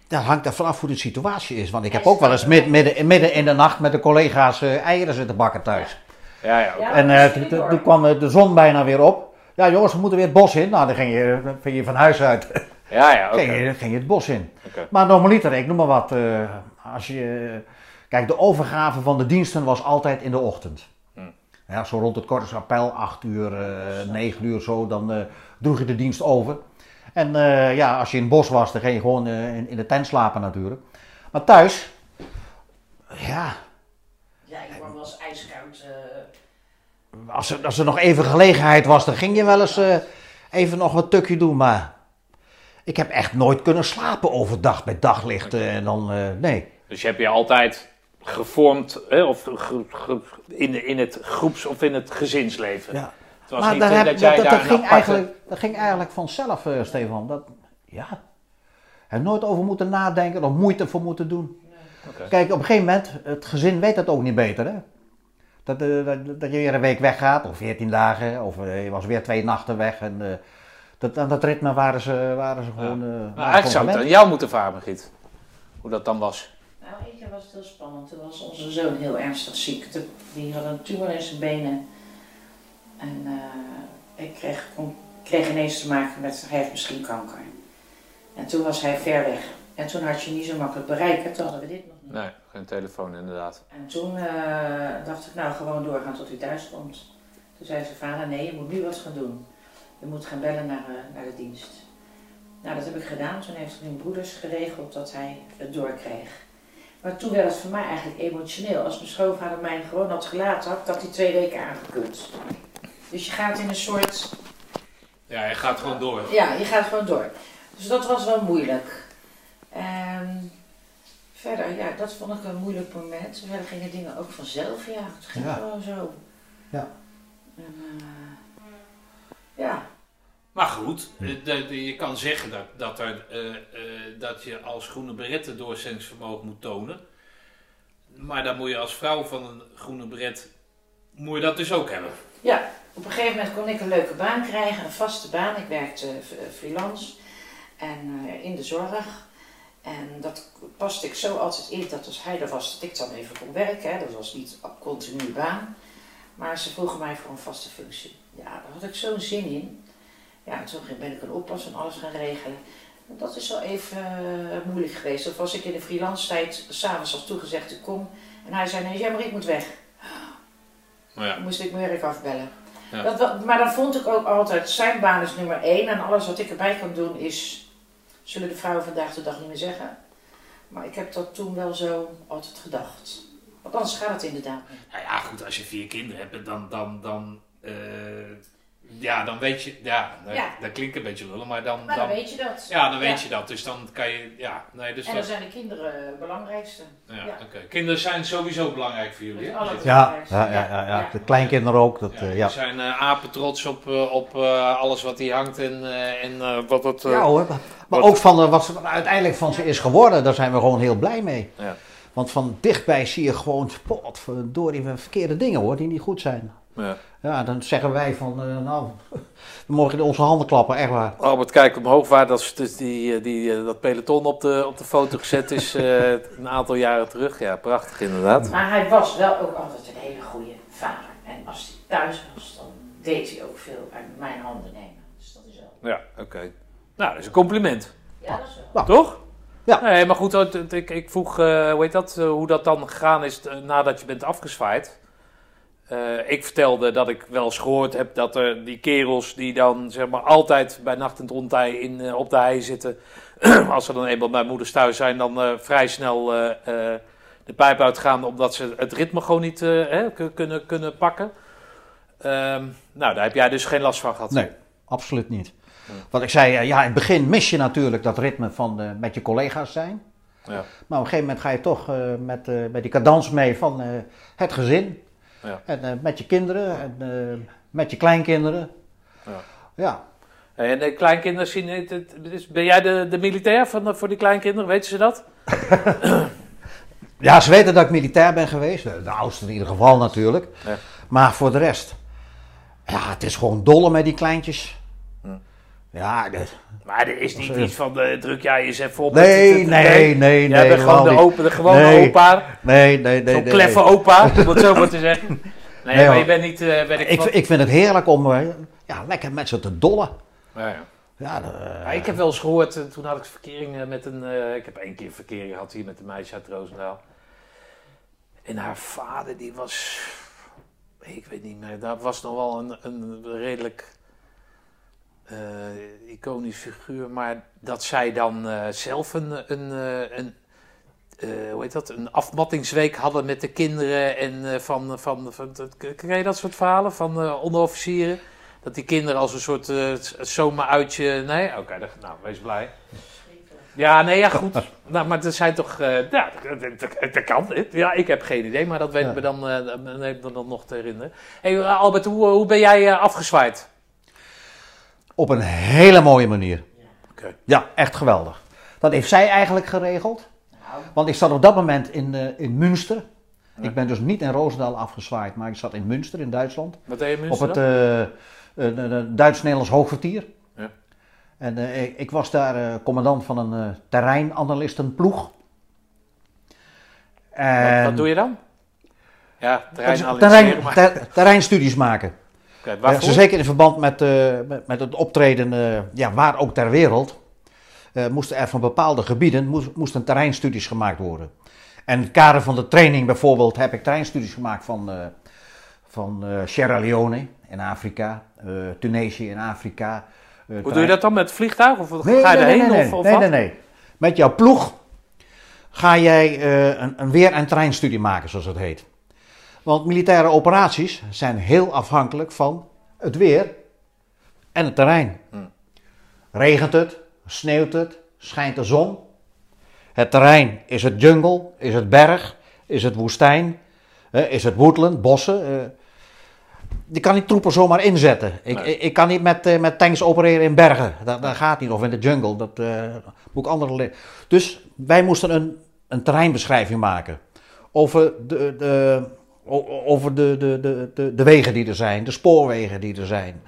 [SPEAKER 2] Dat hangt er vanaf hoe de situatie is. Want ik heb ook wel eens mid- midden, midden in de nacht met de collega's eh, eieren zitten bakken thuis.
[SPEAKER 1] Ja, ja.
[SPEAKER 2] En eh, toen- kwam de zon bijna weer op. Ja jongens, we moeten weer het bos in. Nou, dan ging je, dan ging je van huis uit.
[SPEAKER 1] Ja, ja, oké.
[SPEAKER 2] ging, je, ging je het bos in.
[SPEAKER 1] Oké.
[SPEAKER 2] Maar normaliter, ik noem maar wat. eh, als je, kijk, de overgave van de diensten was altijd in de ochtend.
[SPEAKER 1] Hmm.
[SPEAKER 2] Ja, zo rond het Kortesappel, 8 uur, eh 9 uur zo, dan eh, droeg je de dienst over. En eh, ja, als je in het bos was, dan ging je gewoon in, in de tent slapen natuurlijk. Maar thuis, ja,
[SPEAKER 3] Ja, ik wel eens ijskoud.
[SPEAKER 2] Als er, als er nog even gelegenheid was, dan ging je wel eens eh, even nog wat tukje doen. Maar ik heb echt nooit kunnen slapen overdag met daglicht. eh, en dan, eh, nee.
[SPEAKER 1] Dus je hebt je altijd gevormd hè, of ge- ge- in, in het groeps- of in het gezinsleven.
[SPEAKER 2] Ja.
[SPEAKER 1] Het was
[SPEAKER 2] Maar
[SPEAKER 1] niet
[SPEAKER 2] dat, heb-
[SPEAKER 1] dat jij
[SPEAKER 2] dat, dat,
[SPEAKER 1] daar
[SPEAKER 2] dat
[SPEAKER 1] een
[SPEAKER 2] ging
[SPEAKER 1] aparte-
[SPEAKER 2] eigenlijk, dat ging eigenlijk vanzelf, Stefan. Dat, ja. Heb nooit over moeten nadenken of moeite voor moeten doen.
[SPEAKER 1] Oké.
[SPEAKER 2] Kijk, op een gegeven moment, het gezin weet dat ook niet beter. Hè? Dat, eh, dat, dat je weer een week weggaat, of 14 dagen, of eh, je was weer twee nachten weg. En, eh, dat, aan dat ritme waren ze, waren ze gewoon. eh, waren
[SPEAKER 1] Maar
[SPEAKER 2] ze
[SPEAKER 1] eigenlijk zou het aan jou moeten varen, Margriet. Hoe dat dan was.
[SPEAKER 3] Nou, één keer was het heel spannend. Toen was onze zoon heel ernstig ziek. Die had een tumor in zijn benen. En eh, ik kreeg, kon- kreeg ineens te maken met, hij heeft misschien kanker. En toen was hij ver weg. En toen had je niet zo makkelijk bereiken. Toen hadden we dit nog niet.
[SPEAKER 1] Nee, geen telefoon inderdaad.
[SPEAKER 3] En toen eh, dacht ik, nou gewoon doorgaan tot hij thuis komt. Toen zei zijn vader, nee, je moet nu wat gaan doen. Je moet gaan bellen naar, eh, naar de dienst. Nou, dat heb ik gedaan. Toen heeft mijn broeders geregeld dat hij het doorkreeg. Maar toen werd het voor mij eigenlijk emotioneel. Als mijn schoonvader mij gewoon had gelaten, had ik dat die twee weken aangekund. Dus je gaat in een soort
[SPEAKER 1] Ja, je gaat gewoon door.
[SPEAKER 3] ja, je gaat gewoon door. Dus dat was wel moeilijk. En verder, ja, dat vond ik een moeilijk moment. Verder gingen dingen ook vanzelf, ja. Het ging
[SPEAKER 2] Ja.
[SPEAKER 3] gewoon zo.
[SPEAKER 2] Ja.
[SPEAKER 3] En, eh, ja.
[SPEAKER 1] Maar goed, eh, de- de- je kan zeggen dat, dat, er, eh, eh, dat je als groene beretten doorzettingsvermogen moet tonen. Maar dan moet je als vrouw van een groene beret, moet je dat dus ook hebben.
[SPEAKER 3] ja, op een gegeven moment kon ik een leuke baan krijgen, een vaste baan. Ik werkte eh, freelance en eh, in de zorg. En dat paste ik zo altijd in dat als hij er was, dat ik dan even kon werken. Hè. Dat was niet een continue baan. Maar ze vroegen mij voor een vaste functie. Ja, daar had ik zo'n zin in. Ja, en toen ben ik een oppas en alles gaan regelen. En dat is wel even eh, moeilijk geweest. Of was ik in de freelance tijd, s'avonds als toegezegd, ik kom. En hij zei, nee, jij maar ik moet weg.
[SPEAKER 1] Maar ja,
[SPEAKER 3] Dan moest ik mijn werk afbellen.
[SPEAKER 1] Ja.
[SPEAKER 3] Dat, maar dan vond ik ook altijd, zijn baan is nummer één. En alles wat ik erbij kan doen is, zullen de vrouwen vandaag de dag niet meer zeggen. Maar ik heb dat toen wel zo altijd gedacht. Want anders gaat het inderdaad
[SPEAKER 1] nou ja, goed, als je vier kinderen hebt, dan, dan, dan, eh, ja, dan weet je, ja, dat,
[SPEAKER 3] Ja.
[SPEAKER 1] dat klinkt een beetje lullig, maar dan,
[SPEAKER 3] Maar
[SPEAKER 1] dan,
[SPEAKER 3] dan weet je dat.
[SPEAKER 1] ja, dan weet je dat. Dus dan kan je, ja, nee, dus
[SPEAKER 3] En dan
[SPEAKER 1] dat,
[SPEAKER 3] zijn de kinderen het belangrijkste.
[SPEAKER 1] ja,
[SPEAKER 3] ja.
[SPEAKER 1] oké. Kinderen zijn sowieso belangrijk voor jullie, hè?
[SPEAKER 2] Ja, ja, ja, ja, ja. De kleinkinderen ook. Dat,
[SPEAKER 1] Ja,
[SPEAKER 2] eh,
[SPEAKER 1] zijn eh, apen trots op, eh, op eh, alles wat hier hangt en, eh, en eh, wat het... eh,
[SPEAKER 2] Ja hoor, maar- maar
[SPEAKER 1] Wat-
[SPEAKER 2] ook van wat ze uiteindelijk van ze is geworden, daar zijn we gewoon heel blij mee.
[SPEAKER 1] Ja.
[SPEAKER 2] Want van dichtbij zie je gewoon, door die verkeerde dingen hoor, die niet goed zijn.
[SPEAKER 1] Ja.
[SPEAKER 2] Ja, dan zeggen wij van, eh, nou, we mogen in onze handen klappen, echt waar.
[SPEAKER 1] Albert kijkt omhoog waar dat, dus die, eh, die, eh, dat peloton op de, op de foto gezet is eh, een aantal jaren terug. Ja, prachtig inderdaad.
[SPEAKER 3] Maar hij was wel ook altijd een hele goede vader. En als hij thuis was, dan deed hij ook veel uit mijn handen nemen. Dus dat is wel.
[SPEAKER 1] Ja, oké. Nou, dat is een compliment.
[SPEAKER 3] Ja, dat is wel.
[SPEAKER 1] Toch?
[SPEAKER 2] Ja.
[SPEAKER 1] Nee, maar goed, het- ik, ik vroeg, eh, hoe heet dat, hoe dat dan gegaan is nadat je bent afgezwaaid. Eh, ik vertelde dat ik wel eens gehoord heb dat er die kerels die dan zeg maar altijd bij nacht en ontij in, eh, op de hei zitten. als ze dan eenmaal bij moeders thuis zijn, dan eh, vrij snel de pijp uitgaan omdat ze het ritme gewoon niet eh, hè, kun- kunnen, kunnen pakken. Ehm, nou, daar heb jij dus geen last van gehad.
[SPEAKER 2] Nee, absoluut niet. Wat ik zei, ja, in het begin mis je natuurlijk dat ritme van met je collega's zijn.
[SPEAKER 1] Ja.
[SPEAKER 2] Maar op een gegeven moment ga je toch met, met die cadans mee van het gezin.
[SPEAKER 1] Ja.
[SPEAKER 2] En eh, met je kinderen en eh, met je kleinkinderen.
[SPEAKER 1] Ja.
[SPEAKER 2] Ja.
[SPEAKER 1] En de kleinkinderen zien het. Ben jij de, de militair van, de- voor die kleinkinderen? Weten ze dat?
[SPEAKER 2] Ja, ze weten dat ik militair ben geweest. De, de oudste in ieder geval natuurlijk.
[SPEAKER 1] Ja.
[SPEAKER 2] Maar voor de rest. Ja, het is gewoon dolle met die kleintjes. Ja, de-
[SPEAKER 1] Maar er is niet iets van eh, druk jij eens even op.
[SPEAKER 2] nee,
[SPEAKER 1] Het- het-
[SPEAKER 2] nee, nee,
[SPEAKER 1] Jij
[SPEAKER 2] nee.
[SPEAKER 1] bent gewoon de, open, de gewone
[SPEAKER 2] Nee.
[SPEAKER 1] opa.
[SPEAKER 2] Nee, nee, nee.
[SPEAKER 1] Zo'n
[SPEAKER 2] nee,
[SPEAKER 1] kleffe
[SPEAKER 2] nee.
[SPEAKER 1] opa, om het zo maar te zeggen. Nee,
[SPEAKER 2] Nee,
[SPEAKER 1] maar je bent niet... eh ben ik,
[SPEAKER 2] Ik, ik vind het heerlijk om eh, ja, lekker met ze te dollen.
[SPEAKER 1] Ja, ja.
[SPEAKER 2] Ja, de-
[SPEAKER 1] ik heb wel eens gehoord, eh, toen had ik verkering eh, met een... eh, ik heb één keer verkering gehad hier met een meisje uit Roosendaal. En haar vader, die was... Ik weet niet meer, dat was nog wel een, een redelijk eh, iconisch figuur. Maar dat zij dan eh, zelf een... een, eh, een eh, hoe heet dat? Een afmattingsweek hadden met de kinderen en eh, van, van, van, Ken je dat soort verhalen van eh, onderofficieren? Dat die kinderen als een soort eh zomeruitje. Nee, oké, nou, wees blij. Ja, nee, ja, goed. nou, maar er zijn toch. eh, ja, dat, kan. Ja, ik heb geen idee, maar dat weet ik
[SPEAKER 2] Ja.
[SPEAKER 1] me dan, eh, me dan nog te herinneren. Hey, eh, Albert, hoe, hoe ben jij eh, afgezwaaid?
[SPEAKER 2] Op een hele mooie manier.
[SPEAKER 1] Oké.
[SPEAKER 2] Ja, echt geweldig. Dat heeft zij eigenlijk geregeld. Want ik zat op dat moment in, eh, in Münster. Ik ben dus niet in Roosendaal afgezwaaid, maar ik zat in Münster in Duitsland.
[SPEAKER 1] Wat deed je
[SPEAKER 2] Op
[SPEAKER 1] Münster
[SPEAKER 2] het
[SPEAKER 1] dan?
[SPEAKER 2] eh, een Duits-Nederlands hoogkwartier.
[SPEAKER 1] Ja.
[SPEAKER 2] En eh, ik, ik was daar eh, commandant van een eh, terreinanalystenploeg. En
[SPEAKER 1] wat, wat doe je dan? Ja, terrein
[SPEAKER 2] ter- terreinstudies maken. Ja, zo zeker in verband met, eh, met, met het optreden, eh, ja, waar ook ter wereld, eh, moesten er van bepaalde gebieden moest, moesten terreinstudies gemaakt worden. En in het kader van de training bijvoorbeeld heb ik terreinstudies gemaakt van, van Sierra Leone in Afrika, Tunesië in Afrika.
[SPEAKER 1] Hoe doe je dat dan met het vliegtuig? Of
[SPEAKER 2] Nee,
[SPEAKER 1] ga je
[SPEAKER 2] nee,
[SPEAKER 1] erheen?
[SPEAKER 2] nee,
[SPEAKER 1] of, of
[SPEAKER 2] nee, nee, nee. Met jouw ploeg ga jij een, een weer- en terreinstudie maken, zoals het heet. Want militaire operaties zijn heel afhankelijk van het weer en het terrein.
[SPEAKER 1] Hmm.
[SPEAKER 2] Regent het, sneeuwt het, schijnt de zon. Het terrein, is het jungle, is het berg, is het woestijn, eh, is het woodland, bossen. eh. je kan die troepen zomaar inzetten. Ik,
[SPEAKER 1] Nee.
[SPEAKER 2] ik, kan niet met, eh, met tanks opereren in bergen. Dat, dat gaat niet. Of in de jungle. Dat eh, moet ik andere Dus wij moesten een, een terreinbeschrijving maken. Over de, de, over de, de, de, de, de wegen die er zijn. De spoorwegen die er zijn.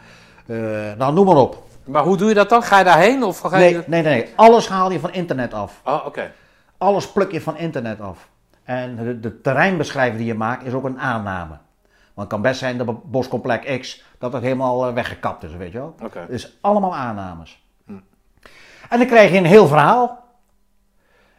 [SPEAKER 2] Eh, nou, noem maar op.
[SPEAKER 1] Maar hoe doe je dat dan? Ga je daarheen? Of ga je...
[SPEAKER 2] Nee, nee, nee. Alles haal je van internet af.
[SPEAKER 1] Oh, oké.
[SPEAKER 2] Alles pluk je van internet af. En de, de terreinbeschrijving die je maakt is ook een aanname. Want het kan best zijn dat boscomplex X dat het helemaal eh, weggekapt is, weet je wel.
[SPEAKER 1] Oké.
[SPEAKER 2] Dus allemaal aannames. En dan krijg je een heel verhaal.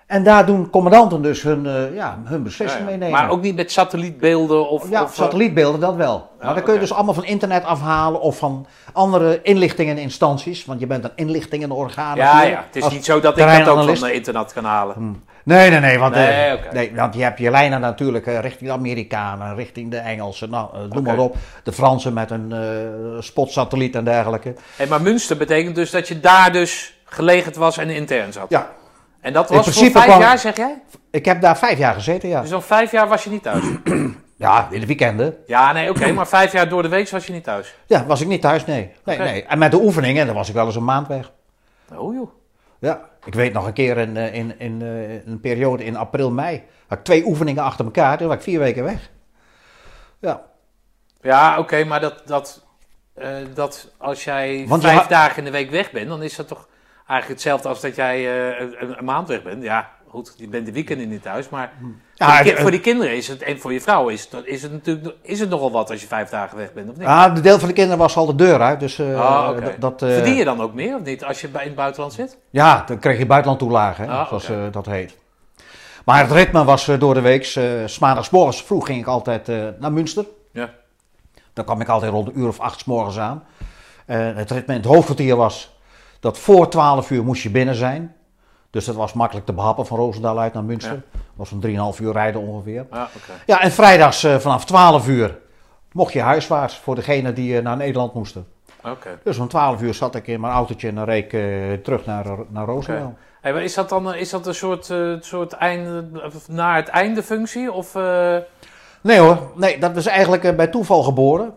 [SPEAKER 2] En daar doen commandanten dus hun, eh, ja, hun beslissing
[SPEAKER 1] Ja, ja.
[SPEAKER 2] mee nemen.
[SPEAKER 1] Maar ook niet met satellietbeelden of...
[SPEAKER 2] ja,
[SPEAKER 1] of, eh,
[SPEAKER 2] satellietbeelden dat wel. maar dan kun je dus allemaal van internet afhalen of van andere inlichtingeninstanties. Want je bent een inlichtingenorgaan.
[SPEAKER 1] Ja, ja. Het is niet zo dat ik dat ook van de internet kan halen.
[SPEAKER 2] Nee, nee, nee. Want,
[SPEAKER 1] Nee,
[SPEAKER 2] eh, want je hebt je lijnen natuurlijk eh, richting de Amerikanen, richting de Engelsen, nou, eh, noem maar op. De Fransen met een eh, spotsatelliet en dergelijke.
[SPEAKER 1] Hey, maar Münster betekent dus dat je daar dus gelegerd was en intern zat.
[SPEAKER 2] Ja,
[SPEAKER 1] En dat was voor vijf
[SPEAKER 2] kwam-
[SPEAKER 1] jaar, zeg jij?
[SPEAKER 2] ik heb daar vijf jaar gezeten, ja.
[SPEAKER 1] Dus al vijf jaar was je niet thuis?
[SPEAKER 2] Ja, in de weekenden.
[SPEAKER 1] ja, nee, oké. maar vijf jaar door de week was je niet thuis?
[SPEAKER 2] Ja, was ik niet thuis, nee. nee, nee. En met de oefeningen, dan was ik wel eens een maand weg.
[SPEAKER 1] Oh joh.
[SPEAKER 2] Ja, ik weet nog een keer in, eh, in, in, eh, een periode in april, mei, had ik twee oefeningen achter elkaar, toen was ik vier weken weg. Ja,
[SPEAKER 1] Ja, oké, maar dat, dat, eh, dat als jij
[SPEAKER 2] Want
[SPEAKER 1] vijf dagen in de week weg bent, dan is dat toch eigenlijk hetzelfde als dat jij eh, een, een maand weg bent. Ja, goed, je bent de weekenden niet thuis, maar
[SPEAKER 2] Ja,
[SPEAKER 1] voor, die, ki- voor die kinderen is het, en voor je vrouw is het, is het natuurlijk is het nogal wat als je vijf dagen weg bent, of niet?
[SPEAKER 2] ah, de deel van de kinderen was al de deur uit, dus eh,
[SPEAKER 1] Ah,
[SPEAKER 2] dat... eh,
[SPEAKER 1] Verdien je dan ook meer of niet als je bij, in het buitenland zit?
[SPEAKER 2] Ja, dan kreeg je buitenlandtoelage, hè,
[SPEAKER 1] Ah,
[SPEAKER 2] zoals dat heet. Maar het ritme was door de week, uh, s maandagsmorgens vroeg ging ik altijd naar Münster.
[SPEAKER 1] Ja.
[SPEAKER 2] Dan kwam ik altijd rond een uur of acht 's morgens aan. Het ritme in het hoofdkwartier was dat voor 12 uur moest je binnen zijn. Dus dat was makkelijk te behappen van Roosendaal uit naar Münster.
[SPEAKER 1] Ja.
[SPEAKER 2] Dat was een 3,5 uur rijden ongeveer.
[SPEAKER 1] Ah, oké.
[SPEAKER 2] Ja, en vrijdags eh, vanaf 12 uur mocht je huiswaarts voor degenen die eh, naar Nederland moesten.
[SPEAKER 1] Oké.
[SPEAKER 2] Dus om 12 uur zat ik in mijn autootje en dan ik eh, terug naar, naar Roosendaal.
[SPEAKER 1] Hey, maar is dat dan is dat een soort, soort einde, naar het einde functie? Of,
[SPEAKER 2] Nee hoor, nee, dat is eigenlijk bij toeval geboren.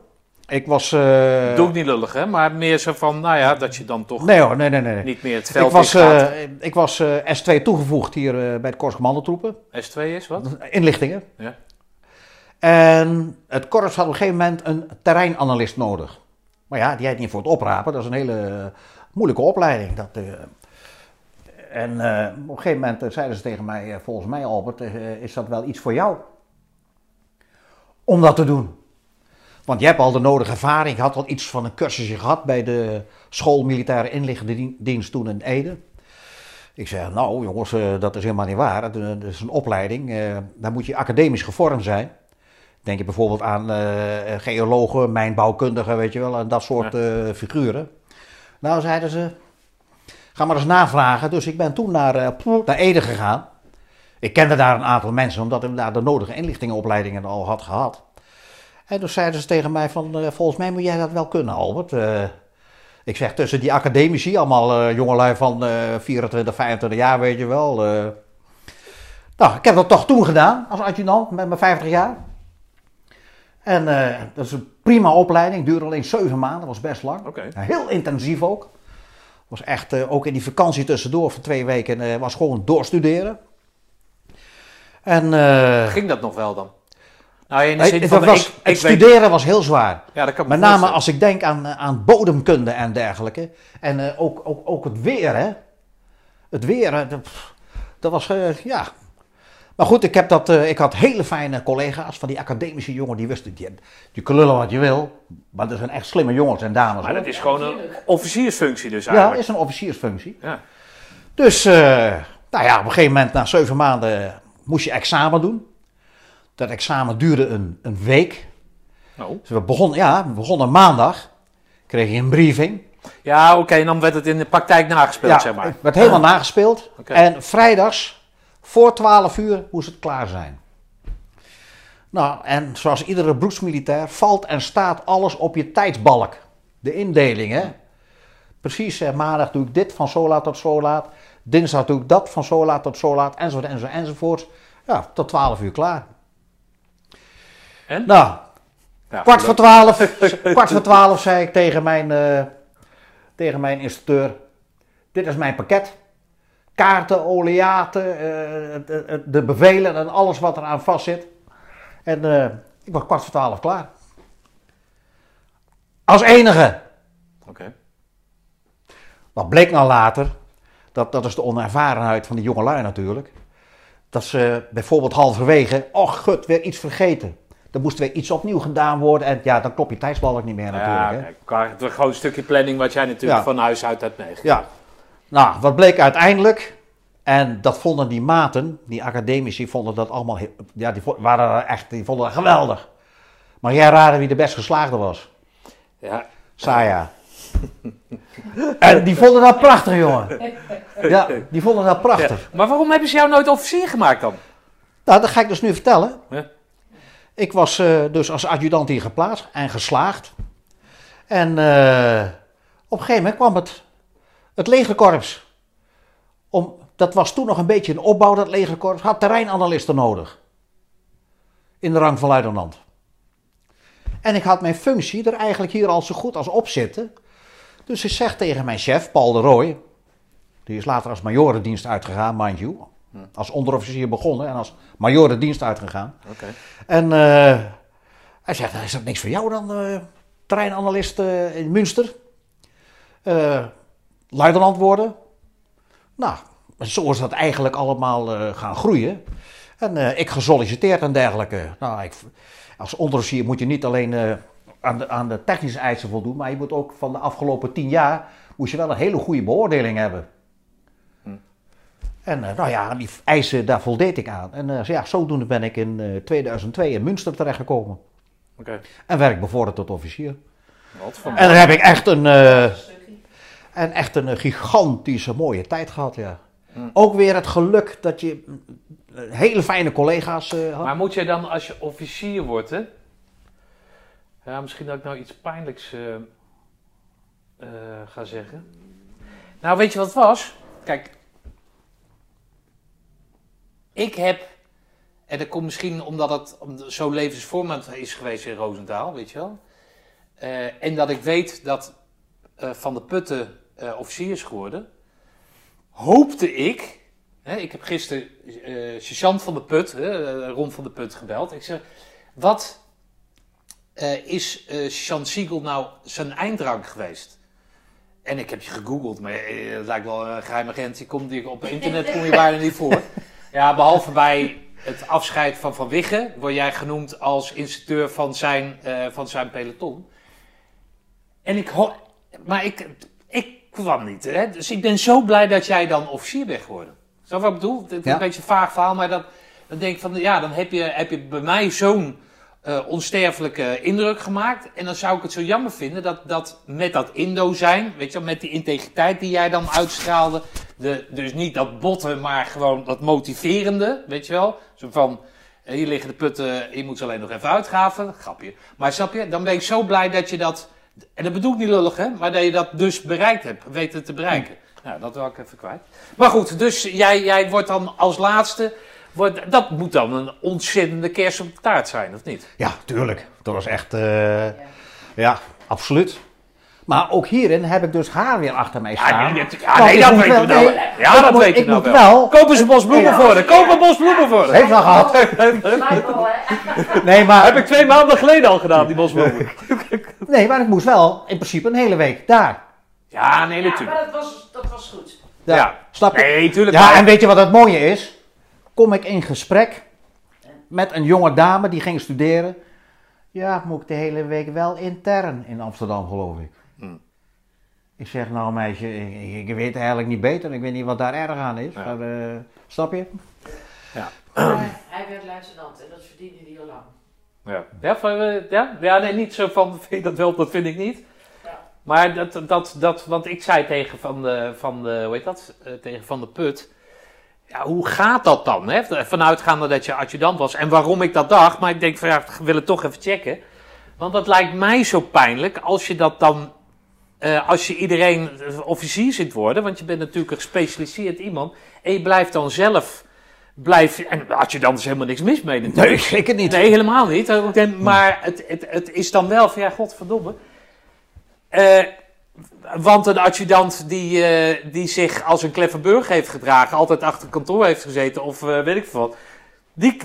[SPEAKER 2] Ik was... eh,
[SPEAKER 1] Doe ik niet lullig, hè? Maar meer zo van, nou ja, dat je dan toch
[SPEAKER 2] Nee hoor, nee, nee, nee.
[SPEAKER 1] niet meer het
[SPEAKER 2] Ik
[SPEAKER 1] veld
[SPEAKER 2] was, eh, ik was eh, S2 toegevoegd hier eh, bij de Korps Commandotroepen.
[SPEAKER 1] S2 is wat?
[SPEAKER 2] Inlichtingen.
[SPEAKER 1] Ja.
[SPEAKER 2] En het korps had op een gegeven moment een terreinanalist nodig. Maar ja, die had niet voor het oprapen. Dat is een hele moeilijke opleiding. Dat, en op een gegeven moment zeiden ze tegen mij, volgens mij Albert, is dat wel iets voor jou? Om dat te doen. Want je hebt al de nodige ervaring. Ik had al iets van een cursusje gehad bij de school militaire inlichtingendienst toen in Ede. Ik zei, nou jongens, eh, dat is helemaal niet waar. Dat, is een opleiding. eh, daar moet je academisch gevormd zijn. Denk je bijvoorbeeld aan eh, geologen, mijnbouwkundigen, weet je wel, en dat soort figuren. Nou, zeiden ze, ga maar eens navragen. Dus ik ben toen naar, naar Ede gegaan. Ik kende daar een aantal mensen, omdat ik daar de nodige inlichtingenopleidingen al had gehad. En toen zeiden ze tegen mij van, eh, volgens mij moet jij dat wel kunnen, Albert. Eh, ik zeg, tussen die academici, allemaal eh, jongelui van eh 24, 25 jaar, weet je wel. Nou, ik heb dat toch toen gedaan, als adjudant, met mijn 50 jaar. En dat is een prima opleiding, duurde alleen 7 maanden, was best lang. Heel intensief ook. Was echt, ook in die vakantie tussendoor van twee weken, was gewoon doorstuderen. En
[SPEAKER 1] Ging dat nog wel dan? Nou, in de
[SPEAKER 2] nee,
[SPEAKER 1] zin
[SPEAKER 2] het
[SPEAKER 1] van,
[SPEAKER 2] was,
[SPEAKER 1] ik,
[SPEAKER 2] het
[SPEAKER 1] ik weet...
[SPEAKER 2] studeren was heel zwaar.
[SPEAKER 1] Ja, dat kan me
[SPEAKER 2] Met name
[SPEAKER 1] voorstellen.
[SPEAKER 2] als ik denk aan, eh, aan bodemkunde en dergelijke. En eh, ook, ook, ook het weer, hè. Het weer, eh, dat, was, eh, ja. Maar goed, ik, heb dat, eh, ik had hele fijne collega's van die academische jongen. Die wisten, die, je kan lullen wat je wil. Maar dat zijn echt slimme jongens en dames.
[SPEAKER 1] Maar
[SPEAKER 2] hoor.
[SPEAKER 1] dat is gewoon een officiersfunctie dus
[SPEAKER 2] Ja,
[SPEAKER 1] eigenlijk.
[SPEAKER 2] is een officiersfunctie.
[SPEAKER 1] Ja.
[SPEAKER 2] Dus, eh, nou ja, op een gegeven moment, na zeven maanden, moest je examen doen. Dat examen duurde een, een week.
[SPEAKER 1] Nou.
[SPEAKER 2] Dus we begonnen, ja, we begonnen maandag. Kreeg je een briefing.
[SPEAKER 1] Ja, oké, en dan werd het in de praktijk nagespeeld,
[SPEAKER 2] ja,
[SPEAKER 1] zeg maar.
[SPEAKER 2] het werd helemaal nagespeeld.
[SPEAKER 1] Oké.
[SPEAKER 2] En vrijdags, voor 12 uur, moest het klaar zijn. Nou, en zoals iedere beroepsmilitair valt en staat alles op je tijdsbalk. De indeling, hè. Precies, eh, maandag doe ik dit van zo laat tot zo laat. Dinsdag doe ik dat van zo laat tot zo laat. Enzovoort, enzovoort, enzovoort. Ja, tot 12 uur klaar.
[SPEAKER 1] En?
[SPEAKER 2] Nou, kwart voor twaalf, kwart voor twaalf zei ik tegen mijn, eh, tegen mijn instructeur: Dit is mijn pakket. Kaarten, oleaten, eh, de bevelen en alles wat eraan vastzit. En eh, ik was kwart voor twaalf klaar. Als enige.
[SPEAKER 1] Oké.
[SPEAKER 2] Wat bleek nou later, dat, dat is de onervarenheid van die jongelui natuurlijk. Dat ze bijvoorbeeld halverwege, och gut, weer iets vergeten. Er moest weer iets opnieuw gedaan worden en ja, dan klopt je tijdsbalk niet meer natuurlijk.
[SPEAKER 1] Ja,
[SPEAKER 2] hè.
[SPEAKER 1] een stukje planning wat jij natuurlijk
[SPEAKER 2] Ja.
[SPEAKER 1] van huis uit hebt meegekregen.
[SPEAKER 2] Ja. Nou, wat bleek uiteindelijk, en dat vonden die maten, die academici, vonden dat allemaal, heel- ja, die waren echt, die vonden dat geweldig. Maar jij raden wie de best geslaagde was?
[SPEAKER 1] Ja.
[SPEAKER 2] Saya. en die vonden dat prachtig, jongen. Ja, die vonden dat prachtig.
[SPEAKER 1] Ja. Maar waarom hebben ze jou nooit officier gemaakt dan?
[SPEAKER 2] Nou, dat ga ik dus nu vertellen.
[SPEAKER 1] Ja.
[SPEAKER 2] Ik was eh, dus als adjudant hier geplaatst en geslaagd. En eh, op een gegeven moment kwam het, het legerkorps. Om, dat was toen nog een beetje een opbouw, dat legerkorps. Had terreinanalisten nodig. In de rang van luitenant. En ik had mijn functie er eigenlijk hier al zo goed als op zitten. Dus ik zeg tegen mijn chef, Paul de Rooij. Die is later als majorendienst uitgegaan, mind you. Als onderofficier begonnen en als majorendienst uitgegaan.
[SPEAKER 1] Oké.
[SPEAKER 2] En eh, hij zegt, is dat niks voor jou dan, eh terreinanalist eh, in Münster? Luitenant worden? Nou, zo is dat eigenlijk allemaal gaan groeien. En ik gesolliciteerd en dergelijke. Nou, ik, als onderofficier moet je niet alleen aan, de, aan de technische eisen voldoen, maar je moet ook van de afgelopen tien jaar, moest je wel een hele goede beoordeling hebben. En eh, nou ja, die eisen, daar voldeed ik aan. En eh, ja, zodoende ben ik in eh, 2002 in Münster terechtgekomen. En werd ik bevorderd tot officier.
[SPEAKER 1] Wat voor
[SPEAKER 2] En dan heb ik echt een, eh, en echt een eh, gigantische mooie tijd gehad, ja. Ook weer het geluk dat je eh, hele fijne collega's eh, had.
[SPEAKER 1] Maar moet jij dan, als je officier wordt, hè? Ja, misschien dat ik nou iets pijnlijks eh, eh, ga zeggen. Nou, weet je wat het was? Kijk, ik heb, en dat komt misschien omdat het zo levensvormend is geweest in Roosendaal, weet je wel. eh, en dat ik weet dat eh, Van de Putten eh, officier is geworden, hoopte ik. Hè, ik heb gisteren sergeant van de Put, hè, Ron van de Put, gebeld. Ik zeg: Wat is sergeant Siegel nou zijn eindrank geweest? En ik heb je gegoogeld, maar het lijkt wel een geheim agent. Je komt, die- op internet kom je bijna niet voor. Ja, behalve bij het afscheid van Van Wiggen word jij genoemd als instructeur van zijn, eh, van zijn peloton. En ik ho- maar ik, ik kwam niet. Hè? Dus ik ben zo blij dat jij dan officier bent geworden. Zo wat ik bedoel? Het is
[SPEAKER 2] Ja.
[SPEAKER 1] een beetje een vaag verhaal, maar dat, dan denk ik van ja, dan heb je, heb je bij mij zo'n eh, onsterfelijke indruk gemaakt. En dan zou ik het zo jammer vinden dat, dat met dat Indo zijn, weet je wel, met die integriteit die jij dan uitstraalde. De, dus niet dat botten, maar gewoon dat motiverende, weet je wel. Zo van, eh, hier liggen de putten, je moet ze alleen nog even uitgaven. Grapje. Maar snap je, dan ben ik zo blij dat je dat, en dat bedoel ik niet lullig hè, maar dat je dat dus bereikt hebt, weten te bereiken. Nou, dat wil ik even kwijt. Maar goed, dus jij, jij wordt dan als laatste, dat moet dan een ontzettende kerst op de taart zijn, of niet?
[SPEAKER 2] Ja, tuurlijk. Dat was echt, eh, ja, absoluut. Maar ook hierin heb ik dus haar weer achter mij staan.
[SPEAKER 1] nee, dat- ja, nee,
[SPEAKER 2] ik
[SPEAKER 1] dat
[SPEAKER 2] moet
[SPEAKER 1] weten we
[SPEAKER 2] wel- nee,
[SPEAKER 1] Ja,
[SPEAKER 2] ik
[SPEAKER 1] dat
[SPEAKER 2] moet-
[SPEAKER 1] weten we
[SPEAKER 2] ik
[SPEAKER 1] nou wel.
[SPEAKER 2] wel.
[SPEAKER 1] Koop eens een bos bloemen
[SPEAKER 2] Ja.
[SPEAKER 1] voor haar. Koop een bos bloemen voor haar.
[SPEAKER 2] Heeft wel gehad.
[SPEAKER 3] Michael, hè?
[SPEAKER 2] Nee, maar,
[SPEAKER 1] Heb ik twee maanden geleden al gedaan, die bosbloemen.
[SPEAKER 2] nee, maar ik moest wel in principe een hele week daar.
[SPEAKER 1] Ja, nee,
[SPEAKER 3] Ja,
[SPEAKER 1] natuurlijk.
[SPEAKER 3] maar dat was, dat was goed.
[SPEAKER 2] Ja.
[SPEAKER 1] Ja.
[SPEAKER 2] Snap je?
[SPEAKER 1] Nee, tuurlijk.
[SPEAKER 2] Ja,
[SPEAKER 1] maar-
[SPEAKER 2] en weet je wat het mooie is? Kom ik in gesprek met een jonge dame die ging studeren. Ja, moet ik de hele week wel intern in Amsterdam, geloof ik.
[SPEAKER 1] Hmm.
[SPEAKER 2] Ik zeg, nou meisje, ik, ik weet eigenlijk niet beter. Ik weet niet wat daar erg aan is.
[SPEAKER 1] Ja.
[SPEAKER 2] Maar, eh, snap je?
[SPEAKER 3] Hij werd luitenant en dat verdiende hij al lang.
[SPEAKER 1] Ja, ja, van, eh, ja? ja nee, niet zo van, vind je dat wel, dat vind ik niet.
[SPEAKER 3] Ja.
[SPEAKER 1] Maar dat, dat, dat, want ik zei tegen Van de, van de hoe heet dat, Eh, tegen Van de Put, ja, hoe gaat dat dan? Hè? Vanuitgaande dat je adjudant was. En waarom ik dat dacht, maar ik denk van ja, ik wil het toch even checken. Want dat lijkt mij zo pijnlijk als je dat dan, eh, als je iedereen officier ziet worden, want je bent natuurlijk een gespecialiseerd iemand, en je blijft dan zelf, blijf, en adjudant is helemaal niks mis mee natuurlijk.
[SPEAKER 2] Nee, zeker niet.
[SPEAKER 1] Nee, helemaal niet. Denk, Maar het, het, het is dan wel van, ja, godverdomme. Eh, want een adjudant die, eh, die zich als een kleffe burger heeft gedragen, altijd achter een kantoor heeft gezeten of eh, weet ik veel wat. Die,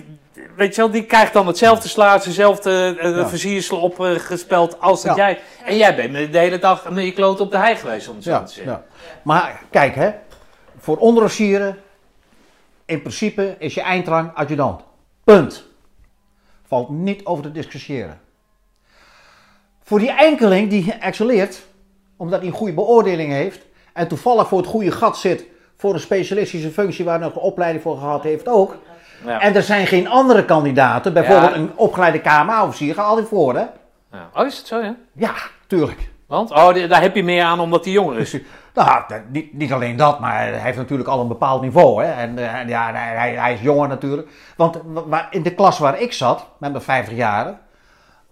[SPEAKER 1] weet je wel, die krijgt dan hetzelfde slaatje, dezelfde eh,
[SPEAKER 2] Ja.
[SPEAKER 1] versiersel opgespeld als dat
[SPEAKER 2] Ja.
[SPEAKER 1] jij. En jij bent de hele dag met je kloot op de hei geweest, om het zo te zeggen.
[SPEAKER 2] ja. Maar kijk, hè, voor onderofficieren, in principe is je eindrang adjudant. Punt. Valt niet over te discussiëren. Voor die enkeling die excelleert, omdat hij een goede beoordeling heeft en toevallig voor het goede gat zit voor een specialistische functie waar hij nog een opleiding voor gehad heeft ook.
[SPEAKER 1] Ja.
[SPEAKER 2] En er zijn geen andere kandidaten, bijvoorbeeld
[SPEAKER 1] Ja.
[SPEAKER 2] een opgeleide KMA-officier, gaat altijd voor, hè?
[SPEAKER 1] Ja. Oh, is het zo, ja?
[SPEAKER 2] Ja, tuurlijk.
[SPEAKER 1] Want? Oh, daar heb je meer aan omdat hij jonger is.
[SPEAKER 2] Nou, niet, niet alleen dat, maar hij heeft natuurlijk al een bepaald niveau. Hè? En, eh, en ja, hij, hij- is jonger natuurlijk. Want in de klas waar ik zat, met mijn 50 jaren,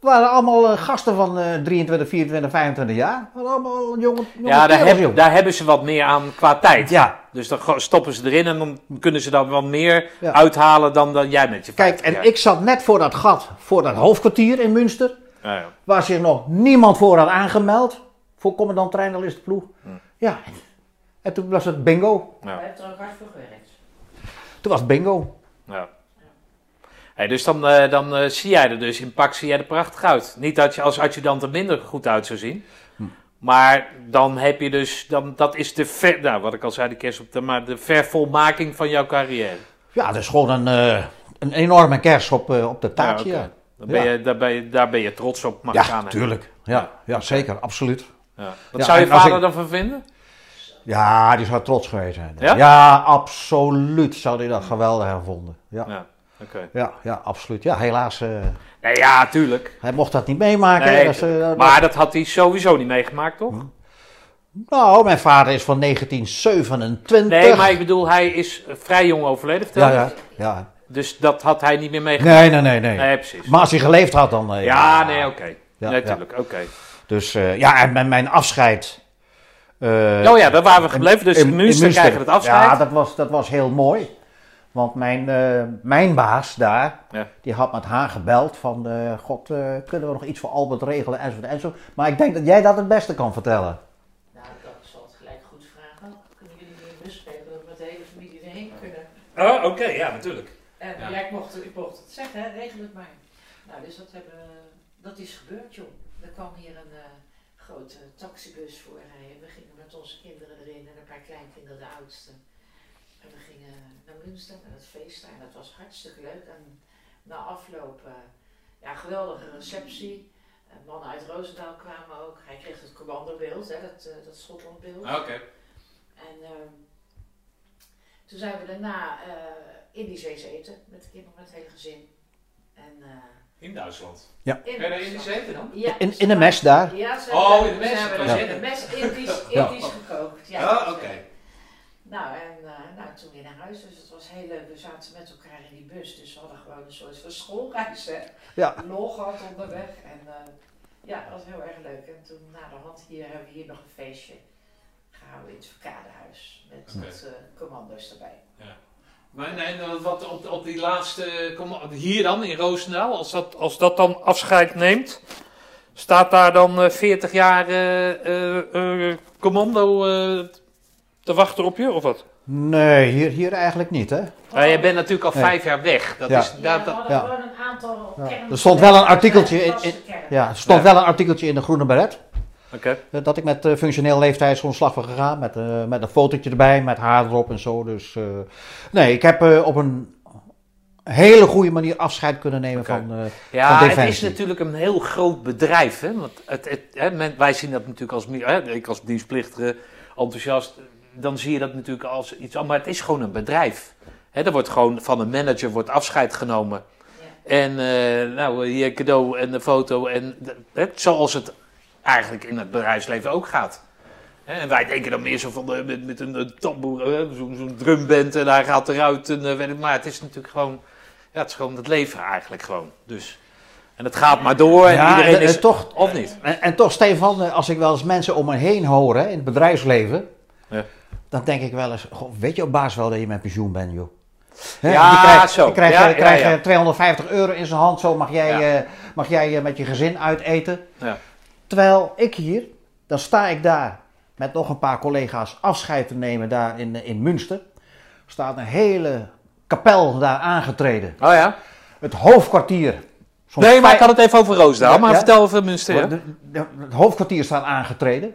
[SPEAKER 2] waren allemaal eh, gasten van eh 23, 24, 25 jaar. Waren allemaal jonge, jonge
[SPEAKER 1] Ja, daar, heb- daar hebben ze wat meer aan qua tijd.
[SPEAKER 2] Ja,
[SPEAKER 1] Dus dan stoppen ze erin en dan kunnen ze dan wat meer
[SPEAKER 2] Ja.
[SPEAKER 1] uithalen dan, dan jij met je
[SPEAKER 2] kijk,
[SPEAKER 1] 50
[SPEAKER 2] en
[SPEAKER 1] jaar.
[SPEAKER 2] ik zat net voor dat gat, voor dat hoofdkwartier in Münster,
[SPEAKER 1] Ja, ja.
[SPEAKER 2] waar zich nog niemand voor had aangemeld. Voor commandant treinalist de ploeg.
[SPEAKER 1] Hm.
[SPEAKER 2] Ja, en toen was het bingo.
[SPEAKER 1] Ja.
[SPEAKER 3] Hij heeft er ook hard voor gewerkt.
[SPEAKER 2] Toen was het bingo.
[SPEAKER 1] Ja. Hey, dus dan, eh, dan eh, zie jij er dus in pak zie jij er prachtig uit. Niet dat je als adjudant er minder goed uit zou zien.
[SPEAKER 2] Hm.
[SPEAKER 1] Maar dan heb je dus, dan, dat is de, ver, nou, wat ik al zei, de kerst op de, maar de vervolmaking van jouw carrière.
[SPEAKER 2] Ja, dat is gewoon een, eh, een enorme kers op, op de taartje.
[SPEAKER 1] Ja. Dan ben je, daar, ben je, daar ben je trots op, mag
[SPEAKER 2] ja.
[SPEAKER 1] ik aan.
[SPEAKER 2] tuurlijk. Ja, ja, zeker, absoluut.
[SPEAKER 1] Ja. Wat zou je vader
[SPEAKER 2] ik-
[SPEAKER 1] dan van vinden?
[SPEAKER 2] Ja, die zou trots geweest zijn.
[SPEAKER 1] Ja?
[SPEAKER 2] absoluut zou hij dat geweldig hebben gevonden. Ja, ja,
[SPEAKER 1] Ja,
[SPEAKER 2] absoluut. Ja, helaas, eh,
[SPEAKER 1] Nee, ja, tuurlijk.
[SPEAKER 2] hij mocht dat niet meemaken.
[SPEAKER 1] Nee,
[SPEAKER 2] eh,
[SPEAKER 1] maar dat had hij sowieso niet meegemaakt, toch?
[SPEAKER 2] Nou, mijn vader is van 1927.
[SPEAKER 1] Nee, maar ik bedoel, hij is vrij jong overleden, vertel
[SPEAKER 2] Ja, ja, ja.
[SPEAKER 1] Dus dat had hij niet meer meegemaakt.
[SPEAKER 2] Nee, nee, nee, nee.
[SPEAKER 1] Nee, precies.
[SPEAKER 2] Maar als hij geleefd had, dan... eh,
[SPEAKER 1] Ja, nee, oké.
[SPEAKER 2] Ja,
[SPEAKER 1] nee,
[SPEAKER 2] ja.
[SPEAKER 1] tuurlijk, oké.
[SPEAKER 2] Dus eh, ja, en mijn, mijn afscheid...
[SPEAKER 1] Oh ja, daar waren we gebleven. Dus in, Münster
[SPEAKER 2] Münster.
[SPEAKER 1] krijgen we het afscheid.
[SPEAKER 2] Ja, dat was, dat was heel mooi. Want mijn, eh, mijn baas daar,
[SPEAKER 1] Ja.
[SPEAKER 2] die had met haar gebeld van, eh, god, eh, kunnen we nog iets voor Albert regelen enzovoort enzovoort. Maar ik denk dat jij dat het beste kan vertellen.
[SPEAKER 3] Nou, dat zal het gelijk goed vragen. Kunnen jullie bus spelen dat we met de hele familie erheen kunnen?
[SPEAKER 1] Oh, oké, ja, natuurlijk.
[SPEAKER 3] En
[SPEAKER 1] Ja.
[SPEAKER 3] ja, ik, mocht, ik mocht het zeggen, hè, regel het maar. Nou, dus dat, hebben, dat is gebeurd, joh. Er kwam hier een eh, grote taxibus voor rijden. We gingen met onze kinderen erin en een paar kleinkinderen, de oudste. En we gingen naar Münster, naar het feest. En dat was hartstikke leuk. En na afloop, eh, ja, geweldige receptie. Eh, mannen uit Roosendaal kwamen ook. Hij kreeg het commandobeeld, hè, dat, eh, dat Schotlandbeeld.
[SPEAKER 1] Oké.
[SPEAKER 3] En ehm, toen zijn we daarna eh Indisch eten met de kinderen, met het hele gezin. En, eh,
[SPEAKER 1] In Duitsland.
[SPEAKER 3] in
[SPEAKER 1] Ben je Indisch eten dan?
[SPEAKER 3] Ja,
[SPEAKER 2] In, in de mes daar.
[SPEAKER 3] Ja, ze
[SPEAKER 1] Oh, in de mes,
[SPEAKER 3] ze hebben
[SPEAKER 1] kan
[SPEAKER 2] je
[SPEAKER 3] in de mes Indisch,
[SPEAKER 2] Ja.
[SPEAKER 3] Indisch gekookt. Ja,
[SPEAKER 1] Ah,
[SPEAKER 3] Dus,
[SPEAKER 1] oké.
[SPEAKER 3] Nou, en eh, nou, toen weer naar huis, dus het was heel leuk. We zaten met elkaar in die bus, dus we hadden gewoon een soort van schoolreis. Hè.
[SPEAKER 2] Ja.
[SPEAKER 3] Lol gehad onderweg. En eh, ja, dat was heel erg leuk. En toen na de hand hier hebben we hier nog een feestje gehouden in het verkadehuis. Met
[SPEAKER 1] Oké.
[SPEAKER 3] wat eh, commando's erbij.
[SPEAKER 1] Maar nee, wat op, op die laatste, hier dan in Roosendaal, als dat, als dat dan afscheid neemt, staat daar dan eh, 40 jaar eh, eh, eh, commando eh, te wachten op je, of wat?
[SPEAKER 2] Nee, hier, hier eigenlijk niet, hè.
[SPEAKER 1] Ja, je bent natuurlijk al
[SPEAKER 2] Nee.
[SPEAKER 1] vijf jaar weg. Dat
[SPEAKER 2] Ja.
[SPEAKER 1] is,
[SPEAKER 3] Ja,
[SPEAKER 1] dat,
[SPEAKER 3] we
[SPEAKER 1] dat-
[SPEAKER 3] hadden
[SPEAKER 2] ja.
[SPEAKER 3] gewoon een aantal
[SPEAKER 2] Er stond wel een artikeltje in-. Ja, er stond
[SPEAKER 1] Ja.
[SPEAKER 2] wel een artikeltje in de Groene Beret.
[SPEAKER 1] Oké.
[SPEAKER 2] eh, Dat ik met uh, functioneel leeftijdsgrondslag ben gegaan. Met, eh, met een fotootje erbij, met haar erop en zo. Dus eh, nee, ik heb eh, op een hele goede manier afscheid kunnen nemen van, eh,
[SPEAKER 1] Ja,
[SPEAKER 2] van
[SPEAKER 1] het is natuurlijk een heel groot bedrijf. Hè? Want het, het, hè, men- wij zien dat natuurlijk als, hè, ik als dienstplichtige enthousiast, dan zie je dat natuurlijk als iets anders. Maar het is gewoon een bedrijf. Hè, er wordt gewoon van een manager wordt afscheid genomen.
[SPEAKER 3] Ja.
[SPEAKER 1] En eh, nou, hier cadeau en een foto. En de- hè, zoals het eigenlijk in het bedrijfsleven ook gaat. Hè, En wij denken dan meer zo van de, met, met een, een tamboer, zo'n zo'n drumband en hij gaat eruit. En, eh, weet ik, maar het is natuurlijk gewoon, ja, het is gewoon het leven eigenlijk gewoon. Dus, en het gaat maar door en
[SPEAKER 2] Ja,
[SPEAKER 1] iedereen
[SPEAKER 2] en-
[SPEAKER 1] is...
[SPEAKER 2] en toch,
[SPEAKER 1] Of niet?
[SPEAKER 2] En, en toch, Stefan, eh, als ik wel eens mensen om me heen hoor hè, in het bedrijfsleven,
[SPEAKER 1] Ja.
[SPEAKER 2] Dan denk ik wel eens, goh, weet je op baas wel dat je met pensioen bent, joh? Hè,
[SPEAKER 1] Ja,
[SPEAKER 2] die krijgt,
[SPEAKER 1] zo.
[SPEAKER 2] Die krijgt,
[SPEAKER 1] Ja,
[SPEAKER 2] krijgt
[SPEAKER 1] ja, ja.
[SPEAKER 2] eh, 250 euro in zijn hand, zo mag jij, eh, mag jij eh, met je gezin uiteten.
[SPEAKER 1] Ja.
[SPEAKER 2] Terwijl ik hier, dan sta ik daar met nog een paar collega's afscheid te nemen daar in, eh, in Münster. Er staat een hele kapel daar aangetreden.
[SPEAKER 1] Oh ja?
[SPEAKER 2] Het hoofdkwartier.
[SPEAKER 1] Nee, maar ik had het even over Roosdaal. Maar vertel over Münster. Ja?
[SPEAKER 2] de- de- het hoofdkwartier staat aangetreden.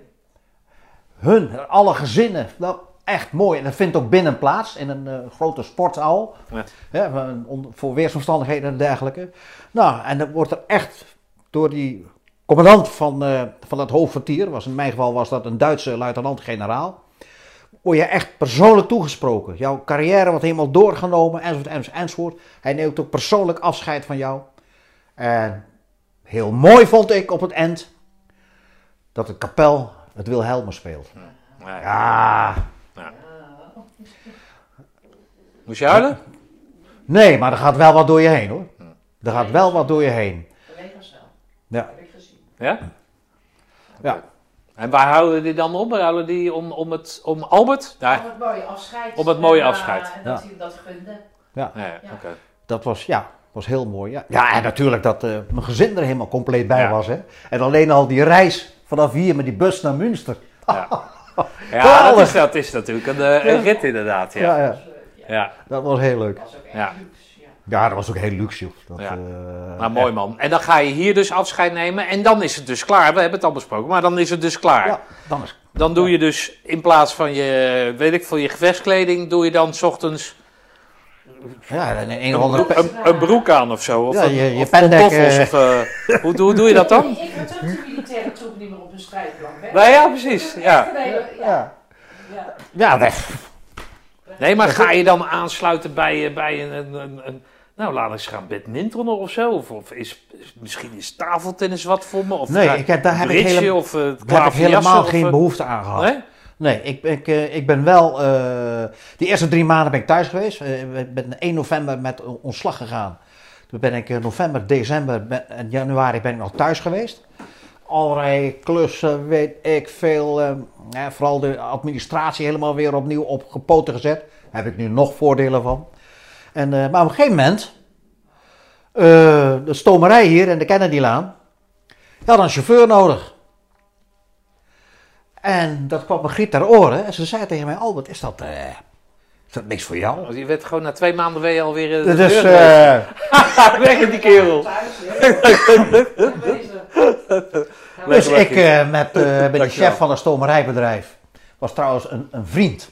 [SPEAKER 2] Hun, alle gezinnen, nou, echt mooi. En dat vindt ook binnen plaats in een eh, grote sporthal.
[SPEAKER 1] Ja.
[SPEAKER 2] Hè, voor weersomstandigheden en dergelijke. Nou, en dan wordt er echt door die commandant van, eh, van het hoofdkwartier, was in mijn geval was dat een Duitse luitenant-generaal. Word je echt persoonlijk toegesproken. Jouw carrière wordt helemaal doorgenomen, enzovoort, enzovoort, enzovoort. Hij neemt ook persoonlijk afscheid van jou. En heel mooi vond ik op het eind dat het kapel het Wilhelmus speelt.
[SPEAKER 1] Ja.
[SPEAKER 2] Ja,
[SPEAKER 1] Moest je huilen?
[SPEAKER 2] nee, maar er gaat wel wat door je heen hoor. Er gaat wel wat door je heen.
[SPEAKER 3] Collega's wel.
[SPEAKER 2] Ja.
[SPEAKER 3] Heb ik gezien.
[SPEAKER 1] Ja?
[SPEAKER 2] Ja.
[SPEAKER 1] En waar houden die dan om? Waar houden die om, om, het, om Albert? Daar.
[SPEAKER 3] Om het mooie afscheid.
[SPEAKER 1] Op het mooie
[SPEAKER 3] En, eh,
[SPEAKER 1] afscheid.
[SPEAKER 3] En dat
[SPEAKER 2] Ja.
[SPEAKER 3] hij hem dat gunde.
[SPEAKER 1] Ja, ja,
[SPEAKER 3] Ja.
[SPEAKER 1] oké.
[SPEAKER 2] Dat was, ja, was heel mooi. Ja, ja en natuurlijk dat eh, mijn gezin er helemaal compleet bij
[SPEAKER 1] Ja.
[SPEAKER 2] was. Hè. En alleen al die reis vanaf hier met die bus naar Münster.
[SPEAKER 1] Ja, ja dat, is, dat is natuurlijk een, eh, een rit inderdaad. Ja.
[SPEAKER 2] Ja, ja, dat was heel leuk.
[SPEAKER 3] Dat was ook echt
[SPEAKER 1] Ja.
[SPEAKER 3] luxe. Ja.
[SPEAKER 2] Dat was ook heel luxe. joh. Dat,
[SPEAKER 1] Ja.
[SPEAKER 2] eh,
[SPEAKER 1] Maar mooi man. En dan ga je hier dus afscheid nemen. En dan is het dus klaar. We hebben het al besproken. Maar dan is het dus klaar.
[SPEAKER 2] Ja, dan is
[SPEAKER 1] Dan doe je dus in plaats van je, weet ik veel, je gevechtskleding, doe je dan 's ochtends
[SPEAKER 2] ja, een, een
[SPEAKER 1] een,
[SPEAKER 2] andere...
[SPEAKER 1] broek, een, een broek aan of zo. Of,
[SPEAKER 2] Ja,
[SPEAKER 1] een-
[SPEAKER 2] je- je
[SPEAKER 1] of
[SPEAKER 2] pendek,
[SPEAKER 1] pantoffels, of, eh, hoe, hoe doe je dat dan?
[SPEAKER 3] Een strijdplank. Hè?
[SPEAKER 1] Nou ja, precies. Ja.
[SPEAKER 3] Ja.
[SPEAKER 2] Ja,
[SPEAKER 3] Ja.
[SPEAKER 2] ja nee.
[SPEAKER 1] Nee, maar ga je dan aansluiten bij, eh, bij een, een, een, een- nou laat eens gaan badmintonnen of zo? Of, of is, is- misschien is tafeltennis wat voor me? Of
[SPEAKER 2] Nee, ik heb- daar heb ik helemaal-
[SPEAKER 1] of uh,
[SPEAKER 2] daar heb ik helemaal geen behoefte aan gehad.
[SPEAKER 1] Nee?
[SPEAKER 2] Nee, ik, ik, eh, ik ben wel. eh de eerste drie maanden ben ik thuis geweest. Eh, Ik ben 1 november met ontslag gegaan. Toen ben ik eh, november, december ben- en januari ben ik nog thuis geweest. Allerlei klussen, weet ik veel. eh, vooral de administratie helemaal weer opnieuw op gepoten gezet. Daar heb ik nu nog voordelen van. En, eh, maar op een gegeven moment, eh, de stomerij hier in de Kennedylaan, die had een chauffeur nodig. En dat kwam me Griet ter oren en ze zei tegen mij, Albert, is dat, eh, is dat niks voor jou?
[SPEAKER 1] Oh, Je werd gewoon na twee maanden weer alweer de
[SPEAKER 2] Dus,
[SPEAKER 1] deur
[SPEAKER 2] eh,
[SPEAKER 1] Weg die kerel.
[SPEAKER 2] dus ik eh, met, eh, ben de chef van een stomerijbedrijf. Was trouwens een, een vriend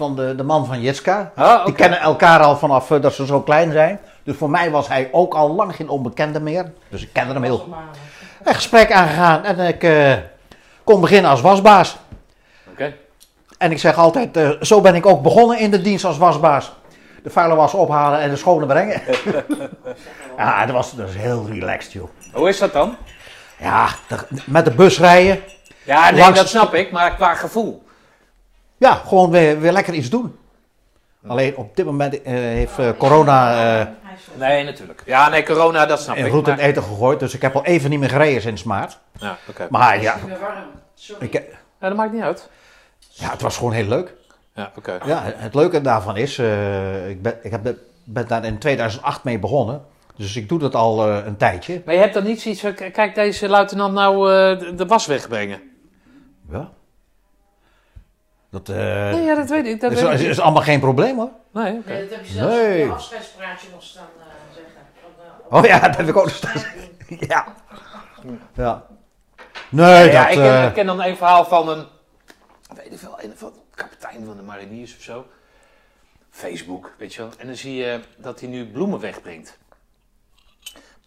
[SPEAKER 2] van de, de man van Jitska.
[SPEAKER 1] Ah.
[SPEAKER 2] Die kennen elkaar al vanaf eh, dat ze zo klein zijn. Dus voor mij was hij ook al lang geen onbekende meer. Dus ik kende hem heel Een gesprek aangegaan en ik eh, kon beginnen als wasbaas.
[SPEAKER 1] Oké.
[SPEAKER 2] En ik zeg altijd, eh, zo ben ik ook begonnen in de dienst als wasbaas. De vuile was ophalen en de schone brengen. ja, dat was, dat was heel relaxed, joh.
[SPEAKER 1] Hoe is dat dan?
[SPEAKER 2] Ja, de- met de bus rijden.
[SPEAKER 1] Ja, nee,
[SPEAKER 2] Langs-
[SPEAKER 1] dat snap ik, maar qua gevoel.
[SPEAKER 2] Ja, gewoon weer, weer lekker iets doen. Alleen op dit moment eh, heeft eh, corona eh,
[SPEAKER 1] Nee, natuurlijk. Ja, nee, corona, dat snap
[SPEAKER 2] in
[SPEAKER 1] ik.
[SPEAKER 2] roet en
[SPEAKER 1] maar-
[SPEAKER 2] eten gegooid. Dus ik heb al even niet meer gereden sinds maart.
[SPEAKER 1] Ja, oké.
[SPEAKER 2] Maar ja,
[SPEAKER 3] weer warm. Sorry.
[SPEAKER 2] ik,
[SPEAKER 1] Ja, dat maakt niet uit.
[SPEAKER 2] ja, het was gewoon heel leuk.
[SPEAKER 1] Ja, oké.
[SPEAKER 2] Ja, het leuke daarvan is, eh, ik, ben, ik heb ben daar in 2008 mee begonnen. Dus ik doe dat al eh, een tijdje.
[SPEAKER 1] Maar je hebt dan niet zoiets van, kijk deze luitenant nou eh, de, de was wegbrengen?
[SPEAKER 2] Ja. Dat, eh,
[SPEAKER 1] Nee, ja, dat weet ik. Dat
[SPEAKER 2] is,
[SPEAKER 1] weet
[SPEAKER 2] is,
[SPEAKER 1] ik.
[SPEAKER 2] is allemaal geen probleem hoor.
[SPEAKER 1] Nee, oké.
[SPEAKER 3] Nee, dat heb je zelfs
[SPEAKER 2] Nee.
[SPEAKER 3] in je afscheidspraatje nog staan eh, zeggen. Van, eh,
[SPEAKER 2] Oh ja, dat heb ik ook nog
[SPEAKER 3] doen.
[SPEAKER 2] Ja. ja. Nee,
[SPEAKER 1] ja,
[SPEAKER 2] dat...
[SPEAKER 1] ik, ken,
[SPEAKER 2] eh,
[SPEAKER 1] ik ken dan een verhaal van een, weet ik wel, een van kapitein van de mariniers of zo. Facebook, weet je wel. En dan zie je dat hij nu bloemen wegbrengt.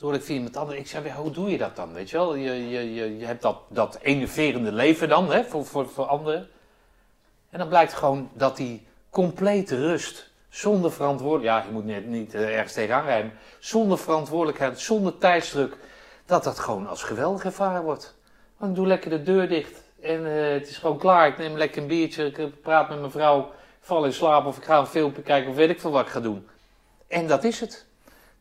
[SPEAKER 1] Toen ik via iemand anders, ik zei, "Ja, hoe doe je dat dan, weet je wel? Je, je, je, je hebt dat, dat enerverende leven dan, hè, voor, voor, voor anderen. En dan blijkt gewoon dat die complete rust, zonder verantwoordelijkheid, ja, je moet net niet eh, ergens tegenaan rijden, zonder verantwoordelijkheid, zonder tijdsdruk, dat dat gewoon als geweldig ervaren wordt. Want doe lekker de deur dicht en eh, het is gewoon klaar. Ik neem lekker een biertje, ik eh, praat met mijn vrouw, val in slaap of ik ga een filmpje kijken of weet ik veel wat ik ga doen. En dat is het.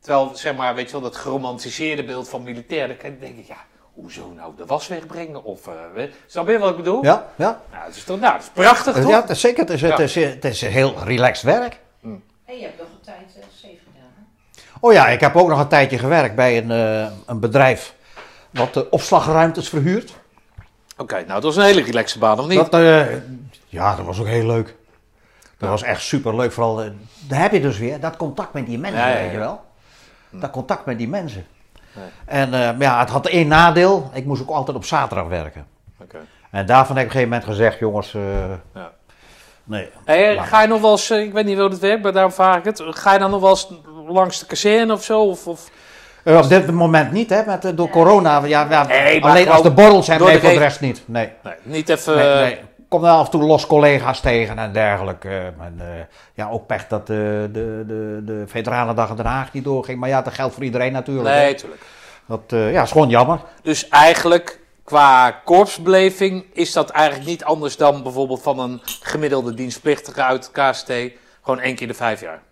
[SPEAKER 1] Terwijl, zeg maar, weet je wel, dat geromantiseerde beeld van militair, dan denk ik, ja, hoezo nou de was wegbrengen? Of, eh, weet- snap je wat ik bedoel?
[SPEAKER 2] ja, ja.
[SPEAKER 1] Nou, dat is toch, nou, dat is prachtig, toch?
[SPEAKER 2] Ja, dat is zeker. Het is, het,
[SPEAKER 1] Ja.
[SPEAKER 2] is, het is heel relaxed werk.
[SPEAKER 3] En je hebt nog een tijd uh, safe gedaan. Hè?
[SPEAKER 2] Oh ja, ik heb ook nog een tijdje gewerkt bij een, eh, een bedrijf wat de opslagruimtes verhuurt.
[SPEAKER 1] Oké, nou, dat was een hele relaxe baan, of niet?
[SPEAKER 2] Dat, eh, ja, dat was ook heel leuk. Dat was echt super leuk. Vooral, eh, daar heb je dus weer dat contact met die mensen,
[SPEAKER 1] Ja, ja,
[SPEAKER 2] weet je wel. Dat contact met die mensen.
[SPEAKER 1] Nee.
[SPEAKER 2] En eh, maar ja, het had één nadeel. Ik moest ook altijd op zaterdag werken.
[SPEAKER 1] Oké.
[SPEAKER 2] En daarvan heb ik op een gegeven moment gezegd, jongens, eh,
[SPEAKER 1] Ja.
[SPEAKER 2] nee.
[SPEAKER 1] Hey,
[SPEAKER 2] Laat
[SPEAKER 1] ga je nog wel eens, eh, ik weet niet hoe het werkt, maar daarom vraag ik het. Ga je dan nog wel eens langs de kazerne of zo? Of, of...
[SPEAKER 2] Eh, op dit moment niet, hè, met, eh, door corona. Ja, ja,
[SPEAKER 1] Nee,
[SPEAKER 2] alleen als de borrels zijn, nee,
[SPEAKER 1] de
[SPEAKER 2] voor de
[SPEAKER 1] re-
[SPEAKER 2] rest niet. Nee.
[SPEAKER 1] Nee, niet even...
[SPEAKER 2] Nee,
[SPEAKER 1] eh,
[SPEAKER 2] nee. Kom wel af en toe los collega's tegen en dergelijke. En, eh, ja, ook pech dat de, de, de, de Veteranendag in Den Haag niet doorging. Maar ja, dat geldt voor iedereen natuurlijk.
[SPEAKER 1] Nee,
[SPEAKER 2] hè.
[SPEAKER 1] tuurlijk.
[SPEAKER 2] Dat eh, ja, is gewoon jammer.
[SPEAKER 1] Dus eigenlijk, qua korpsbeleving, is dat eigenlijk niet anders dan bijvoorbeeld van een gemiddelde dienstplichtige uit KST. Gewoon één keer de vijf jaar.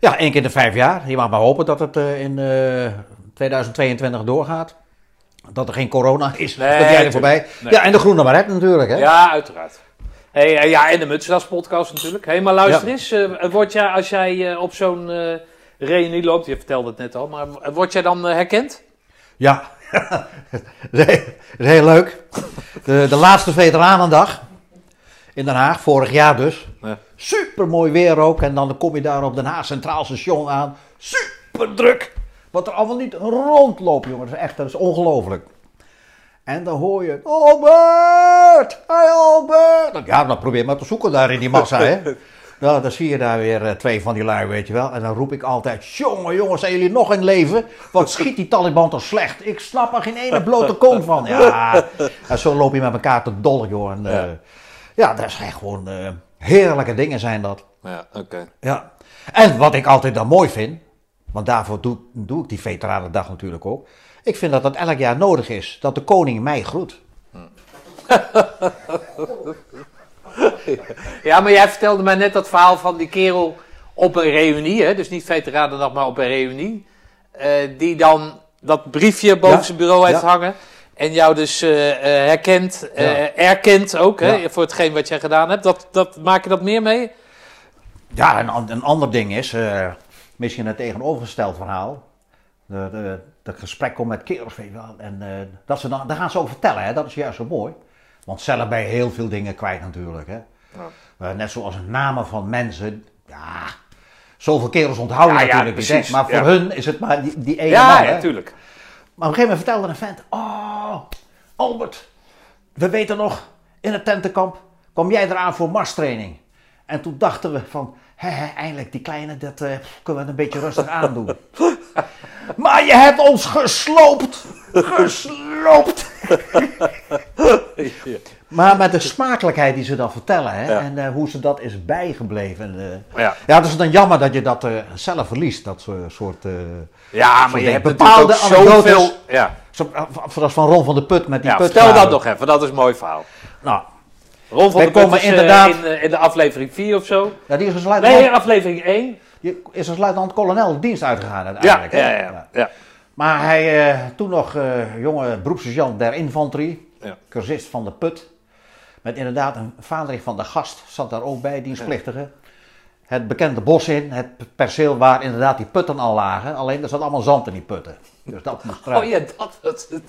[SPEAKER 2] Ja, één keer in de vijf jaar. Je mag maar hopen dat het eh, in eh, 2022 doorgaat. Dat er geen corona is.
[SPEAKER 1] Nee,
[SPEAKER 2] dat jij er voorbij.
[SPEAKER 1] Nee.
[SPEAKER 2] Ja, en de groene baret natuurlijk. Hè?
[SPEAKER 1] Ja, uiteraard. Hey, eh, ja, en de Mutsdas podcast natuurlijk. Hey, maar luister
[SPEAKER 2] Ja.
[SPEAKER 1] eens, word jij, als jij eh, op zo'n eh reunie loopt, je vertelde het net al, maar word jij dan herkend?
[SPEAKER 2] Ja, dat is heel leuk. De, de laatste Veteranendag in Den Haag, vorig jaar dus.
[SPEAKER 1] Ja.
[SPEAKER 2] Super mooi weer ook. En dan kom je daar op Den Haag Centraal Station aan. Super druk. Wat er allemaal niet rondloopt, jongen. Dat is echt dat is ongelooflijk. En dan hoor je, Albert! Hey Albert! Ja, dan probeer maar te zoeken daar in die massa, hè. Nou, dan zie je daar weer eh, twee van die lui, weet je wel. En dan roep ik altijd, jongen, jongens, zijn jullie nog in leven? Wat schiet die Taliban toch slecht? Ik snap er geen ene blote koon van. Ja, en zo loop je met elkaar te dollen, joh. En, eh,
[SPEAKER 1] Ja.
[SPEAKER 2] ja. dat zijn gewoon eh, heerlijke dingen zijn dat.
[SPEAKER 1] Ja, oké.
[SPEAKER 2] Ja. En wat ik altijd dan mooi vind, want daarvoor doe, doe ik die Veteranendag natuurlijk ook. Ik vind dat dat elk jaar nodig is, dat de koning mij groet.
[SPEAKER 1] Ja, maar jij vertelde mij net dat verhaal van die kerel op een reunie, hè? dus niet veteranendag, maar op een reunie. eh, die dan dat briefje boven
[SPEAKER 2] Ja,
[SPEAKER 1] zijn bureau heeft
[SPEAKER 2] ja.
[SPEAKER 1] hangen. En jou dus eh, eh, herkent,
[SPEAKER 2] Ja.
[SPEAKER 1] erkent ook, hè, voor hetgeen wat jij gedaan hebt. Dat, dat, maak je dat meer mee?
[SPEAKER 2] Ja, een, een ander ding is, misschien een tegenovergesteld verhaal. De, de, de gesprek komt met kerels, weet je wel. En eh, dat ze dan, daar gaan ze over vertellen, hè? dat is juist zo mooi. Want zelf ben je heel veel dingen kwijt natuurlijk. Hè? Eh, net zoals namen van mensen. Ja, zoveel kerels onthouden
[SPEAKER 1] Ja, ja,
[SPEAKER 2] natuurlijk niet. Maar voor
[SPEAKER 1] ja.
[SPEAKER 2] hun is het maar die, die ene
[SPEAKER 1] Ja,
[SPEAKER 2] man. hè.
[SPEAKER 1] natuurlijk.
[SPEAKER 2] Maar op een gegeven moment vertelde een vent: Oh, Albert, we weten nog, in het tentenkamp kwam jij eraan voor marstraining. En toen dachten we van, eindelijk die kleine, dat eh, kunnen we een beetje rustig aandoen. maar je hebt ons gesloopt, gesloopt. Maar met de smakelijkheid die ze dan vertellen hè,
[SPEAKER 1] Ja.
[SPEAKER 2] en eh, hoe ze dat is bijgebleven. eh.
[SPEAKER 1] Ja.
[SPEAKER 2] ja, het is dan jammer dat je dat zelf verliest, dat soort...
[SPEAKER 1] Ja, maar je hebt
[SPEAKER 2] bepaalde anekdotes.
[SPEAKER 1] zoveel... Ja,
[SPEAKER 2] zo, zoals van Ron van de Put met die
[SPEAKER 1] ja
[SPEAKER 2] put.
[SPEAKER 1] vertel dat nog even, dat is een mooi verhaal.
[SPEAKER 2] Nou,
[SPEAKER 1] Ron van
[SPEAKER 2] Wij komen
[SPEAKER 1] is, eh,
[SPEAKER 2] inderdaad-
[SPEAKER 1] in, eh, in de aflevering 4 of zo.
[SPEAKER 2] ja, die is als luitenant,
[SPEAKER 1] Nee, aflevering 1.
[SPEAKER 2] die is als luitenant-kolonel de dienst uitgegaan
[SPEAKER 1] Ja,
[SPEAKER 2] uiteindelijk.
[SPEAKER 1] ja,
[SPEAKER 2] hè?
[SPEAKER 1] ja. ja.
[SPEAKER 2] Maar hij, eh, toen nog jonge beroepssergeant der infanterie,
[SPEAKER 1] Ja.
[SPEAKER 2] cursist van de Put. Met inderdaad een vader van de gast, zat daar ook bij, dienstplichtige. Het bekende bos in, het perceel waar inderdaad die putten al lagen. Alleen er zat allemaal zand in die putten. Dus dat moest eruit.
[SPEAKER 1] Oh ja, dat, dat, dat,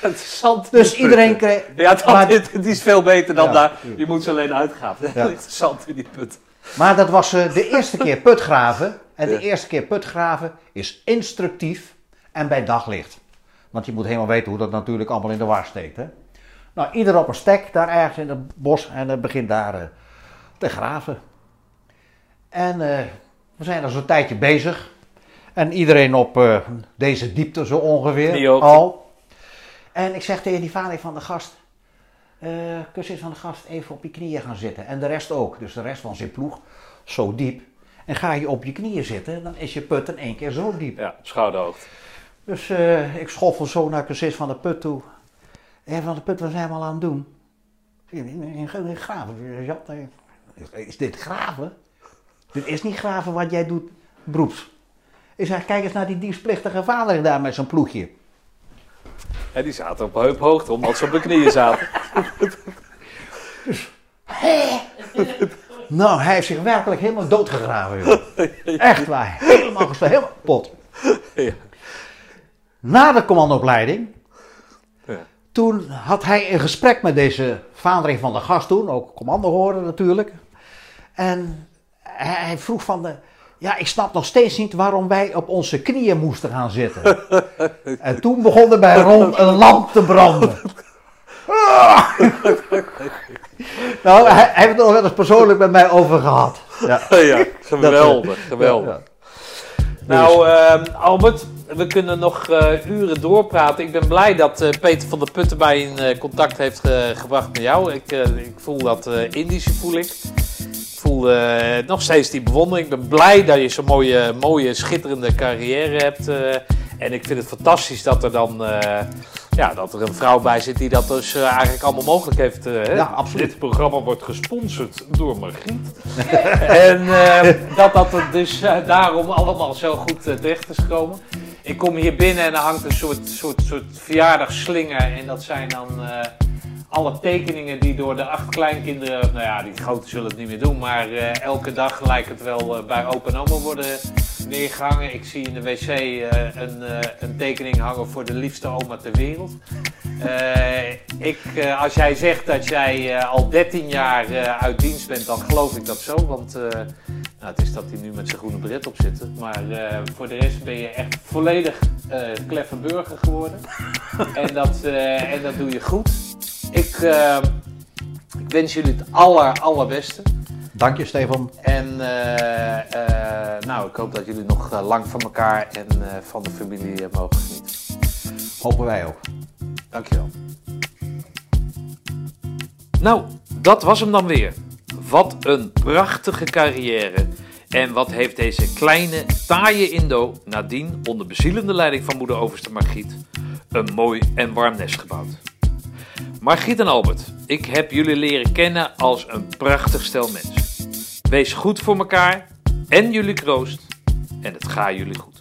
[SPEAKER 1] dat is zand. in
[SPEAKER 2] Dus iedereen kreeg...
[SPEAKER 1] Ja, dat,
[SPEAKER 2] maar,
[SPEAKER 1] die is veel beter dan
[SPEAKER 2] Ja,
[SPEAKER 1] daar. Je moet ze alleen uitgaan. Er
[SPEAKER 2] Ja.
[SPEAKER 1] ligt zand in die put.
[SPEAKER 2] maar dat was eh, de eerste keer putgraven. En de eerste keer putgraven is instructief en bij daglicht. Want je moet helemaal weten hoe dat natuurlijk allemaal in de war steekt. Hè? Nou, ieder op een stek daar ergens in het bos en het begint daar eh, te graven. En eh, we zijn er zo'n tijdje bezig. En iedereen op eh, deze diepte zo ongeveer al. En ik zeg tegen die vader van de gast, kussen van de gast even op je knieën gaan zitten. En de rest ook. Dus de rest van zijn ploeg, zo diep. En ga je op je knieën zitten, dan is je put in één keer zo diep.
[SPEAKER 1] Ja, schouderhoogte.
[SPEAKER 2] Dus eh, ik schoffel zo naar Cursis van de Put toe. En van de Put, wat zijn we al aan het doen? Graven. Is dit graven? Dit is niet graven wat jij doet, beroeps. Ik zeg, kijk eens naar die dienstplichtige vader daar met zijn ploegje.
[SPEAKER 1] En die zaten op heuphoogte omdat ze op hun knieën zaten.
[SPEAKER 2] Nou, hij heeft zich werkelijk helemaal doodgegraven, joh. Echt waar. Helemaal geslagen, helemaal kapot.
[SPEAKER 1] Ja.
[SPEAKER 2] Na de commandoopleiding,
[SPEAKER 1] Ja.
[SPEAKER 2] toen had hij een gesprek met deze vader van de gast toen, ook commando horen natuurlijk. En hij vroeg van de, ja, ik snap nog steeds niet waarom wij op onze knieën moesten gaan zitten. en toen begon er bij Ron een lamp te branden. nou, hij, hij heeft het nog wel eens persoonlijk met mij over gehad. Ja.
[SPEAKER 1] ja, geweldig, geweldig.
[SPEAKER 2] Ja,
[SPEAKER 1] Nou, ehm, Albert, we kunnen nog eh, uren doorpraten. Ik ben blij dat eh, Peter van der Putten mij in eh, contact heeft ge- gebracht met jou. Ik, eh, ik voel dat eh, Indische voel ik. Ik voel eh, nog steeds die bewondering. Ik ben blij dat je zo'n mooie, mooie, schitterende carrière hebt. eh, en ik vind het fantastisch dat er dan eh, ja, dat er een vrouw bij zit die dat dus eigenlijk allemaal mogelijk heeft. hè?
[SPEAKER 2] Ja, absoluut.
[SPEAKER 1] Dit programma wordt gesponsord door Margriet. en dat dat er dus daarom allemaal zo goed terecht is gekomen. Ik kom hier binnen en er hangt een soort, soort, soort verjaardagsslinger. En dat zijn dan alle tekeningen die door de acht kleinkinderen, nou ja, die grote zullen het niet meer doen, maar eh, elke dag lijkt het wel eh, bij opa en oma worden neergehangen. Ik zie in de wc eh, een, een tekening hangen voor de liefste oma ter wereld. Ik, als jij zegt dat jij al 13 jaar uit dienst bent, dan geloof ik dat zo. Want nou, het is dat hij nu met zijn groene bret op zit. Maar voor de rest ben je echt volledig kleffe burger geworden. en, dat, en dat doe je goed. Ik, eh, ik wens jullie het aller, allerbeste.
[SPEAKER 2] Dank je, Stefan.
[SPEAKER 1] En eh, eh, nou, ik hoop dat jullie nog eh, lang van elkaar en van de familie mogen genieten.
[SPEAKER 2] Hopen wij ook.
[SPEAKER 1] Dankjewel. Nou, dat was hem dan weer. Wat een prachtige carrière. En wat heeft deze kleine, taaie Indo nadien onder bezielende leiding van moeder overste Margriet een mooi en warm nest gebouwd. Margriet en Albert, ik heb jullie leren kennen als een prachtig stel mensen. Wees goed voor elkaar en jullie kroost en het gaat jullie goed.